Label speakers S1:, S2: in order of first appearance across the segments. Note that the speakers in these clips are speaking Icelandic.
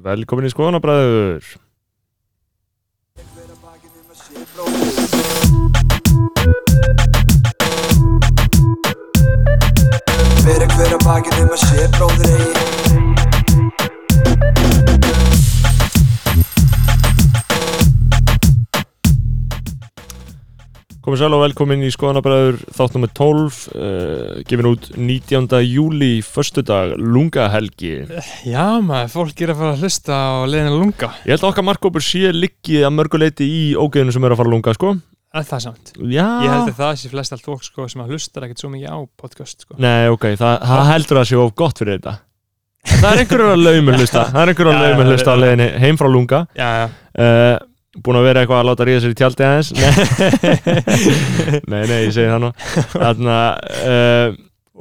S1: Velkomin í skoðanabræður
S2: Fyrir hver að bakið um að sé bróður eigi
S1: Komið sæl og velkomin í skoðanabræður þátt nummer 12 uh, gefin út 19. júli föstudag, lungahelgi
S3: Já maður, fólk er að fara að hlusta á leiðinu lunga
S1: Ég held að okkar markkópur sé liggi að mörguleiti í ógeðinu sem er að fara að lunga sko
S3: Er það samt?
S1: Já
S3: Ég held að það sé flest allt fólk sko, sem að hlustar ekkert svo mikið á podcast sko.
S1: Nei, ok, það, það heldur að sé of gott fyrir þetta Það er einhverjur að laumur hlusta Það er einhverjur að laumur hlusta á
S3: já.
S1: leiðinni heim frá lunga
S3: Já, já
S1: uh, Búin að vera eitthvað að láta ríða sér í tjaldi aðeins? Nei, nei, ég segi það nú. Þarna uh,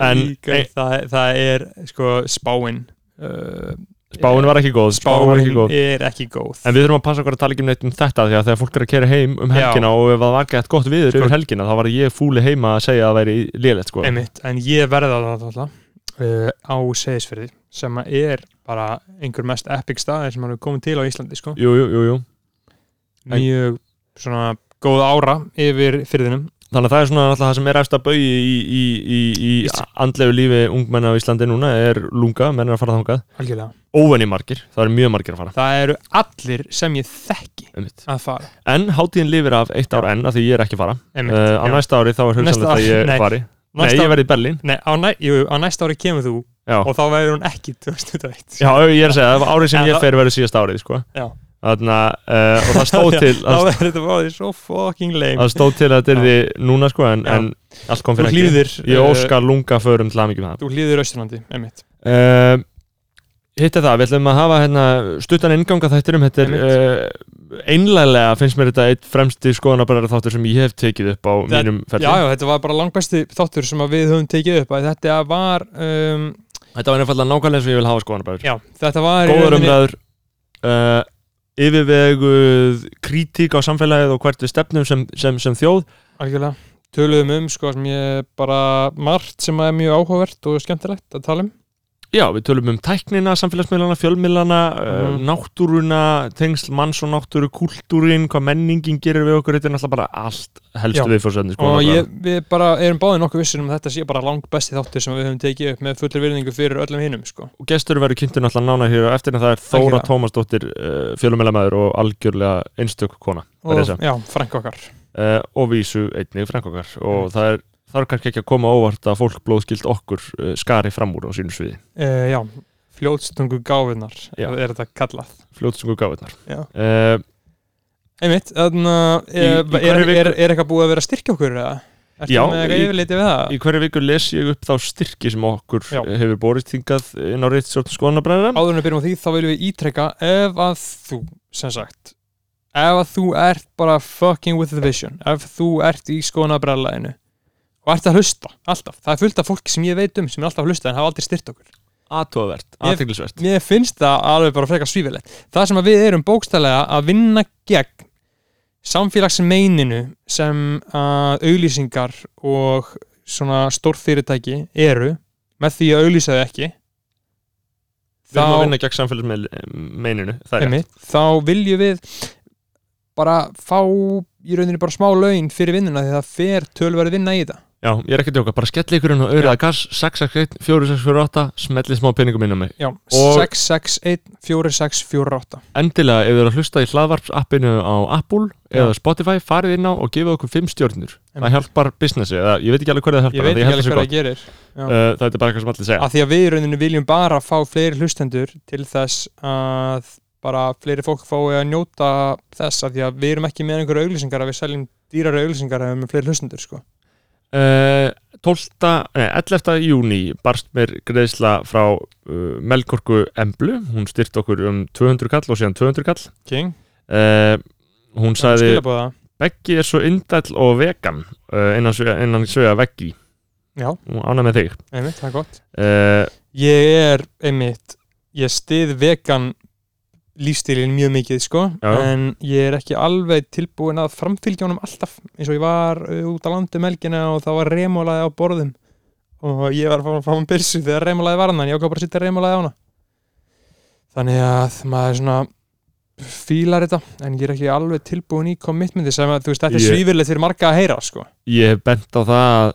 S1: En-
S3: gauð, það, það er sko spáin uh,
S1: Spáin var ekki góð Spáin var ekki góð.
S3: Er ekki góð.
S1: En við þurfum að passa okkur að tala ekki um neitt um þetta því að þegar fólk er að kera heim um helgina og ef það var gett gott viður
S3: Sko-
S1: yfir helgina þá var ég fúli heima að segja að það væri lélegt sko.
S3: Einmitt, en ég verða það alltaf uh, á segisferði sem að er bara einhver mest epic staðir sem hann er komið til á Íslandi sko.
S1: Jú, jú, jú,
S3: mjög svona góð ára yfir fyrðinum
S1: Þannig að það er svona alltaf það sem er eftir að bauði í, í, í, í andlegu lífi ungmenna á Íslandi núna er lunga, menn er að fara
S3: algjörlega.
S1: Óvenni margir, það er mjög margir að fara.
S3: Það eru allir sem ég þekki
S1: Einmitt.
S3: að fara.
S1: En hátíðin lifir af eitt ár enn af því ég er ekki að fara.
S3: Einmitt,
S1: uh, Á
S3: já.
S1: næsta ári þá er hugsanlega að ég
S3: nei.
S1: fari. Nei,
S3: Næsta
S1: ég
S3: ári-
S1: verði í Berlín.
S3: Nei, á, næ, jú, á næsta ári kemur þú
S1: Já,
S3: og þá verður hún ekki 2021
S1: já ég er að segja, árið sem
S3: En
S1: ég fer verður síðast árið sko.
S3: Já.
S1: Þarna, uh, og það stóð til það, stóð til að þetta er því núna sko, en, en allt kom fyrir ekki.
S3: hlýðir
S1: Ég óska lunga förum til að mikið með það.
S3: þú hlýðir Östurlandi, einmitt.
S1: Uh, Hitt er það, við ætlum að hafa hérna, stuttan innganga þættirum Þetta er uh, einlæglega finnst mér þetta eitt fremsti skoðanabræðar þáttur sem ég hef tekið upp á
S3: Það-
S1: mínum ferli.
S3: Já, já, þetta var bara langbæsti þáttur sem við höfum tekið upp þetta var um,
S1: Þetta var nefnilega nákvæmlega sem ég vil hafa skoðanabræður.
S3: Já, þetta var
S1: Góður umræður Yfirveguð kritík á samfélagið og hvert við stefnum sem, sem, sem þjóð.
S3: Algjörlega, töluðum um sko sem ég bara margt sem er mjög áhugavert og skemmtilegt að tala um
S1: Já, við tölum um tæknina, samfélagsmiðlana, fjölmiðlana, uh,
S3: Mhm.
S1: náttúruna, tengsl manns og náttúru, kultúrin, hvað menningin gerir við okkur, þetta er náttúrulega bara allt helstu
S3: Já.
S1: viðfórsöndin. Sko,
S3: og ég, við bara erum báðið nokkuð vissir um að þetta sé bara langt besti þáttur sem við höfum tekið upp með fullir virðingu fyrir öllum hinnum sko.
S1: og gestur verður kynntur náttúrulega nána hér á eftir en það er Þóra. Tómasdóttir uh, fjölumælamæður og algjörlega einstök kona
S3: og já, frænk okkar
S1: uh, og vísu einnig frænkokkar og það er er kannski ekki að koma óvart að fólk blóðskilt okkur uh, skari fram úr á sínum sviði
S3: uh, já, fljótstungu gáfinar
S1: Já.
S3: er þetta kallað
S1: fljótsungu gáðunar
S3: Já.
S1: uh,
S3: einmitt, þannig að er, er, er, er eitthvað búið að vera að styrkja okkur eða? Ertu
S1: Já, í- í hverju viku les ég upp þá styrki sem okkur
S3: Já.
S1: hefur borist hingað inn á reittstjórn skoðanabræðina
S3: Áður en við byrjum á því, þá viljum við ítrekka ef að þú, sem sagt ef að þú ert bara fucking with the vision, ef þú ert í skoðanabræðlæðinu og ert að hlusta, alltaf, það er fullt af fólki sem ég veit um sem er alltaf að hlusta en hafa aldrei styrt okkur.
S1: Aðtóðvert, aðteglisvert
S3: mér finnst það alveg bara frekar svífilegt. Það sem við erum bókstælega að vinna gegn samfélagsmeininu sem að auglýsingar og svona stórfyrirtæki eru með því að auglýsa þau ekki
S1: við erum að vinna gegn samfélagsmeininu er
S3: þá viljum við bara fá í rauninni bara smá laun fyrir vinnuna því það fer tölverið vinna í þetta
S1: Já, ég er ekki að djóka, bara skelli ykkur inn og auðvitað gas 661 4648, smelli smá peningum inn á mig.
S3: Já,
S1: Og-
S3: 661 4648
S1: Endilega, ef þið eru að hlusta í hlaðvarpsappinu á Apple eða Spotify, farið inn á og gefið okkur 5 stjórnur það hjálpar businessi, eða ég veit ekki alveg hverju það
S3: Ég
S1: hjálpar
S3: veit
S1: en
S3: ekki alveg hvað það gerir Já.
S1: Uh, það er bara eitthvað sem allir segja.
S3: Að því að við í rauninni viljum bara fá fleiri hlustendur til þess að bara fleiri fólk fái að njóta þess að því að við erum ekki með einhverju auglýsingar að við seljum dýrari auglýsingar ef við erum með fleiri hlustendur sko.
S1: Uh, 12. Nei, 11. júni barst mér greiðsla frá uh, Melkorku Emblu. Hún styrt okkur um 200 kall og síðan 200 kall.
S3: King,
S1: uh, hún sagði Beggi er svo indæll og vegan uh, innan, svega veggi.
S3: Já,
S1: ána með þig.
S3: Einmitt, það er gott. Ég er einmitt ég stið vegan lífstílinn mjög mikið sko.
S1: Já.
S3: en ég er ekki alveg tilbúin að framfylgja honum alltaf. Eins og ég var uh, út á landu melgina og það var remólaði á borðum. Og ég var að fá, um byrsu þegar remólaði var hana en ég ákvað bara að sitja remólaði á hana. Þannig að maður svona fílar þetta en ég er ekki alveg tilbúin í commitmenti sem að þú veist þetta er svífilegt fyrir marga að heyra sko.
S1: Ég hef bent á það að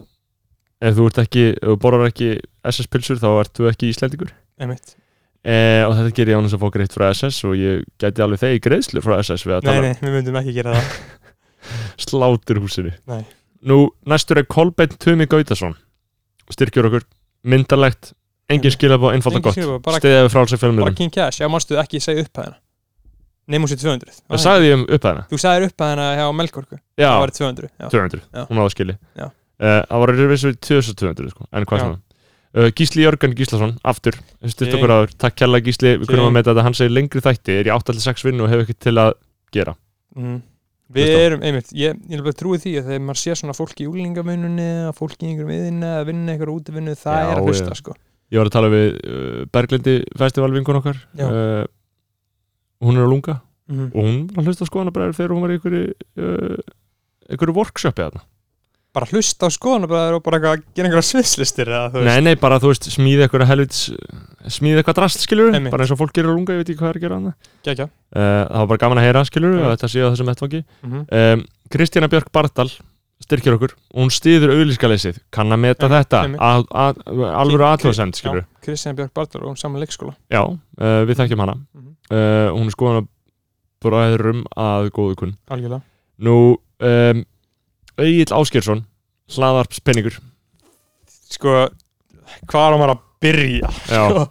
S1: ef þú ert ekki, ef þú borðar ekki SS pilsur þá ertu ekki Íslendingur.
S3: Einmitt
S1: eh, og þetta ger ég án þess að fá greitt frá SS og ég gæti alveg þegi greiðslu frá SS við að
S3: nei,
S1: tala.
S3: nei, við myndum ekki gera það.
S1: Slátur húsinu.
S3: Nei.
S1: nú næstur er Kolbeinn Tumi Gautason. Styrkjur okkur, myndalegt engin
S3: Nei.
S1: skilabá, einfalda
S3: Engin
S1: gott.
S3: skilaboð, bara-
S1: stiðið við frálsef
S3: bara
S1: fjölmjörnum
S3: King Cash, já mástu ekki segja upp hæðina nefnum sér 200
S1: það sagði ég um upphæðina
S3: þú sagðir upp hæðina hjá Melkorku.
S1: Já,
S3: það var 200 já.
S1: 200,
S3: Já.
S1: hún áða skili
S3: Já.
S1: uh, það var revisið við 2200 sko, en hvað
S3: Já.
S1: það uh, Gísli Jörgen Gíslason, aftur áður, takk kjalla Gísli. Við kunum að meta þetta, hann segir lengri þætti. Er í 8-6 vinnu og hefur ekkert til að gera.
S3: Mm. við
S1: á.
S3: erum, einmitt, ég, ég er bara trúið því að þegar maður sé svona fólk í úlingavinnunni að fólk í einhverjum viðinni að vinna einhverjum útivinnu það
S1: Já,
S3: er að hlusta
S1: já.
S3: sko.
S1: Ég var að tala við uh, Berglindi festivalvinkun okkar. Uh, hún er á lunga
S3: mm.
S1: og hún var að hlusta á skoðanabræður þegar hún var í einhverju uh, einhverju workshopi þarna
S3: bara hlusta á skoðanabræður og bara að gera einhverja sviðslistir
S1: Nei, nei, bara þú veist, smíði eitthvað helvits smíði eitthvað drast, skilur
S3: Einmitt.
S1: bara eins og fólk gerir á lunga, ég veit ekki hvað er að gera
S3: Gekja.
S1: uh, það var bara gaman að heyra, skilur og þetta sé á þessum vettvangi.
S3: Mm
S1: um, Kristjana Björk Bardal styrkir okkur. Og hún stýður auðlískaleysið kann að meta
S3: Einmitt,
S1: þetta. að, að, alvöru aðljóðsend, skilur
S3: Kristján Björk Bartur og saman leikskóla.
S1: Já, uh, við þekkjum hana.
S3: Mhm.
S1: uh, hún er skoðan að bræðurum að góðu kunn um, Egil Áskjörsson hlaðarpspenningur
S3: sko, hvað er maður að byrja?
S1: Já,
S3: Sko,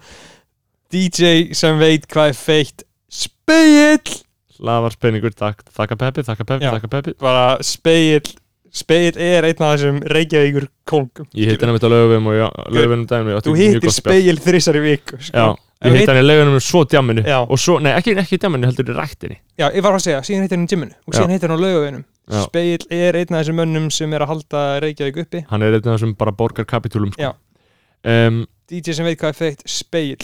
S3: DJ sem veit hvað er feitt speill
S1: hlaðarpspenningur, takk, þakka Peppi, þakka Peppi,
S3: Já.
S1: þakka Peppi.
S3: Bara speill speill er einn af þessum Reykjavíkur kongum
S1: Ég hitt hann að lögum og lögum daginn
S3: þú hittir speill þrísar í viku
S1: Já,
S3: sko.
S1: ég
S3: Ef
S1: hitt hann í lögunum svo djamminu
S3: Já.
S1: og svo, nei ekki, ekki djamminu, heldur í ræktinni.
S3: Já, ég var að segja, síðan hittir hann í gymminu og
S1: Já.
S3: síðan hittir hann á laugavinum
S1: Já.
S3: speill er einn af þessum mönnum sem er að halda Reykjavík uppi.
S1: Hann er einn af þessum bara borgarkapitúlum sko. Um,
S3: DJ sem veit hvað er feitt speill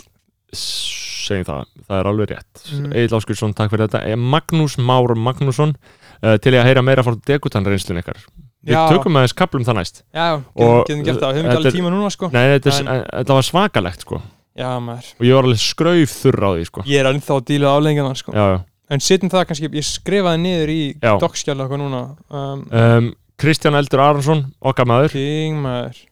S1: Segjum það, það er alveg rétt.
S3: Mhm.
S1: Egil Áskjörsson, takk fyrir þetta. Eh, Magnús Már Magnússon uh, til ég að heyra meira frá degutan reynslun ykkar. Við
S3: Já.
S1: tökum aðeins kaplum það næst.
S3: Já, getum, gert það, höfum
S1: þetta
S3: ekki alveg
S1: er-
S3: tíma núna sko.
S1: Nei, þetta,
S3: en...
S1: þetta var svakalegt sko.
S3: Já, maður,
S1: og ég var alveg skrauf þurr á því sko.
S3: Ég er ennþá að díla afleggingana sko.
S1: Já, já
S3: en setjum það kannski, ég skrifaði niður í
S1: Já.
S3: dokkskjala eitthvað núna um,
S1: um, Kristján Eldur Aronsson, okkar maður.
S3: King maður.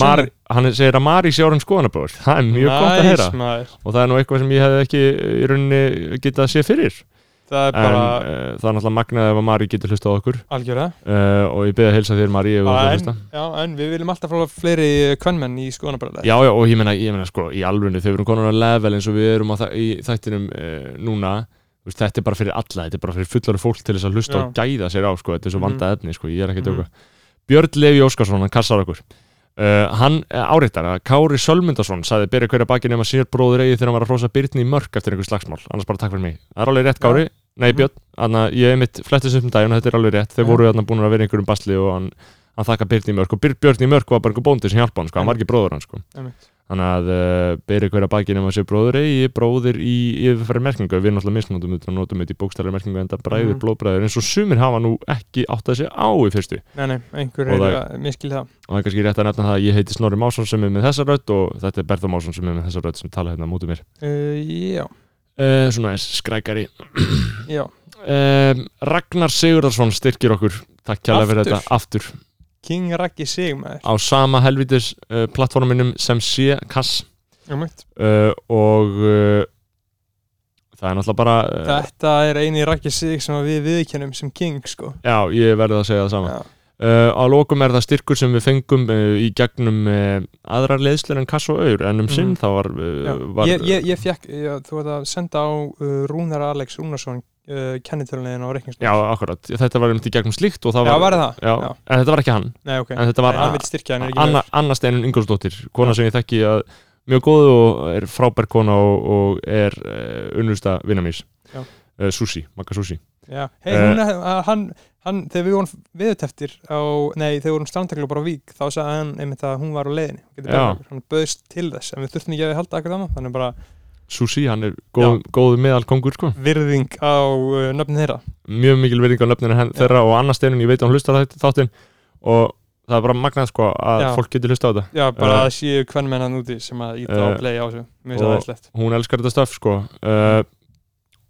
S1: Mar, hann segir að Mari sé orðin skoðanabróður það er mjög gott að heyra.
S3: maður.
S1: og það er nú eitthvað sem ég hefði ekki í rauninni getað að sé fyrir.
S3: Það er
S1: en
S3: bara
S1: uh, það er náttúrulega magnað ef að Mari getur hlusta á okkur.
S3: Algjörða
S1: uh, og ég beði að heilsa þér Mari að
S3: en, já, en við viljum alltaf fá fleiri kvennmenn í skoðanabræðlega
S1: já, já, og ég meina, ég meina sko, í alvunni þegar við erum konar á level eins og við erum á þættinum uh, núna veist, þetta er bara fyrir alla, þetta er bara fyrir fullari fólk til þess að hlusta
S3: Já.
S1: og gæða sér á sko, þetta er svo
S3: Mhm.
S1: vandað efni, sko, ég er ekki að
S3: Mhm.
S1: djóka Björn Levi Óskarsson, hann kassar okkur. Uh, hann uh, áreitar að Kári Sölmundarsson sagði byrja hverja baki nema sér bróður eigi þegar hann var að hrósa Byrni í mörk eftir einhver slagsmál. Annars bara takk fyrir mig, það er alveg rétt Kári. Nei
S3: Mhm.
S1: Björn, þannig að ég er mitt flettist upp um daginn og þetta er alveg rétt, þeir voru þarna búin að vera einhverjum basli og hann, hann þakka Byrni mörk. Og Byr, Björn í mörk var bara einhver bóndi sem hjálpa hann, sko, hann var ekki bróður hann sko. Þannig að uh, byrja hverja baki nema sér bróður eigi bróðir í yfirfæri merkingu. Við náttúrulega misnotum þetta og notum þetta í bókstæri merkingu en það bræður
S3: Mhm.
S1: blóðbræður eins og sumir hafa nú ekki átt að segja á í fyrstu.
S3: Nei, nei, einhver er að miskil það.
S1: Og það er kannski rétt að nefna það að ég heiti Snorri Másson sem er með þessa rödd og þetta er Berða Másson sem er með þessa rödd sem tala hérna mútið mér.
S3: Uh,
S1: uh, svona eins skrækari.
S3: Já,
S1: um, Ragnar Sigurðarsson styrkir okkur. Takk kjærlega fyrir þetta. Aftur
S3: King Raggi sig maður
S1: á sama helvitis uh, plattforminum sem sé kass. Uh, og uh, það er náttúrulega bara uh,
S3: þetta er eini Raggi sig sem við viðkennum sem King sko.
S1: Já, ég verði að segja það sama. Uh, á lokum er það styrkur sem við fengum uh, í gegnum aðrar leðslir en kass og auður en um sinn
S3: Mhm.
S1: þá var, var
S3: ég, ég, ég fekk, þú veit að senda á Rúnar Alex Rúnarsson uh, kennitölulegin á reikningsnum
S1: Já, akkurat, þetta var um til gegnum slíkt og það
S3: já,
S1: var,
S3: var það?
S1: já,
S3: Já.
S1: en þetta var ekki hann.
S3: Nei, ok,
S1: en þetta var
S3: Nei, hann vil styrkja hann er ekki
S1: Anna, Anna Steinun Ingolsdóttir kona sem ég þekki að mjög góð og er frábær kona og, og er uh, unnusta vinnamís
S3: Já.
S1: uh, Susi, Magga Susi.
S3: Já, hei,
S1: Eh,
S3: hún, uh, hann, hann, þegar við vorum viðuteftir á, nei, þegar við vorum strandtaklu bara á vík, þá sagði hann einmitt að hún var á leiðinni,
S1: Já.
S3: hann böðst til þess, en við þurftum ekki að halda akkur annað, þannig bara
S1: Susi, hann er góð, góð meðal kongur sko.
S3: virðing á uh, nöfnin þeirra.
S1: mjög mikil verðing á nöfninu henn, þeirra og Anna Steinun, ég veit að hún hlustar þáttinn. Og það er bara magnað sko að
S3: Já.
S1: fólk getur hlusta á þetta.
S3: Já, bara
S1: Uh,
S3: að séu hvern menn hann úti sem að íta á
S1: uh,
S3: play á þessu. Mér finnst
S1: og-
S3: það æslegt
S1: hún elskar þetta stöf sko. Uh,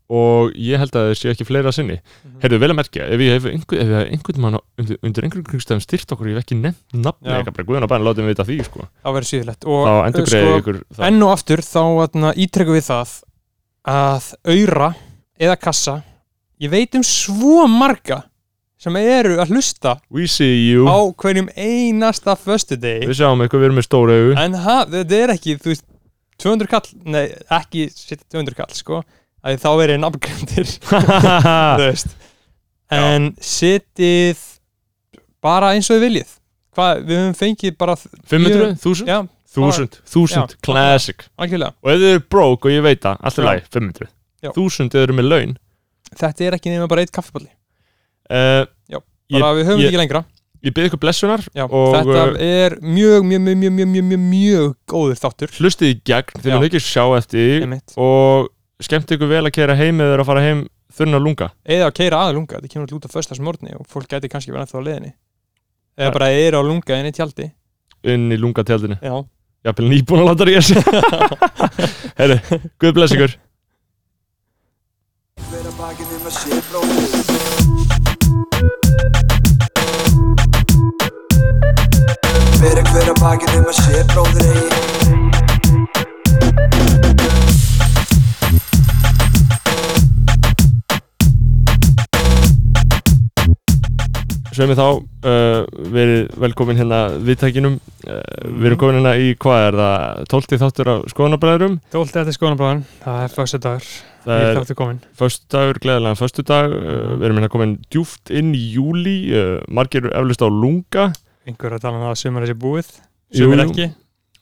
S1: og ég held að það sé ekki fleira sinni.
S3: Mhm.
S1: heyrðu vel að merkja, ef ég hef einhver, ef ég einhvern mann undir, undir einhverjum kringstæðum styrt okkur og ég hef ekki nefnt nafni, eitthvað bara guðan að bæna látum við vita því sko,
S3: Það verður síðilegt og
S1: þá
S3: sko,
S1: ykkur það.
S3: enn og aftur þá atna, ítrekkum við það að auðra eða kassa ég veit um svo marga sem eru að hlusta á hverjum einasta föstudegi.
S1: Við sjáum eitthvað, við erum með stóra augu.
S3: En ha, þetta er ekki þú veist, 200 kall, nei ekki setja 200 kall sko að þá er ég þú veist. En setið bara eins og þið viljið. Hvað, við höfum fengið bara
S1: 500, 1000,
S3: já,
S1: 1000, 1000,
S3: Já.
S1: classic.
S3: Algjörlega.
S1: Og ef þið eru broke og ég veit það, allt
S3: Já.
S1: læg 500,
S3: Já.
S1: 1000 ef þið eru með laun.
S3: Þetta er ekki nema bara eitt kaffiballi
S1: uh,
S3: Já,
S1: ég,
S3: bara við höfum
S1: ég-
S3: ekki lengra.
S1: ég byrði ykkur blessunar
S3: Já, þetta
S1: uh,
S3: er mjög, mjög, mjög, mjög, mjög, mjög, mjög, góður þáttur.
S1: hlustið í gegn þið
S3: Já.
S1: mun ekki sjá eftir
S3: einmitt.
S1: og skemmt ykkur vel að kera heim eða að fara heim þurna lunga?
S3: Eða að keira að lunga, þetta kemur alltaf út á föstas morgni og fólk gæti kannski verið ennþá á leiðinni. Eða bara er á lunga inn í tjaldi.
S1: Inn í lungatjaldinu?
S3: Já,
S1: jafnvel nýbúin að láta ríða sig. Herri, guð bless ykkur.
S2: Hver að bakið um að sé bróðir Hver að hver að bakið um að sé bróðir eigi
S1: Sveimi þá, uh, verið velkomin hérna viðtækinum uh, við erum komin hérna í, hvað er það 12. þáttur af skoðanabræðurum
S3: Dólt þetta er skoðanabráðan, það er fyrstu dagur
S1: það er
S3: þáttu komin
S1: föstudagur, gleðilega föstudag. Uh, við erum hérna komin djúft inn í júli uh, margir eflust á lunga.
S3: Einhver að tala um það að sumar þessi búið.
S1: Jú,
S3: Sumar
S1: jú.
S3: ekki.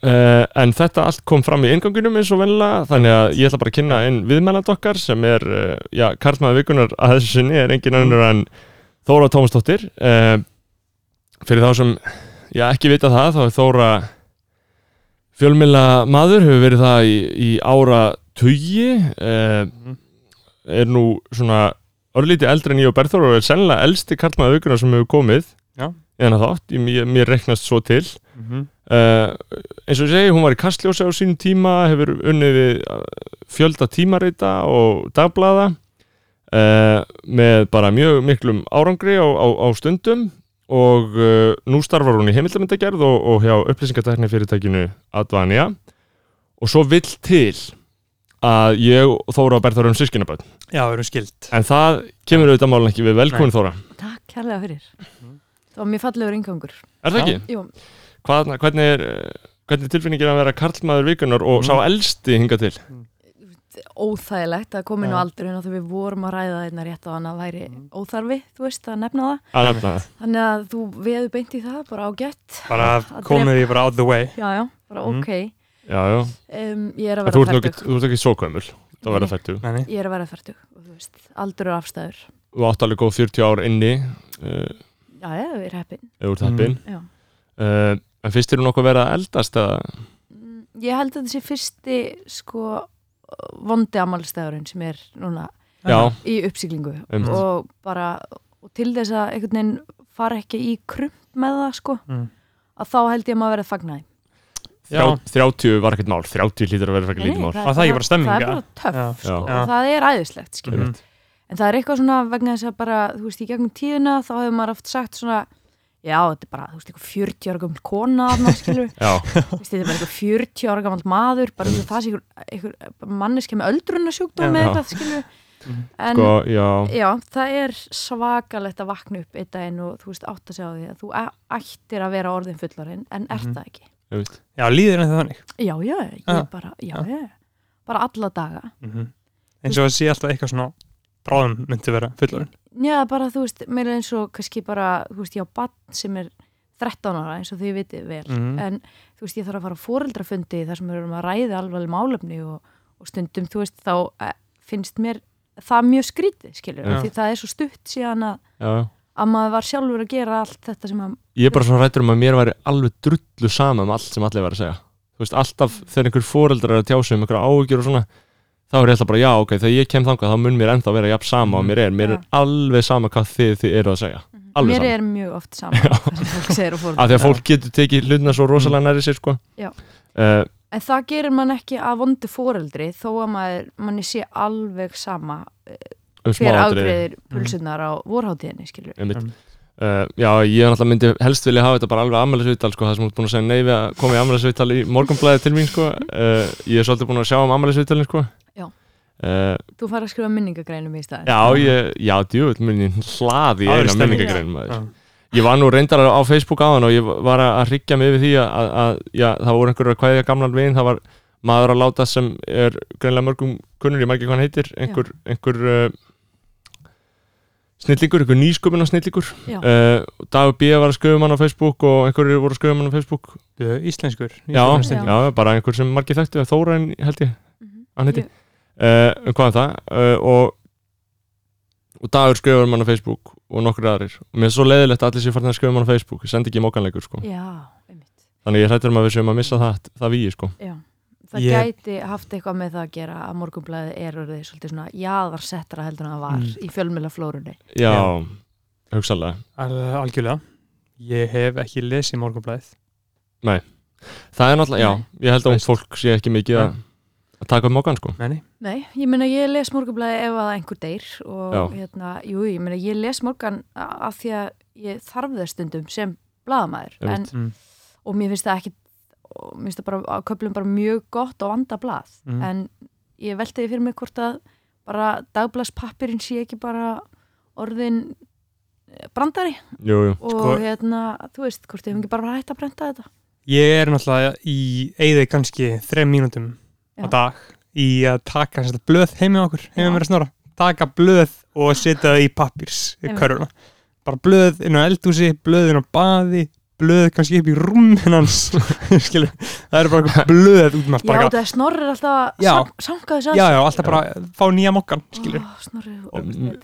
S1: Uh, en þetta allt kom fram í ingangunum eins og vennilega þannig að ég ætla bara að kynna einn viðmæland okkar sem er, uh, já, Karlmaður vikunar að þessu sinni er engin önnur en Þóra Tómasdóttir uh, fyrir þá sem, já, ekki vita það þá er Þóra fjölmila maður, hefur verið það í, í ára tugi uh,
S3: Mhm.
S1: er nú svona örlítið eldri en ég og Berþór og er sennilega elsti Karlmaður vikunar sem hefur komið
S3: Já.
S1: en að þátt, mér, mér reknast svo til
S3: Mhm.
S1: Uh, eins og ég segi, hún var í kastljósi á sínum tíma, hefur unnið við fjölda tímarita og dagblaða uh, með bara mjög miklum árangri á, á, á stundum og uh, nú starfar hún í heimildamöndagerð og, og hjá upplýsingatækni fyrirtækinu Advania og svo vill til að ég og Þóra og Berþóra um sískinaböld
S3: Já, við erum skild
S1: en það kemur auðvitað málun ekki við velkomin Þóra
S4: Takk kærlega fyrir. Það var mjög fallegur ingangur.
S1: er það ekki?
S4: Jú,
S1: Hvað, hvernig er uh, hvernig er tilfinningin að vera karlmaður vikunar og
S3: Mhm.
S1: sá elsti hinga til?
S4: Óþægilegt að koma inn á aldurinn og þegar við vorum að ræða þetta rétt á hann að væri
S3: Mhm.
S4: óþarfi, þú veist, að nefna það.
S1: að nefna það
S4: Þannig að þú veðu beint í það, bara ágætt.
S3: Bara
S4: Að
S3: komið því bara out the way
S4: Já, já, bara
S3: Mhm.
S4: ok.
S1: Já, já,
S4: Um, ég er að vera færtug.
S1: þú ert ekki svo gömul fættu
S3: Nei, nei.
S4: Ég er að vera færtug og þú veist, aldur er afstæður.
S1: Þú átt alveg góð 40 ár inni uh,
S4: Já, já, við erum heppin.
S1: þú ert heppin
S4: Já.
S1: uh, en þér nú nokkuð að eldast eða
S4: Mm, Ég held að þessi fyrsti, sko, vondi ammálstæðurinn sem er núna
S1: Já,
S4: í uppsiglingu
S1: Einmitt.
S4: og bara og til þess að einhvern veginn fara ekki í krump með það sko
S3: Mm.
S4: að þá held ég að maður verið fagnaði
S3: Já.
S1: þrjá, 30 var ekkert mál 30 lítur að vera
S4: Nei,
S1: lítið mál
S4: það,
S3: það stemming,
S4: það er bara töff sko,
S1: Já.
S4: og það er æðislegt
S3: Mhm.
S4: en það er eitthvað svona vegna þess að bara þú veist í gegnum tíðina þá hefur maður oft sagt svona já þetta er bara þú veist eitthvað 40 ára gammal kona þarna skilur
S1: Já,
S4: Þú veist, þetta er bara eitthvað 40 ára gammal maður bara þú veist, það sé einhver, einhver manneski með öldrunarsjúkdóm
S1: Já.
S4: eða eitthvað skilur en
S1: sko, já
S4: Já, það er svakalegt að vakna upp einn daginn og þú veist átt að segja á því að þú ættir að vera orðin fullarinn en ert
S3: Mhm.
S4: það ekki.
S3: Já, líður en þannig
S4: Já, já, ég
S3: Já.
S4: bara, já,
S3: Já.
S4: já, bara alla daga.
S3: Mhm. eins og að sé alltaf eitthvað svona bráðum myndi vera fullorinn
S4: Já, bara þú veist, meira eins og kannski bara, þú veist, ég á bann sem er 13 ára eins og þið vitið vel
S3: Mhm.
S4: en þú veist, ég þarf að fara á fóreldrafundi þar sem við erum að ræða alveg málefni og, og stundum, þú veist, þá eh, finnst mér það mjög skrítið, skilur,
S1: Já.
S4: því það er svo stutt síðan að,
S1: Já,
S4: að maður var sjálfur að gera allt þetta sem að
S1: ég er bara svo rættur um að mér væri alveg drullu sama um allt sem allir var að segja þú veist, alltaf þegar einhver fóreldrar er að tjá sig um einhverja áhyggjur og svona þá er ég alltaf bara, já, ok, þegar ég kem þangað þá mun mér ennþá vera jafn sama og mér er, mér er alveg sama hvað þið, þið eru að segja. Alveg
S4: mér
S1: sama.
S4: er mjög oft saman það sem fólk segir á
S1: af því að fólk getur tekið hlutna svo rosalega næri sér sko.
S4: Já.
S1: uh,
S4: en það gerir mann ekki að vondu fóreldri þó að maður, manni sé alveg sama
S1: um
S4: hver
S1: smáatriði.
S4: afgreðir pulsunar á vorháttíðinni skilur
S1: Einmitt. Uh, já, ég er náttúrulega myndi helst vilja hafa þetta bara alveg ammælisviðtal sko, það sem þú ert búin að segja nei við að koma í ammælisviðtal í morgunblæði til mín sko. uh, ég er svolítið búin að sjá um ammælisviðtalin sko. Uh,
S4: þú fara að skrifa minningagreinum í staðin
S1: Já, ég, já, djúvill minni hlaði eina minningagreinum.
S3: Já.
S1: Ég var nú reyndar á Facebook á hann og ég var að ryggja mig yfir því að, að, að já, það voru einhverju að kvæðja gamlan veginn, það var maður að láta sem er greinlega mörgum kunnur, ég maður ekki hvað hann heitir, einhver, einhver uh, snillingur, einhver nýsköpun á snillingur. Uh, Dagur B. var að skrifa um hann á Facebook og einhverju voru að skrifa um hann á Facebook.
S3: Bíddu, Íslenskur
S1: Já,
S3: Íslenskur
S1: já, bara einhver sem margir þekktu, Þórain held ég,
S4: Mhm.
S1: hann heiti. Uh, um hvað er það? Uh, og, og dagur skrifar um hann á Facebook og nokkur aðrir. Og mér er svo leiðilegt að allir séu farin að skrifa um hann á Facebook. Ég sendi ekki mókanleikur sko.
S4: Já, einmitt.
S1: Þannig ég hrættur um að við séum að missa það, það víi sko.
S4: Já, það
S3: Ég-
S4: gæti haft eitthvað með það að gera að morgunblæði er orðið svolítið svona jaðarsettra heldur en það var
S3: Mm.
S4: í fjölmjöla
S1: já,
S3: Já.
S1: hugsalega
S3: Al- Algjörlega? Ég hef ekki lesið morgunblæðið
S1: það er náttúrulega, já,
S3: Nei.
S1: ég held að ung fólk sé ekki mikið að, að taka um mókan sko
S3: Menni
S4: Nei, ég meina ég les morgunblæði ef að einhver deyr og
S1: Já.
S4: hérna, jú, ég meina ég les morgan af því að ég þarf þess stundum sem
S1: Einmitt.
S3: Mm.
S4: og mér finnst það ekki og mér finnst það bara á köflum bara mjög gott og vanda blað
S3: Mhm.
S4: en ég velti því fyrir mig hvort að bara dagblaðspappirinn sé ekki bara orðin eh, brandari
S1: jú, jú,
S4: og
S3: Sko-
S4: hérna, þú veist, hvort ég hef ekki bara hægt að brenda þetta
S3: Ég er náttúrulega í eigði kannski þrem mínútum á dag í að taka sagt, blöð heim með okkur, heim með mér að snora taka blöð og setja það í pappirs
S4: Einmitt.
S3: körfuna, bara blöð inn á eldhúsi, blöð inn á baði blöð kannski upp í rúm hans skilur, það eru bara eitthvað blöð út með allt,
S4: Já,
S3: bara,
S4: það er snorrið alltaf sam, samkaði
S3: já, já, alltaf bara fá nýja mokkan, skilur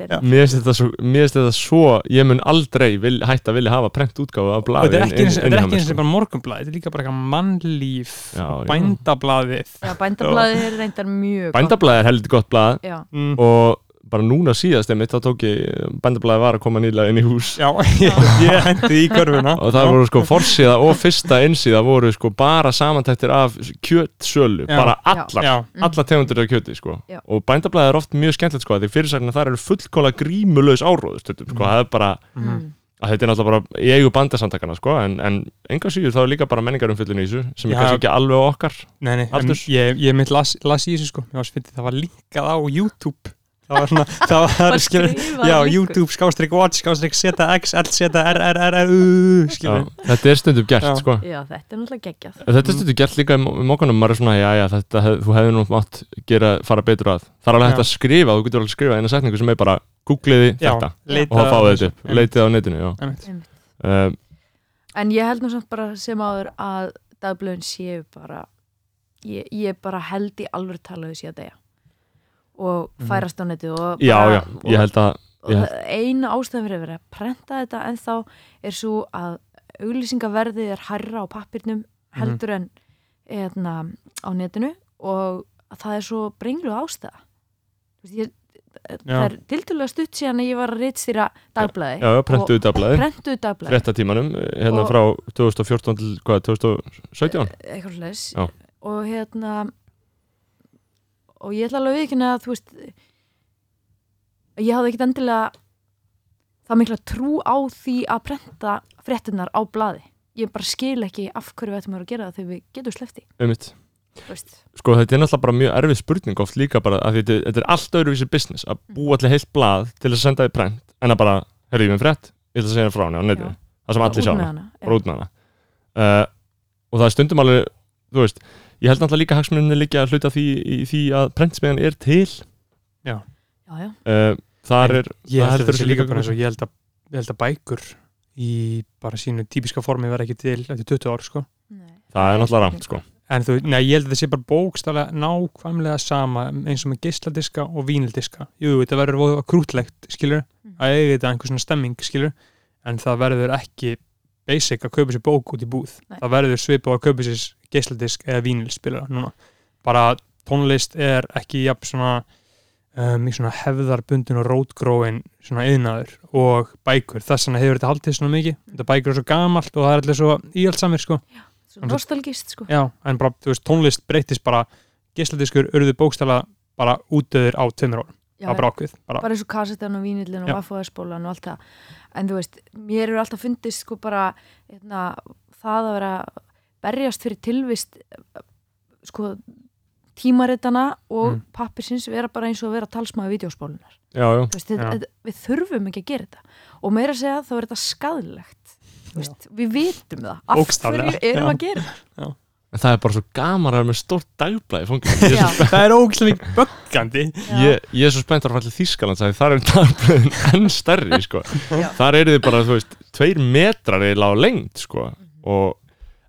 S4: er
S1: mér finnst þetta svo, mér finnst þetta svo ég mun aldrei vil, hætta að vilja hafa prent útgáfu af
S3: og
S1: blaði
S3: þetta er ekki eins
S1: inn-
S3: þetta er og
S1: sko.
S3: bara morgunblæð þetta er líka bara eitthvað mannlíf
S1: já.
S3: bændablaðið.
S4: Já, bændablaði er reyndar mjög
S1: bændablaði er heldur gott.
S4: Já,
S3: mm.
S1: og bara núna síðast einmitt þá tók ég, bændablaði var að koma nýlega inn í hús.
S3: Já, ég, ég hendi í körfuna.
S1: Og það voru sko forsíða og fyrsta einsíða voru sko bara samantættir af kjötsölu,
S3: Já.
S1: bara allar.
S3: Já,
S4: Mm.
S1: allar tegundir af kjöti sko.
S4: Já.
S1: og bændablaði er oft mjög skemmtilegt sko því fyrirsækna þar eru fullkóla grímulaus áróð stundum sko,
S3: Mm.
S1: það er bara
S4: mm.
S1: að þetta er náttúrulega bara í eigu bandasamtakana sko en, en enga síður þá er líka bara menningarumfyllun í þessu sem er kannski ekki alveg okkar
S3: Nei, nei, en ég, ég mitt las, las í þessu sko. Það var linkað á YouTube Það var svona, það var, skilur Já. YouTube, skástrík watch, skástrík ZX, L, Z, R, R, R, R, U,
S1: Já,
S3: skilur
S1: þetta er stundum gert
S3: Já.
S1: sko
S4: Já, þetta er náttúrulega geggjað
S1: Þetta er stundum gert líka í í mókanum, maður er svona, já, já, þetta, hef, þú hefði nú mátt gera, fara betur að. Það er alveg hægt
S3: Já.
S1: að skrifa, þú getur alveg að skrifa eina setningu sem er bara, googliði
S3: Já,
S1: þetta og þá fáið þetta upp, leitið á netinu, já. Uh,
S4: En ég held nú samt bara sem áður að dagblöðin séu bara ég, ég bara held í alveg talaðu sé að deyja og
S3: Mhm.
S4: færast á netið og
S1: já,
S4: bara,
S1: já, ég held að,
S4: og eina ástæðan fyrir að vera að prenta þetta en þá er svo að auglýsingaverðið er hærra á pappirnum heldur en eðna, á netinu og að það er svo brenglu ástæða ég, það er tildulega stutt síðan að ég var að rítstýra dagblæði
S1: já, já, prentuðu dagblæði,
S4: prentuðu dagblæði
S1: fréttatímanum, hérna
S4: Og-
S1: frá 2014 til, hvað, 2017?
S4: eitthvað slags
S1: Já.
S4: og hérna og ég ætla alveg að viðkynna að þú veist ég hafði ekkit endilega það mikla trú á því að prenta fréttunar á blaði. Ég bara skil ekki af hverju við ættum að gera það þegar við getum slefti.
S1: Sko, þetta er náttúrulega bara mjög erfið spurning oft líka bara, að þetta, þetta er allt öðruvísi business að búa allir heilt blað til að senda því prent en að bara, herrðu ég með frétt, ég ætla að segja það frá henni á netinu, það sem allir sjá. hana.
S4: hana,
S1: hana. Uh, og það er stundum alveg þú veist, ég held náttúrulega líka hagsmunni líka að hluta því, í því að prentsmiðan er til
S4: já, já.
S1: uh, þar er
S3: Ég
S1: það
S3: held
S1: þessu
S3: líka
S1: líka
S3: bara eins og ég held að, ég held að bækur í bara sínu típiska formi verða ekki til eftir 20 ár sko
S4: Nei.
S1: það er náttúrulega ramt sko
S3: En þú, nei, ég held að það sé bara bókstaflega nákvæmlega sama eins og með geisladiska og vínildiska. Jú, þetta verður voða krútlegt, skilur,
S4: Mm.
S3: að eiga þetta einhver svona stemming, skilur, en það verður ekki basic að kaupa sér bók út í búð.
S4: Nei.
S3: Það verður svipað að kaupa sér geisladisk eða vínilspilara núna. Bara tónlist er ekki jafn svona um, svona hefðarbundin og rótgróin svona yðnaður og bækur þess vegna hefur þetta haldið svona mikið þetta bækur er svo gamalt og það er allir svo íhaldsamir sko.
S4: Svo nostalgist sko
S3: já, en bara, veist, tónlist breytist bara geisladiskur urðu bókstala bara útöður á tveimur árum
S4: Já,
S3: á brákvið, bara,
S4: bara eins og kassetan og vínillin og
S3: Já.
S4: vaffóðarspólan og allt það en þú veist, mér eru alltaf fundist sko bara hérna, það að vera berjast fyrir tilvist sko tímaritana og
S3: Mm.
S4: pappirsins vera bara eins og að vera þetta,
S3: Já.
S4: þetta, við þurfum ekki að gera þetta. Og meira að segja þá er þetta skadlegt Þú veist, við vitum það. Af hverju erum
S3: já.
S4: að gera
S1: en það er bara svo gaman að vera með stórt dagblæði svo
S3: það er ógæslega mikið böggandi.
S1: Ég, ég er svo spennt að fara til Þýskaland það er dagblæðin enn stærri sko. Þar eru þið bara, þú veist, tveir metrar eiginlega á lengd sko. og,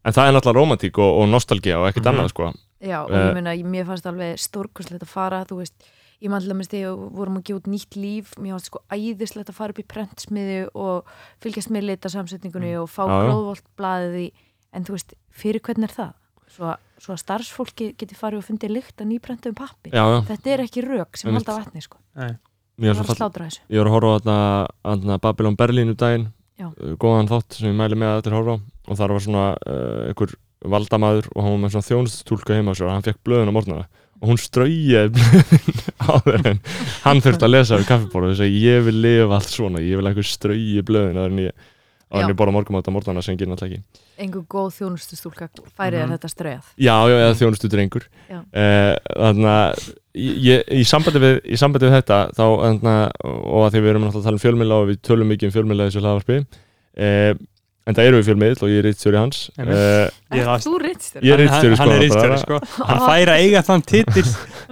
S1: en það er náttúrulega romantík og, og nostalgía og ekkert
S3: Mhm.
S1: annað sko.
S4: Já, og
S1: Eh.
S4: ég meina, ég- mér fannst alveg stórkostlegt að fara, þú veist, ég til að minnst þegar við vorum að út nýtt líf, mér fannst sko æðislegt að fara upp í prentsmiði og fylgjast með lita samsetningunni og fá gróðvolt blaðið í, en þú veist, fyrir hvernig er það? Svo, svo að starfsfólki geti farið og fundið lykt að nýprentum pappi.
S1: já, já,
S4: Þetta er ekki rök sem halda vatni, sko.
S1: ég var að horfa á þarna, þarna Babylon Berlin um daginn góðan þátt sem ég mæli með að allir horfa á. Og þar var svona uh, einhver valdamaður og hann var með svona þjónustúlka heima á og hann fekk blöðun á morgnana. Og hún straujaði blöðin á þeir hann þurfti að lesa við kaffibóra og þess að ég vil lifa allt svona. Ég vil einhver strauji blöðin að ég að
S4: Já.
S1: Hann er borða morgumátt á morgnana sem gerir náttúrulega ekki
S4: Engu góð þjónustustúlka færið er
S3: Mhm.
S4: þetta ströðað.
S1: Já, já, eða þjónustu drengur uh, Þannig að ég, í, sambandi við, í sambandi við þetta þá, þarna, og að því við erum náttúrulega að tala um fjölmiðla og við tölum mikið um fjölmiðla í þessu hlaðvarpi uh, en það eru við fjölmiðl og ég er rittstjóri hans
S3: Einmitt.
S1: uh,
S3: Ég er
S4: Er
S3: að-
S4: þú rittstjóri?
S1: Ég er ritstjóri,
S3: hann, hann er
S1: sko,
S3: sko. hann fær að eiga þann titil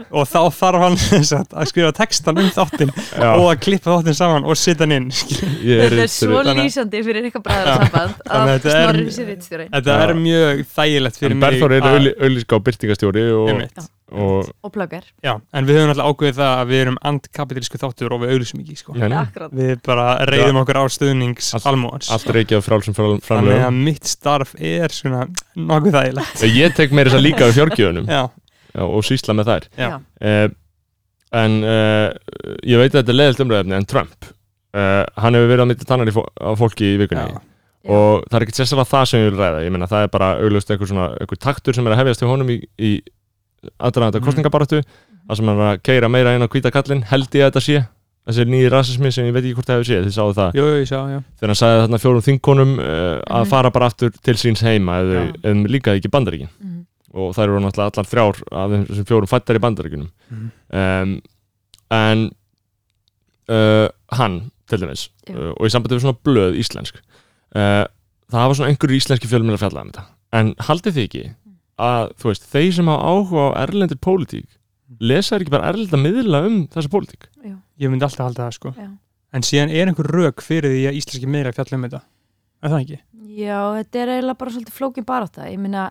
S3: og þá þarf hann sem sagt, að skrifa textan um þáttin
S1: Já,
S3: og að klippa þáttin saman og setja hann inn
S1: ég er
S4: Þetta er svo lýsandi fyrir eitthvað bræðarsamband
S3: Þannig að er-
S4: snorri sér rittstjóri
S3: þetta er mjög þægilegt fyrir
S1: En
S3: mig
S1: Berþór er auðlíska og byrtingastjóri og. Og
S4: og pluggar.
S3: Já, en við höfum alltaf ákveðið það að við erum andkapitalísku þáttur og við auðlýsum ekki sko.
S4: Akkurat.
S3: við bara reyðum okkur á stuðnings
S1: er frálsum
S3: þannig að mitt starf er svona nokkuð þægilegt.
S1: Ég tek meira þess að líka við fjárgjöfunum
S3: Já,
S1: og sísla með þær.
S3: Já.
S4: Já.
S1: uh, en uh, ég veit að þetta er leðilt umræðefni en Trump uh, hann hefur verið að mynda tannar fó á fólki í vikunni.
S3: Já,
S1: og það er ekkert sérstaklega það sem ég vil ræða. Ég meina það er bara auglust svona einhver taktur sem er að hefjast til honum í, í aðdraðanda
S3: Mhm.
S1: kostningabaratu það sem hann er að keira meira inn á hvíta kallinn held ég að þetta sé þessi nýji rasismi sem ég veit ekki hvort það hefur séð þið sáðu það
S3: jú, jú, ég sá,
S1: þegar hann sagði þarna fjórum þingkonum uh, að
S4: Mhm.
S1: fara bara aftur til síns heima eða um, líka ekki bandaríkin
S4: Mhm.
S1: og þær eru náttúrulega allar þrjár af þessum fjórum fættar í bandaríkunum
S3: Mhm.
S1: um, en uh, hann til dæmis uh, og í sambandi við svona blöð íslensk uh, það hafa svona einhverju íslenski fjölmjöla fjallað um þetta en haldið þið ekki að þú veist, þeir sem hafa áhuga á erlendir pólitík lesa er ekki bara erlenda miðla um þessa pólitík
S4: Já.
S3: Ég myndi alltaf halda það sko
S4: Já.
S3: En síðan er einhver rök fyrir því að íslenski meira fjalla um þetta Er það ekki?
S4: Já, þetta er eiginlega bara svolítið flókin barátta. Ég meina,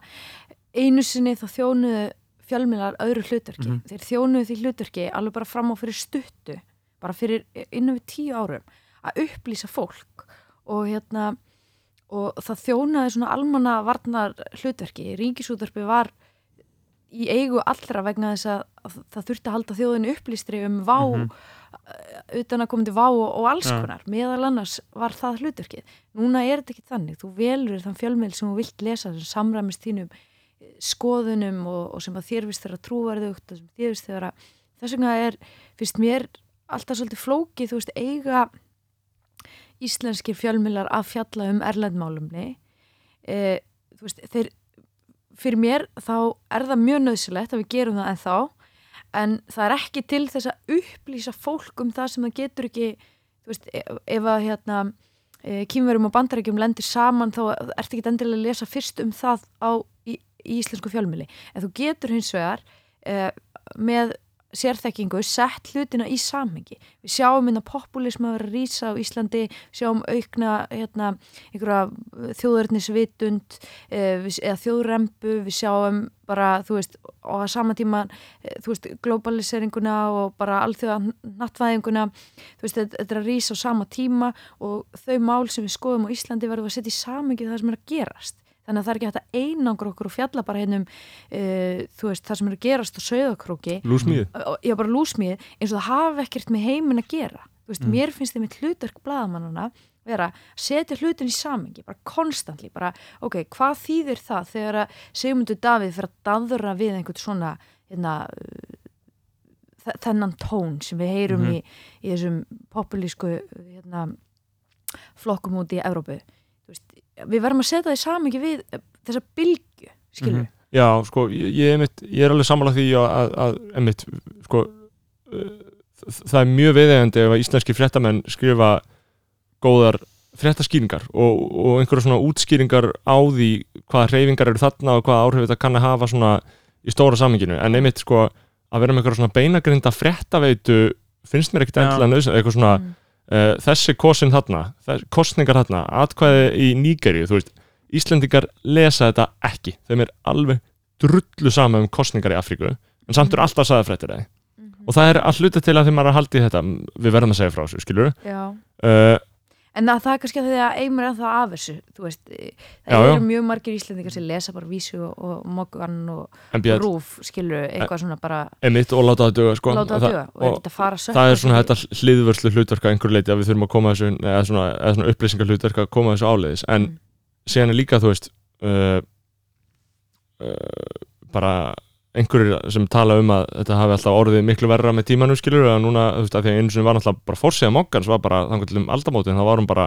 S4: einu sinni þá þjónuðu fjölmiðlar öðru hlutverki.
S3: Mhm.
S4: Þeir þjónuðu því hlutverki alveg bara fram á fyrir stuttu, bara fyrir innan við tíu árum, að upplýsa fólk og hérna, og það þjónaði svona almanna varnar hlutverki. Ríkisútverfi var í eigu allra vegna þess að, að það þurfti að halda þjóðinu upplýstri um vá,
S3: Mhm.
S4: utan að komandi vá og, alls
S3: Ja.
S4: konar. Meðal annars var það hlutverkið. Núna er þetta ekki þannig. Þú velur þann fjölmiðl sem þú vilt lesa sem samræmist þínum eh, skoðunum og, og sem að þér vist þeirra trúverðugt og sem þér vist þeirra þess vegna er, finnst mér alltaf svolítið flókið, þú veist, eiga íslenskir fjölmiðlar að fjalla um erlendmálumni e, þú veist, þeir fyrir mér þá er það mjög nöðsilegt að við gerum það ennþá en það er ekki til þess að upplýsa fólk um það sem það getur ekki þú veist, ef, ef að hérna e, kýmverum og bandarækjum lendir saman þá ertu ekki endilega að lesa fyrst um það á, í, í íslensku fjölmili en þú getur hins vegar e, með sérþekkingu sett hlutina í samhengi. Við sjáum hérna populisma að rísa á Íslandi, sjáum aukna hérna, einhverja þjóðurnisvitund eh, eða þjóðrembu, við sjáum bara, þú veist, og að sama tíma eh, þú veist, globaliseringuna og bara alþjóða nattvæðinguna þú veist, þetta er að rísa á sama tíma og þau mál sem við skoðum á Íslandi verðum að setja í samhengi það sem er að gerast þannig að það er ekki hægt að einangra okkur og fjalla bara hennum uh, þú veist, það sem er að gerast á söðakróki
S1: lúsmíð
S4: já bara lúsmíð eins og það hafi ekkert með heiminn að gera. Þú veist,
S3: Mm.
S4: mér finnst þið mitt hlutverk blaðamannana vera að setja hlutin í samengi bara konstantli, bara ok, hvað þýðir það þegar að Sigmundur Davíð fyrir að daðra við einhvern svona hérna þe- þennan tón sem við heyrum
S3: Mhm.
S4: í, í þessum populísku hérna, flokkum út í veist, við verðum að setja það í samengi við eh, þessa bylgju, skilur
S3: Mhm.
S1: Já, sko, ég, ég, einmitt, ég er alveg sammála því að, að, að einmitt, sko, uh, það er mjög viðegandi ef að íslenski fréttamenn skrifa góðar fréttaskýringar og, og einhverja svona útskýringar á því hvaða hreyfingar eru þarna og hvaða áhrif þetta kann að hafa svona í stóra saminginu, en einmitt sko að vera með einhverja svona beinagrinda fréttaveitu finnst mér ekkert endilega nöðsyn eitthvað svona,
S4: Mm.
S1: Uh, þessi kosin þarna, þess, kostningar þarna atkvæði í Nígeríu, þú veist Íslendingar lesa þetta ekki. Þeim er alveg drullu sama um kostningar í Afríku, en samt eru alltaf saðafrættir þeir
S4: Mhm.
S1: og það er að hluta til að þeim er að haldi þetta, við verðum að segja frá þessu, skilur uh,
S4: en að það er kannski að því að eimur ennþá af þessu, veist eh, það
S1: Já, já.
S4: eru mjög margir íslendingar sem lesa bara vísu og, og mokkan og
S1: MBL,
S4: rúf, skilur, eitthvað svona bara
S1: emitt og láta það duga sko.
S4: láta það duga og er
S1: og
S4: að að sökka
S1: það er svona þetta hliðvörslu hlutverk að einhverju leiti að við þurfum að koma þessu eða svona, eða svona upplýsingar hlutverk að koma þessu áleiðis en
S4: Mm.
S1: síðan er líka þú veist uh, uh, bara einhverjir sem tala um að þetta hafi alltaf orðið miklu verra með tímanum skilur að núna, þú veist, að því að einu sem var alltaf bara fórsíða mokkans var bara þannig til um aldamótin þá var hún bara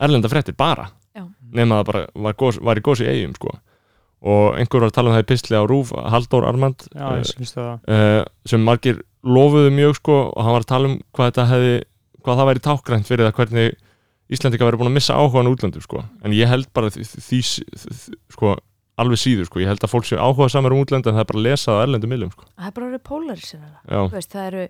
S1: erlenda fréttir bara.
S4: Já.
S1: nema það bara var, gos, var í gósi eigum sko. Og einhver var að tala um það í pistli á Rúf Halldór Armand
S3: Já,
S1: uh, uh, sem margir lofuðu mjög sko og hann var að tala um hvað þetta hefði hvað það væri tákgrænt fyrir það hvernig Íslandika verið búin að missa áhugan útlöndu sko. En ég held bara því, því, því, því sko alveg síður sko, ég held að fólk séu áhuga samar um útlöndu en það er bara að lesa það á erlendu miljum sko.
S4: Það er bara
S1: já,
S4: þú veist, það eru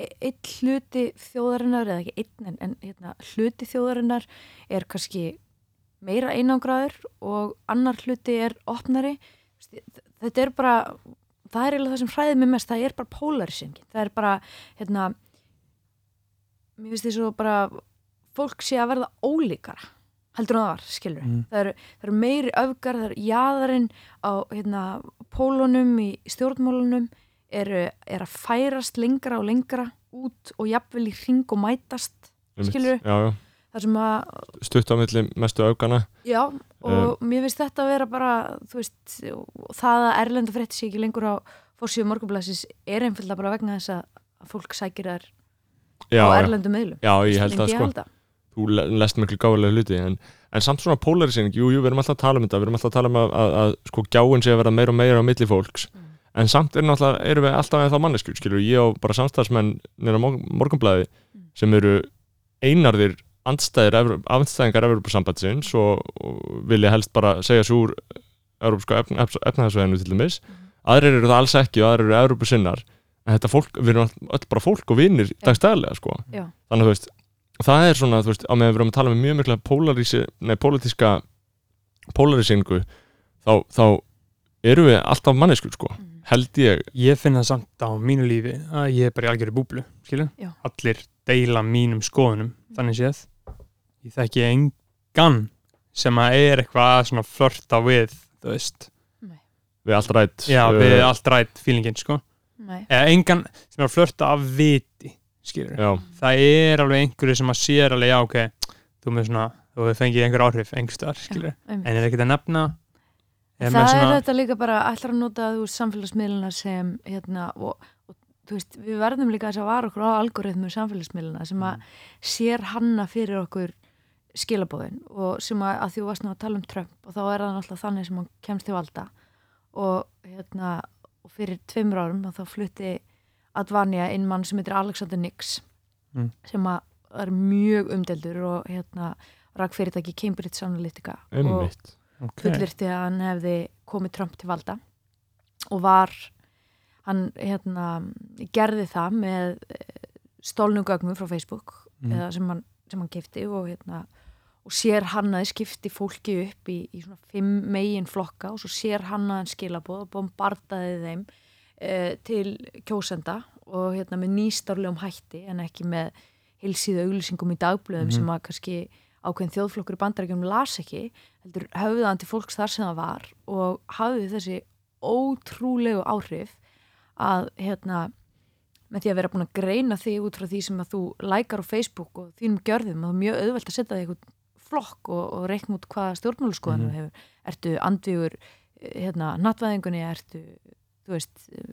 S4: e- einn hluti þjóðarinnar eða ekki einn en, en hérna, hluti þjóðarinnar er kannski meira einangraður og annar hluti er opnari. Þetta er bara það er eiginlega það sem hræðið mig mest. Það er bara polarisingin það er bara hérna mér finnst því svo bara fólk sé að verða ólíkara heldur en það var, skilur
S3: Mm.
S4: það, eru, það eru meiri öfgar, það eru jaðarinn á hérna, pólunum í stjórnmálunum eru, er að færast lengra og lengra út og jafnvel í ring og mætast
S1: já,
S4: þar sem að,
S1: stutt á milli mestu aukana
S4: já og mér finnst þetta að vera bara veist, það að Erlenda frétti sig ekki lengur á fórsíðu morgunblæsis er einfalda bara vegna þess að að fólk sækir þær á
S1: já,
S4: erlendum meðlum
S1: já, ég held það sko. Þú le- lest miklu gáðilega hluti en, en samt svona polarisering, jú, jú, við erum alltaf að tala um þetta við erum alltaf að tala um að, að, að sko gjáin sé að vera meira og meira á milli fólks
S4: Mm.
S1: en samt er náttúrulega, erum við alltaf eða þá manneskjur, skilur, ég og bara samstagsmenn nýra morgunblæði
S4: Mm.
S1: sem eru einarðir andstæðir, andstæðingar Evropasambandsins og, og vilja helst bara segja svo úr Európsku efnaðarsvæðinu til dæmis. Aðrir eru það alls ekki og aðrir eru Európusinnar en þetta fólk, við erum öll bara fólk og vinnir dagstæðlega sko. Þannig að þú veist, það er svona þú veist, á meðan við erum að tala með mjög mikla polarísi, nei, pólitíska polarisingu þá, þá erum við alltaf manneskur sko
S4: Mhm.
S1: held ég,
S3: Ég finn það samt á mínu lífi að ég er bara í algjörðu búblu, skilur.
S4: Já.
S3: Allir deila mínum skoðunum, þannig séð. Ég þekki engan sem að er eitthvað að svona flörta við, þú veist.
S1: Við allt rætt
S3: Já, við allt rætt feelingin, sko.
S4: Nei.
S3: Eða engan sem er að flörta af viti, Það er alveg einhverju sem að sér alveg, já, ok Þú með svona, þú hefur fengið einhver áhrif
S4: einmitt.
S3: En er ekkert að nefna er
S4: það
S3: með
S4: er
S3: svona,
S4: þetta líka bara ætlar að nota þú veist, samfélagsmiðluna sem hérna, og, og þú veist, við verðum líka þess að vara okkur á algoritmu samfélagsmiðluna sem að sér hanna fyrir okkur skilabóðin og sem að, að þú varst nú að tala um Trump og þá er það náttúrulega þannig sem hann kemst til valda. Og hérna og fyrir tveimur árum þá flutti Advanja inn mann sem heitir Alexander Nix
S3: Mm.
S4: sem að er mjög umdeldur og hérna rak fyrirtæki Cambridge Analytica og
S1: einmitt
S3: ok,
S4: fullirti að hann hefði komið Trump til valda og var hann hérna gerði það með stólnum gögnum frá Facebook
S3: Mm.
S4: eða sem hann, sem hann kefti og hérna og sér hann að skipti fólki upp í, í svona fimm megin flokka og svo sér hann að hann skilabóð og bombardaði þeim e, til kjósenda og hérna með nýstárlegum hætti en ekki með heilsíðu auglýsingum í dagblöðum
S3: Mhm.
S4: sem að kannski ákveðin þjóðflokkur í bandarækjum las ekki, heldur höfðu það til fólks þar sem það var og hafði þessi ótrúlegu áhrif að hérna með því að vera búin að greina þig út frá því sem að þú lækar á Facebook og þínum gjörðum og það er mjög auðvelt að setja þig eitthvað flokk og, og reikna út hvaða stjórnmáluskoðan mm
S3: Mhm.
S4: hefur. Ertu andvígur eh, hérna, nattvæðingunni, ertu þú veist, eh,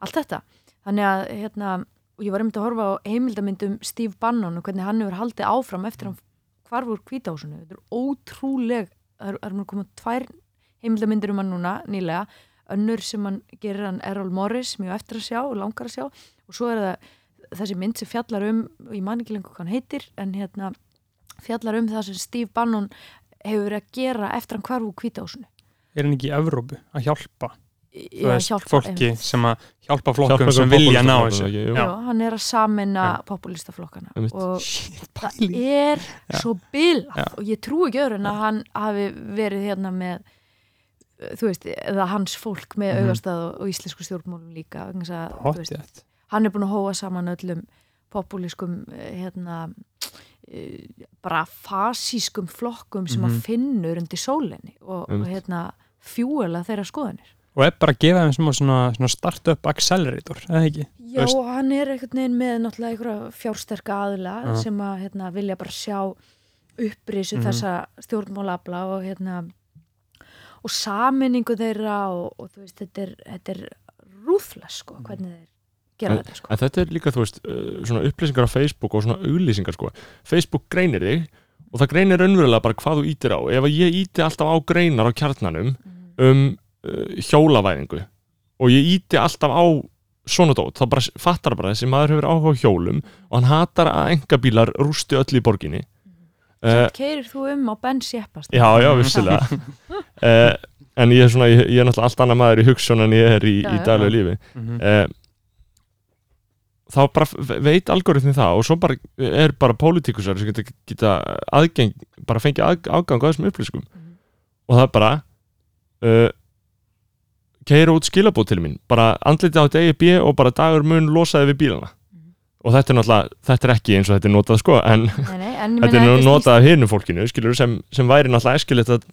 S4: allt þetta. Þannig að hérna, ég var einmitt að horfa á heimildamyndum Steve Bannon og hvernig hann hefur haldið áfram eftir hann hvarf úr kvítahúsinu, þetta er ótrúleg það er, maður komið tvær heimildamyndir um hann núna nýlega. Önnur sem hann gerir hann Errol Morris mjög eftir að sjá og langar að sjá. Og svo er það þessi mynd sem fjallar um og ég man ekki lengur hvað hann heitir en hérna fjallar um það sem Steve Bannon hefur verið að gera eftir hann hvarf úr kvítahúsinu
S3: er hann ekki í Evrópu að hjálpa, veist,
S4: hjálpa,
S3: fólki
S4: einmitt.
S3: sem að hjálpa flokkum
S1: Hjálpa
S3: sem vilja ná þessu. Já.
S4: Já, hann er að samina populistaflokkana og það er
S3: Já.
S4: svo bilað og ég trúi ekki öðru en að hann hafi verið hérna með þú veist, eða hans fólk með
S3: Mhm.
S4: augastað og, og íslensku stjórnmálum líka vegna þess að, veist, hann er búin að hóa saman öllum populískum eh, hérna eh, bara fasískum flokkum sem
S3: Mhm.
S4: að finnur undir sólinni og, og hérna fjúela þeirra skoðanir
S3: og er bara að gefa þeim svona, svona, svona start-up accelerator, eða ekki?
S4: Já, hann er einhvern veginn með náttúrulega einhverja fjársterka aðila
S3: Já.
S4: sem að hérna, vilja bara sjá upprisu
S3: Mhm.
S4: þessa stjórnmálabla og hérna og saminningu þeirra og, og þú veist, þetta er, þetta er rúðfles sko, hvernig þeir gera þetta sko.
S1: En þetta er líka, þú veist, uh, svona upplýsingar á Facebook og svona auglýsingar, sko. Facebook greinir þig og það greinir raunverulega bara hvað þú ítir á. Ef ég íti alltaf á greinar á kjarnanum um uh, hjólavæðingu og ég íti alltaf á svona dót, þá bara fattar bara þessi maður hefur áhuga á hjólum og hann hatar að engabílar rústi öll í borginni. Uh,
S4: Keirir þú um á Ben Sjeppast?
S1: já, já, vissilega. uh, en ég er svona, ég, ég er náttúrulega allt annað maður í hugsun en ég er í, í
S4: já.
S1: daglegu lífi.
S3: Mm
S1: uh, þá bara veit algoritmin það og svo bara er bara pólitíkusar sem geta, geta aðgeng bara fengið að, aðgang á þessum upplýsingum
S4: Mhm.
S1: og það er bara uh, keira út skilabóð til mín. Bara andliti á þetta eigi B og bara dagur mun losaði við bílana.
S4: Mhm.
S1: og þetta er náttúrulega, þetta er ekki eins og þetta er notað sko en
S4: Nei, nei, en
S1: þetta er notað af hinu fólkinu skilur sem, sem væri náttúrulega eskilegt að,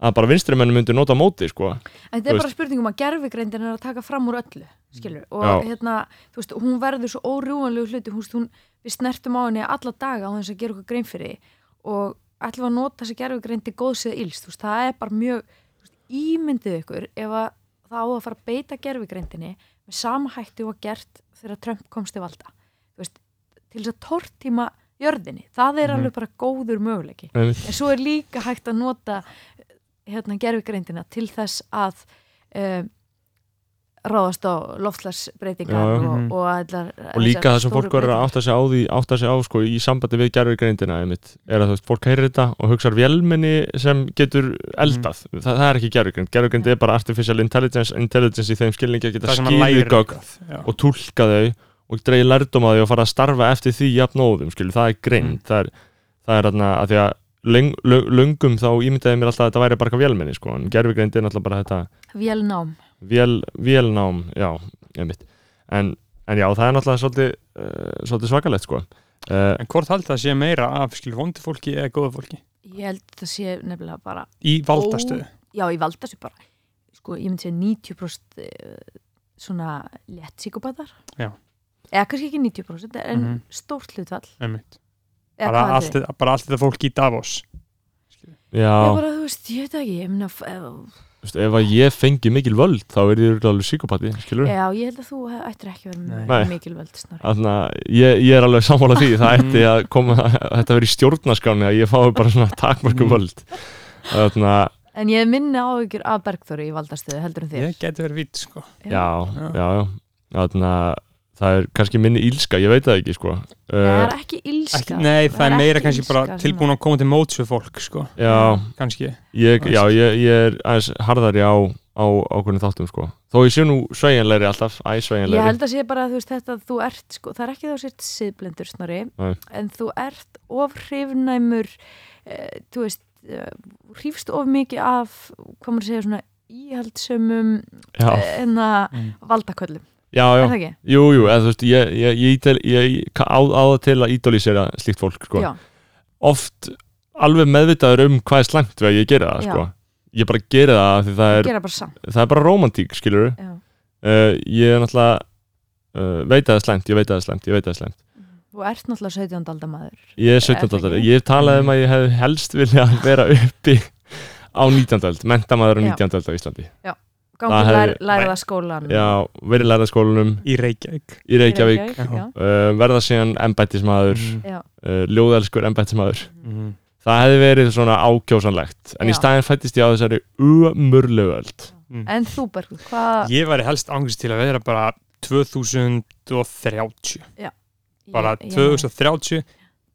S1: að bara vinstri menn myndi nota móti sko.
S4: En þetta er bara spurning um að gerfigreindin er að taka fram úr öllu, skilur, og
S1: Já.
S4: hérna, veist, hún verður svo órjúanlegu hluti, hún, hún, við snertum á henni alla daga á þess að gera okkur grein fyrir og ætlum að nota þess að gerfigreind góðs eða veist, það er bara mjög ímyndið ykkur ef að það á að fara að beita gerfigreindinni með sama hætti og gert þegar Trump komst til valda, veist, til þess að tortíma jörðinni, það er
S3: Mhm.
S4: alveg bara góður möguleiki.
S1: En,
S4: svo er líka hægt að nota hérna gerfigreindina til þess að um, ráðast á
S1: já.
S4: og,
S3: Mhm.
S4: og, allar,
S1: og líka það sem fólk verður að átta sig á því átta sig á sko í sambandi við gerfugreindina einmitt, er að þú veist, fólk heyrir þetta og hugsaður vélmenni sem getur eldað
S3: Mhm.
S1: það, það er ekki gerfugreind, gerfugreind er bara artificial intelligence, intelligence í þeim skilningi að geta
S3: eitthvað. Já.
S1: og túlka þau og dreigja lærdum að því og fara að starfa eftir því jafnóðum, skilur, það er greind
S3: Mm.
S1: það er, það er þarna að því að löng, löng, löngum þá ímyndaði mér alltaf að þetta væri bara eitthvað vélmenni sko, en gerfugreind er náttúrulega bara þetta
S4: vélnám
S1: vél, vélnám, já, einmitt. En, en já, það er náttúrulega svolítið, uh, svolítið svakalegt sko. Uh,
S3: en hvort haldið það sé meira af skilur vondi fólki eða góða fólki?
S4: Ég held það sé nefnilega bara
S3: í valdastöðu?
S4: já, ég valda sér bara. Sko, ég myndi segja 90% eh, svona létt síkopatar
S3: Já.
S4: eða kannski ekki 90% en
S3: Mhm.
S4: stórt hlutfall.
S3: Einmitt.
S4: Eða
S3: bara allt, allt þetta fólk í Davos
S1: já,
S4: ég bara, þú veist, ég veit ekki ég myndi að
S1: þú veist, ef að ég fengi mikil völd þá er ég alveg psykopati, skilur
S4: Já, ég held að þú ættir ekki að vera
S3: Nei.
S4: með
S1: Nei.
S4: mikilvæld snar.
S1: Þannig að ég, ég er alveg sammála því það ætti að koma, þetta verið í stjórnaskáni að ég fái bara svona takmörku
S3: Mm.
S1: völd Þannig að,
S4: En ég hef minni áhyggjur af Bergþóri í valdastöðu heldur en þér.
S3: ég geti verið vitt sko
S1: já,
S3: Já.
S1: já, já Þannig að það er kannski minni ílska, ég veit það ekki sko.
S4: Það
S1: uh,
S4: er ekki ílska.
S3: ekki, nei, það, er meira kannski bara
S4: illska
S3: tilbúin að koma til móts við fólk sko.
S1: Já,
S3: kannski.
S1: Ég, já ég, ég er aðeins harðari á, á ákveðin þáttum sko. Þó ég sé nú sveigjanlegri alltaf, æ
S4: Ég
S1: sveigjanlegri
S4: held að sé bara að þú veist þetta að þú ert, sko, það er ekki þá sért siðblindur snori, en þú ert of hrifnæmur, uh, þú veist, uh, hrifst of mikið af, hvað maður segja, svona íhaldsömum
S1: Já,
S4: eh, enna
S3: Mm.
S4: valdaköllum.
S1: Já, já? Jú, jú, eða þú veist, ég, ég, ég, ég, ég á, á það til að ídolísera slíkt fólk sko
S4: Já.
S1: oft alveg meðvitaður um hvað er slæmt við að ég gera það
S4: Já.
S1: sko. ég bara gera það það er, það er bara romantík skilur
S4: já.
S1: uh, ég er náttúrulega uh, veit að það er slæmt, ég veit að það er slæmt, ég veit að það er slæmt
S4: þú ert náttúrulega 17. aldar maður
S1: ég er
S4: Er það
S1: 17. aldar, ég talaði um að ég hef helst vilja vera uppi á 19. öld, mentamæður á
S4: Já.
S1: 19. öld á Íslandi
S4: gangi lær,
S1: hefði-
S4: lærða skólan
S1: já, verið lærða skólanum
S3: í Reykjavík
S1: í Reykjavík,
S4: já.
S1: uh, verða síðan embættismæður.
S4: Já.
S1: uh, ljóðelskur embættismæður
S3: Mhm.
S1: það hefði verið svona ákjósanlegt en í
S4: Já.
S1: staðin fættist ég á þessari umurlegu öld
S4: en þú Bergur, hvað
S3: ég væri helst ángist til að vera bara 2030 bara
S4: Ég- ég-
S3: 2030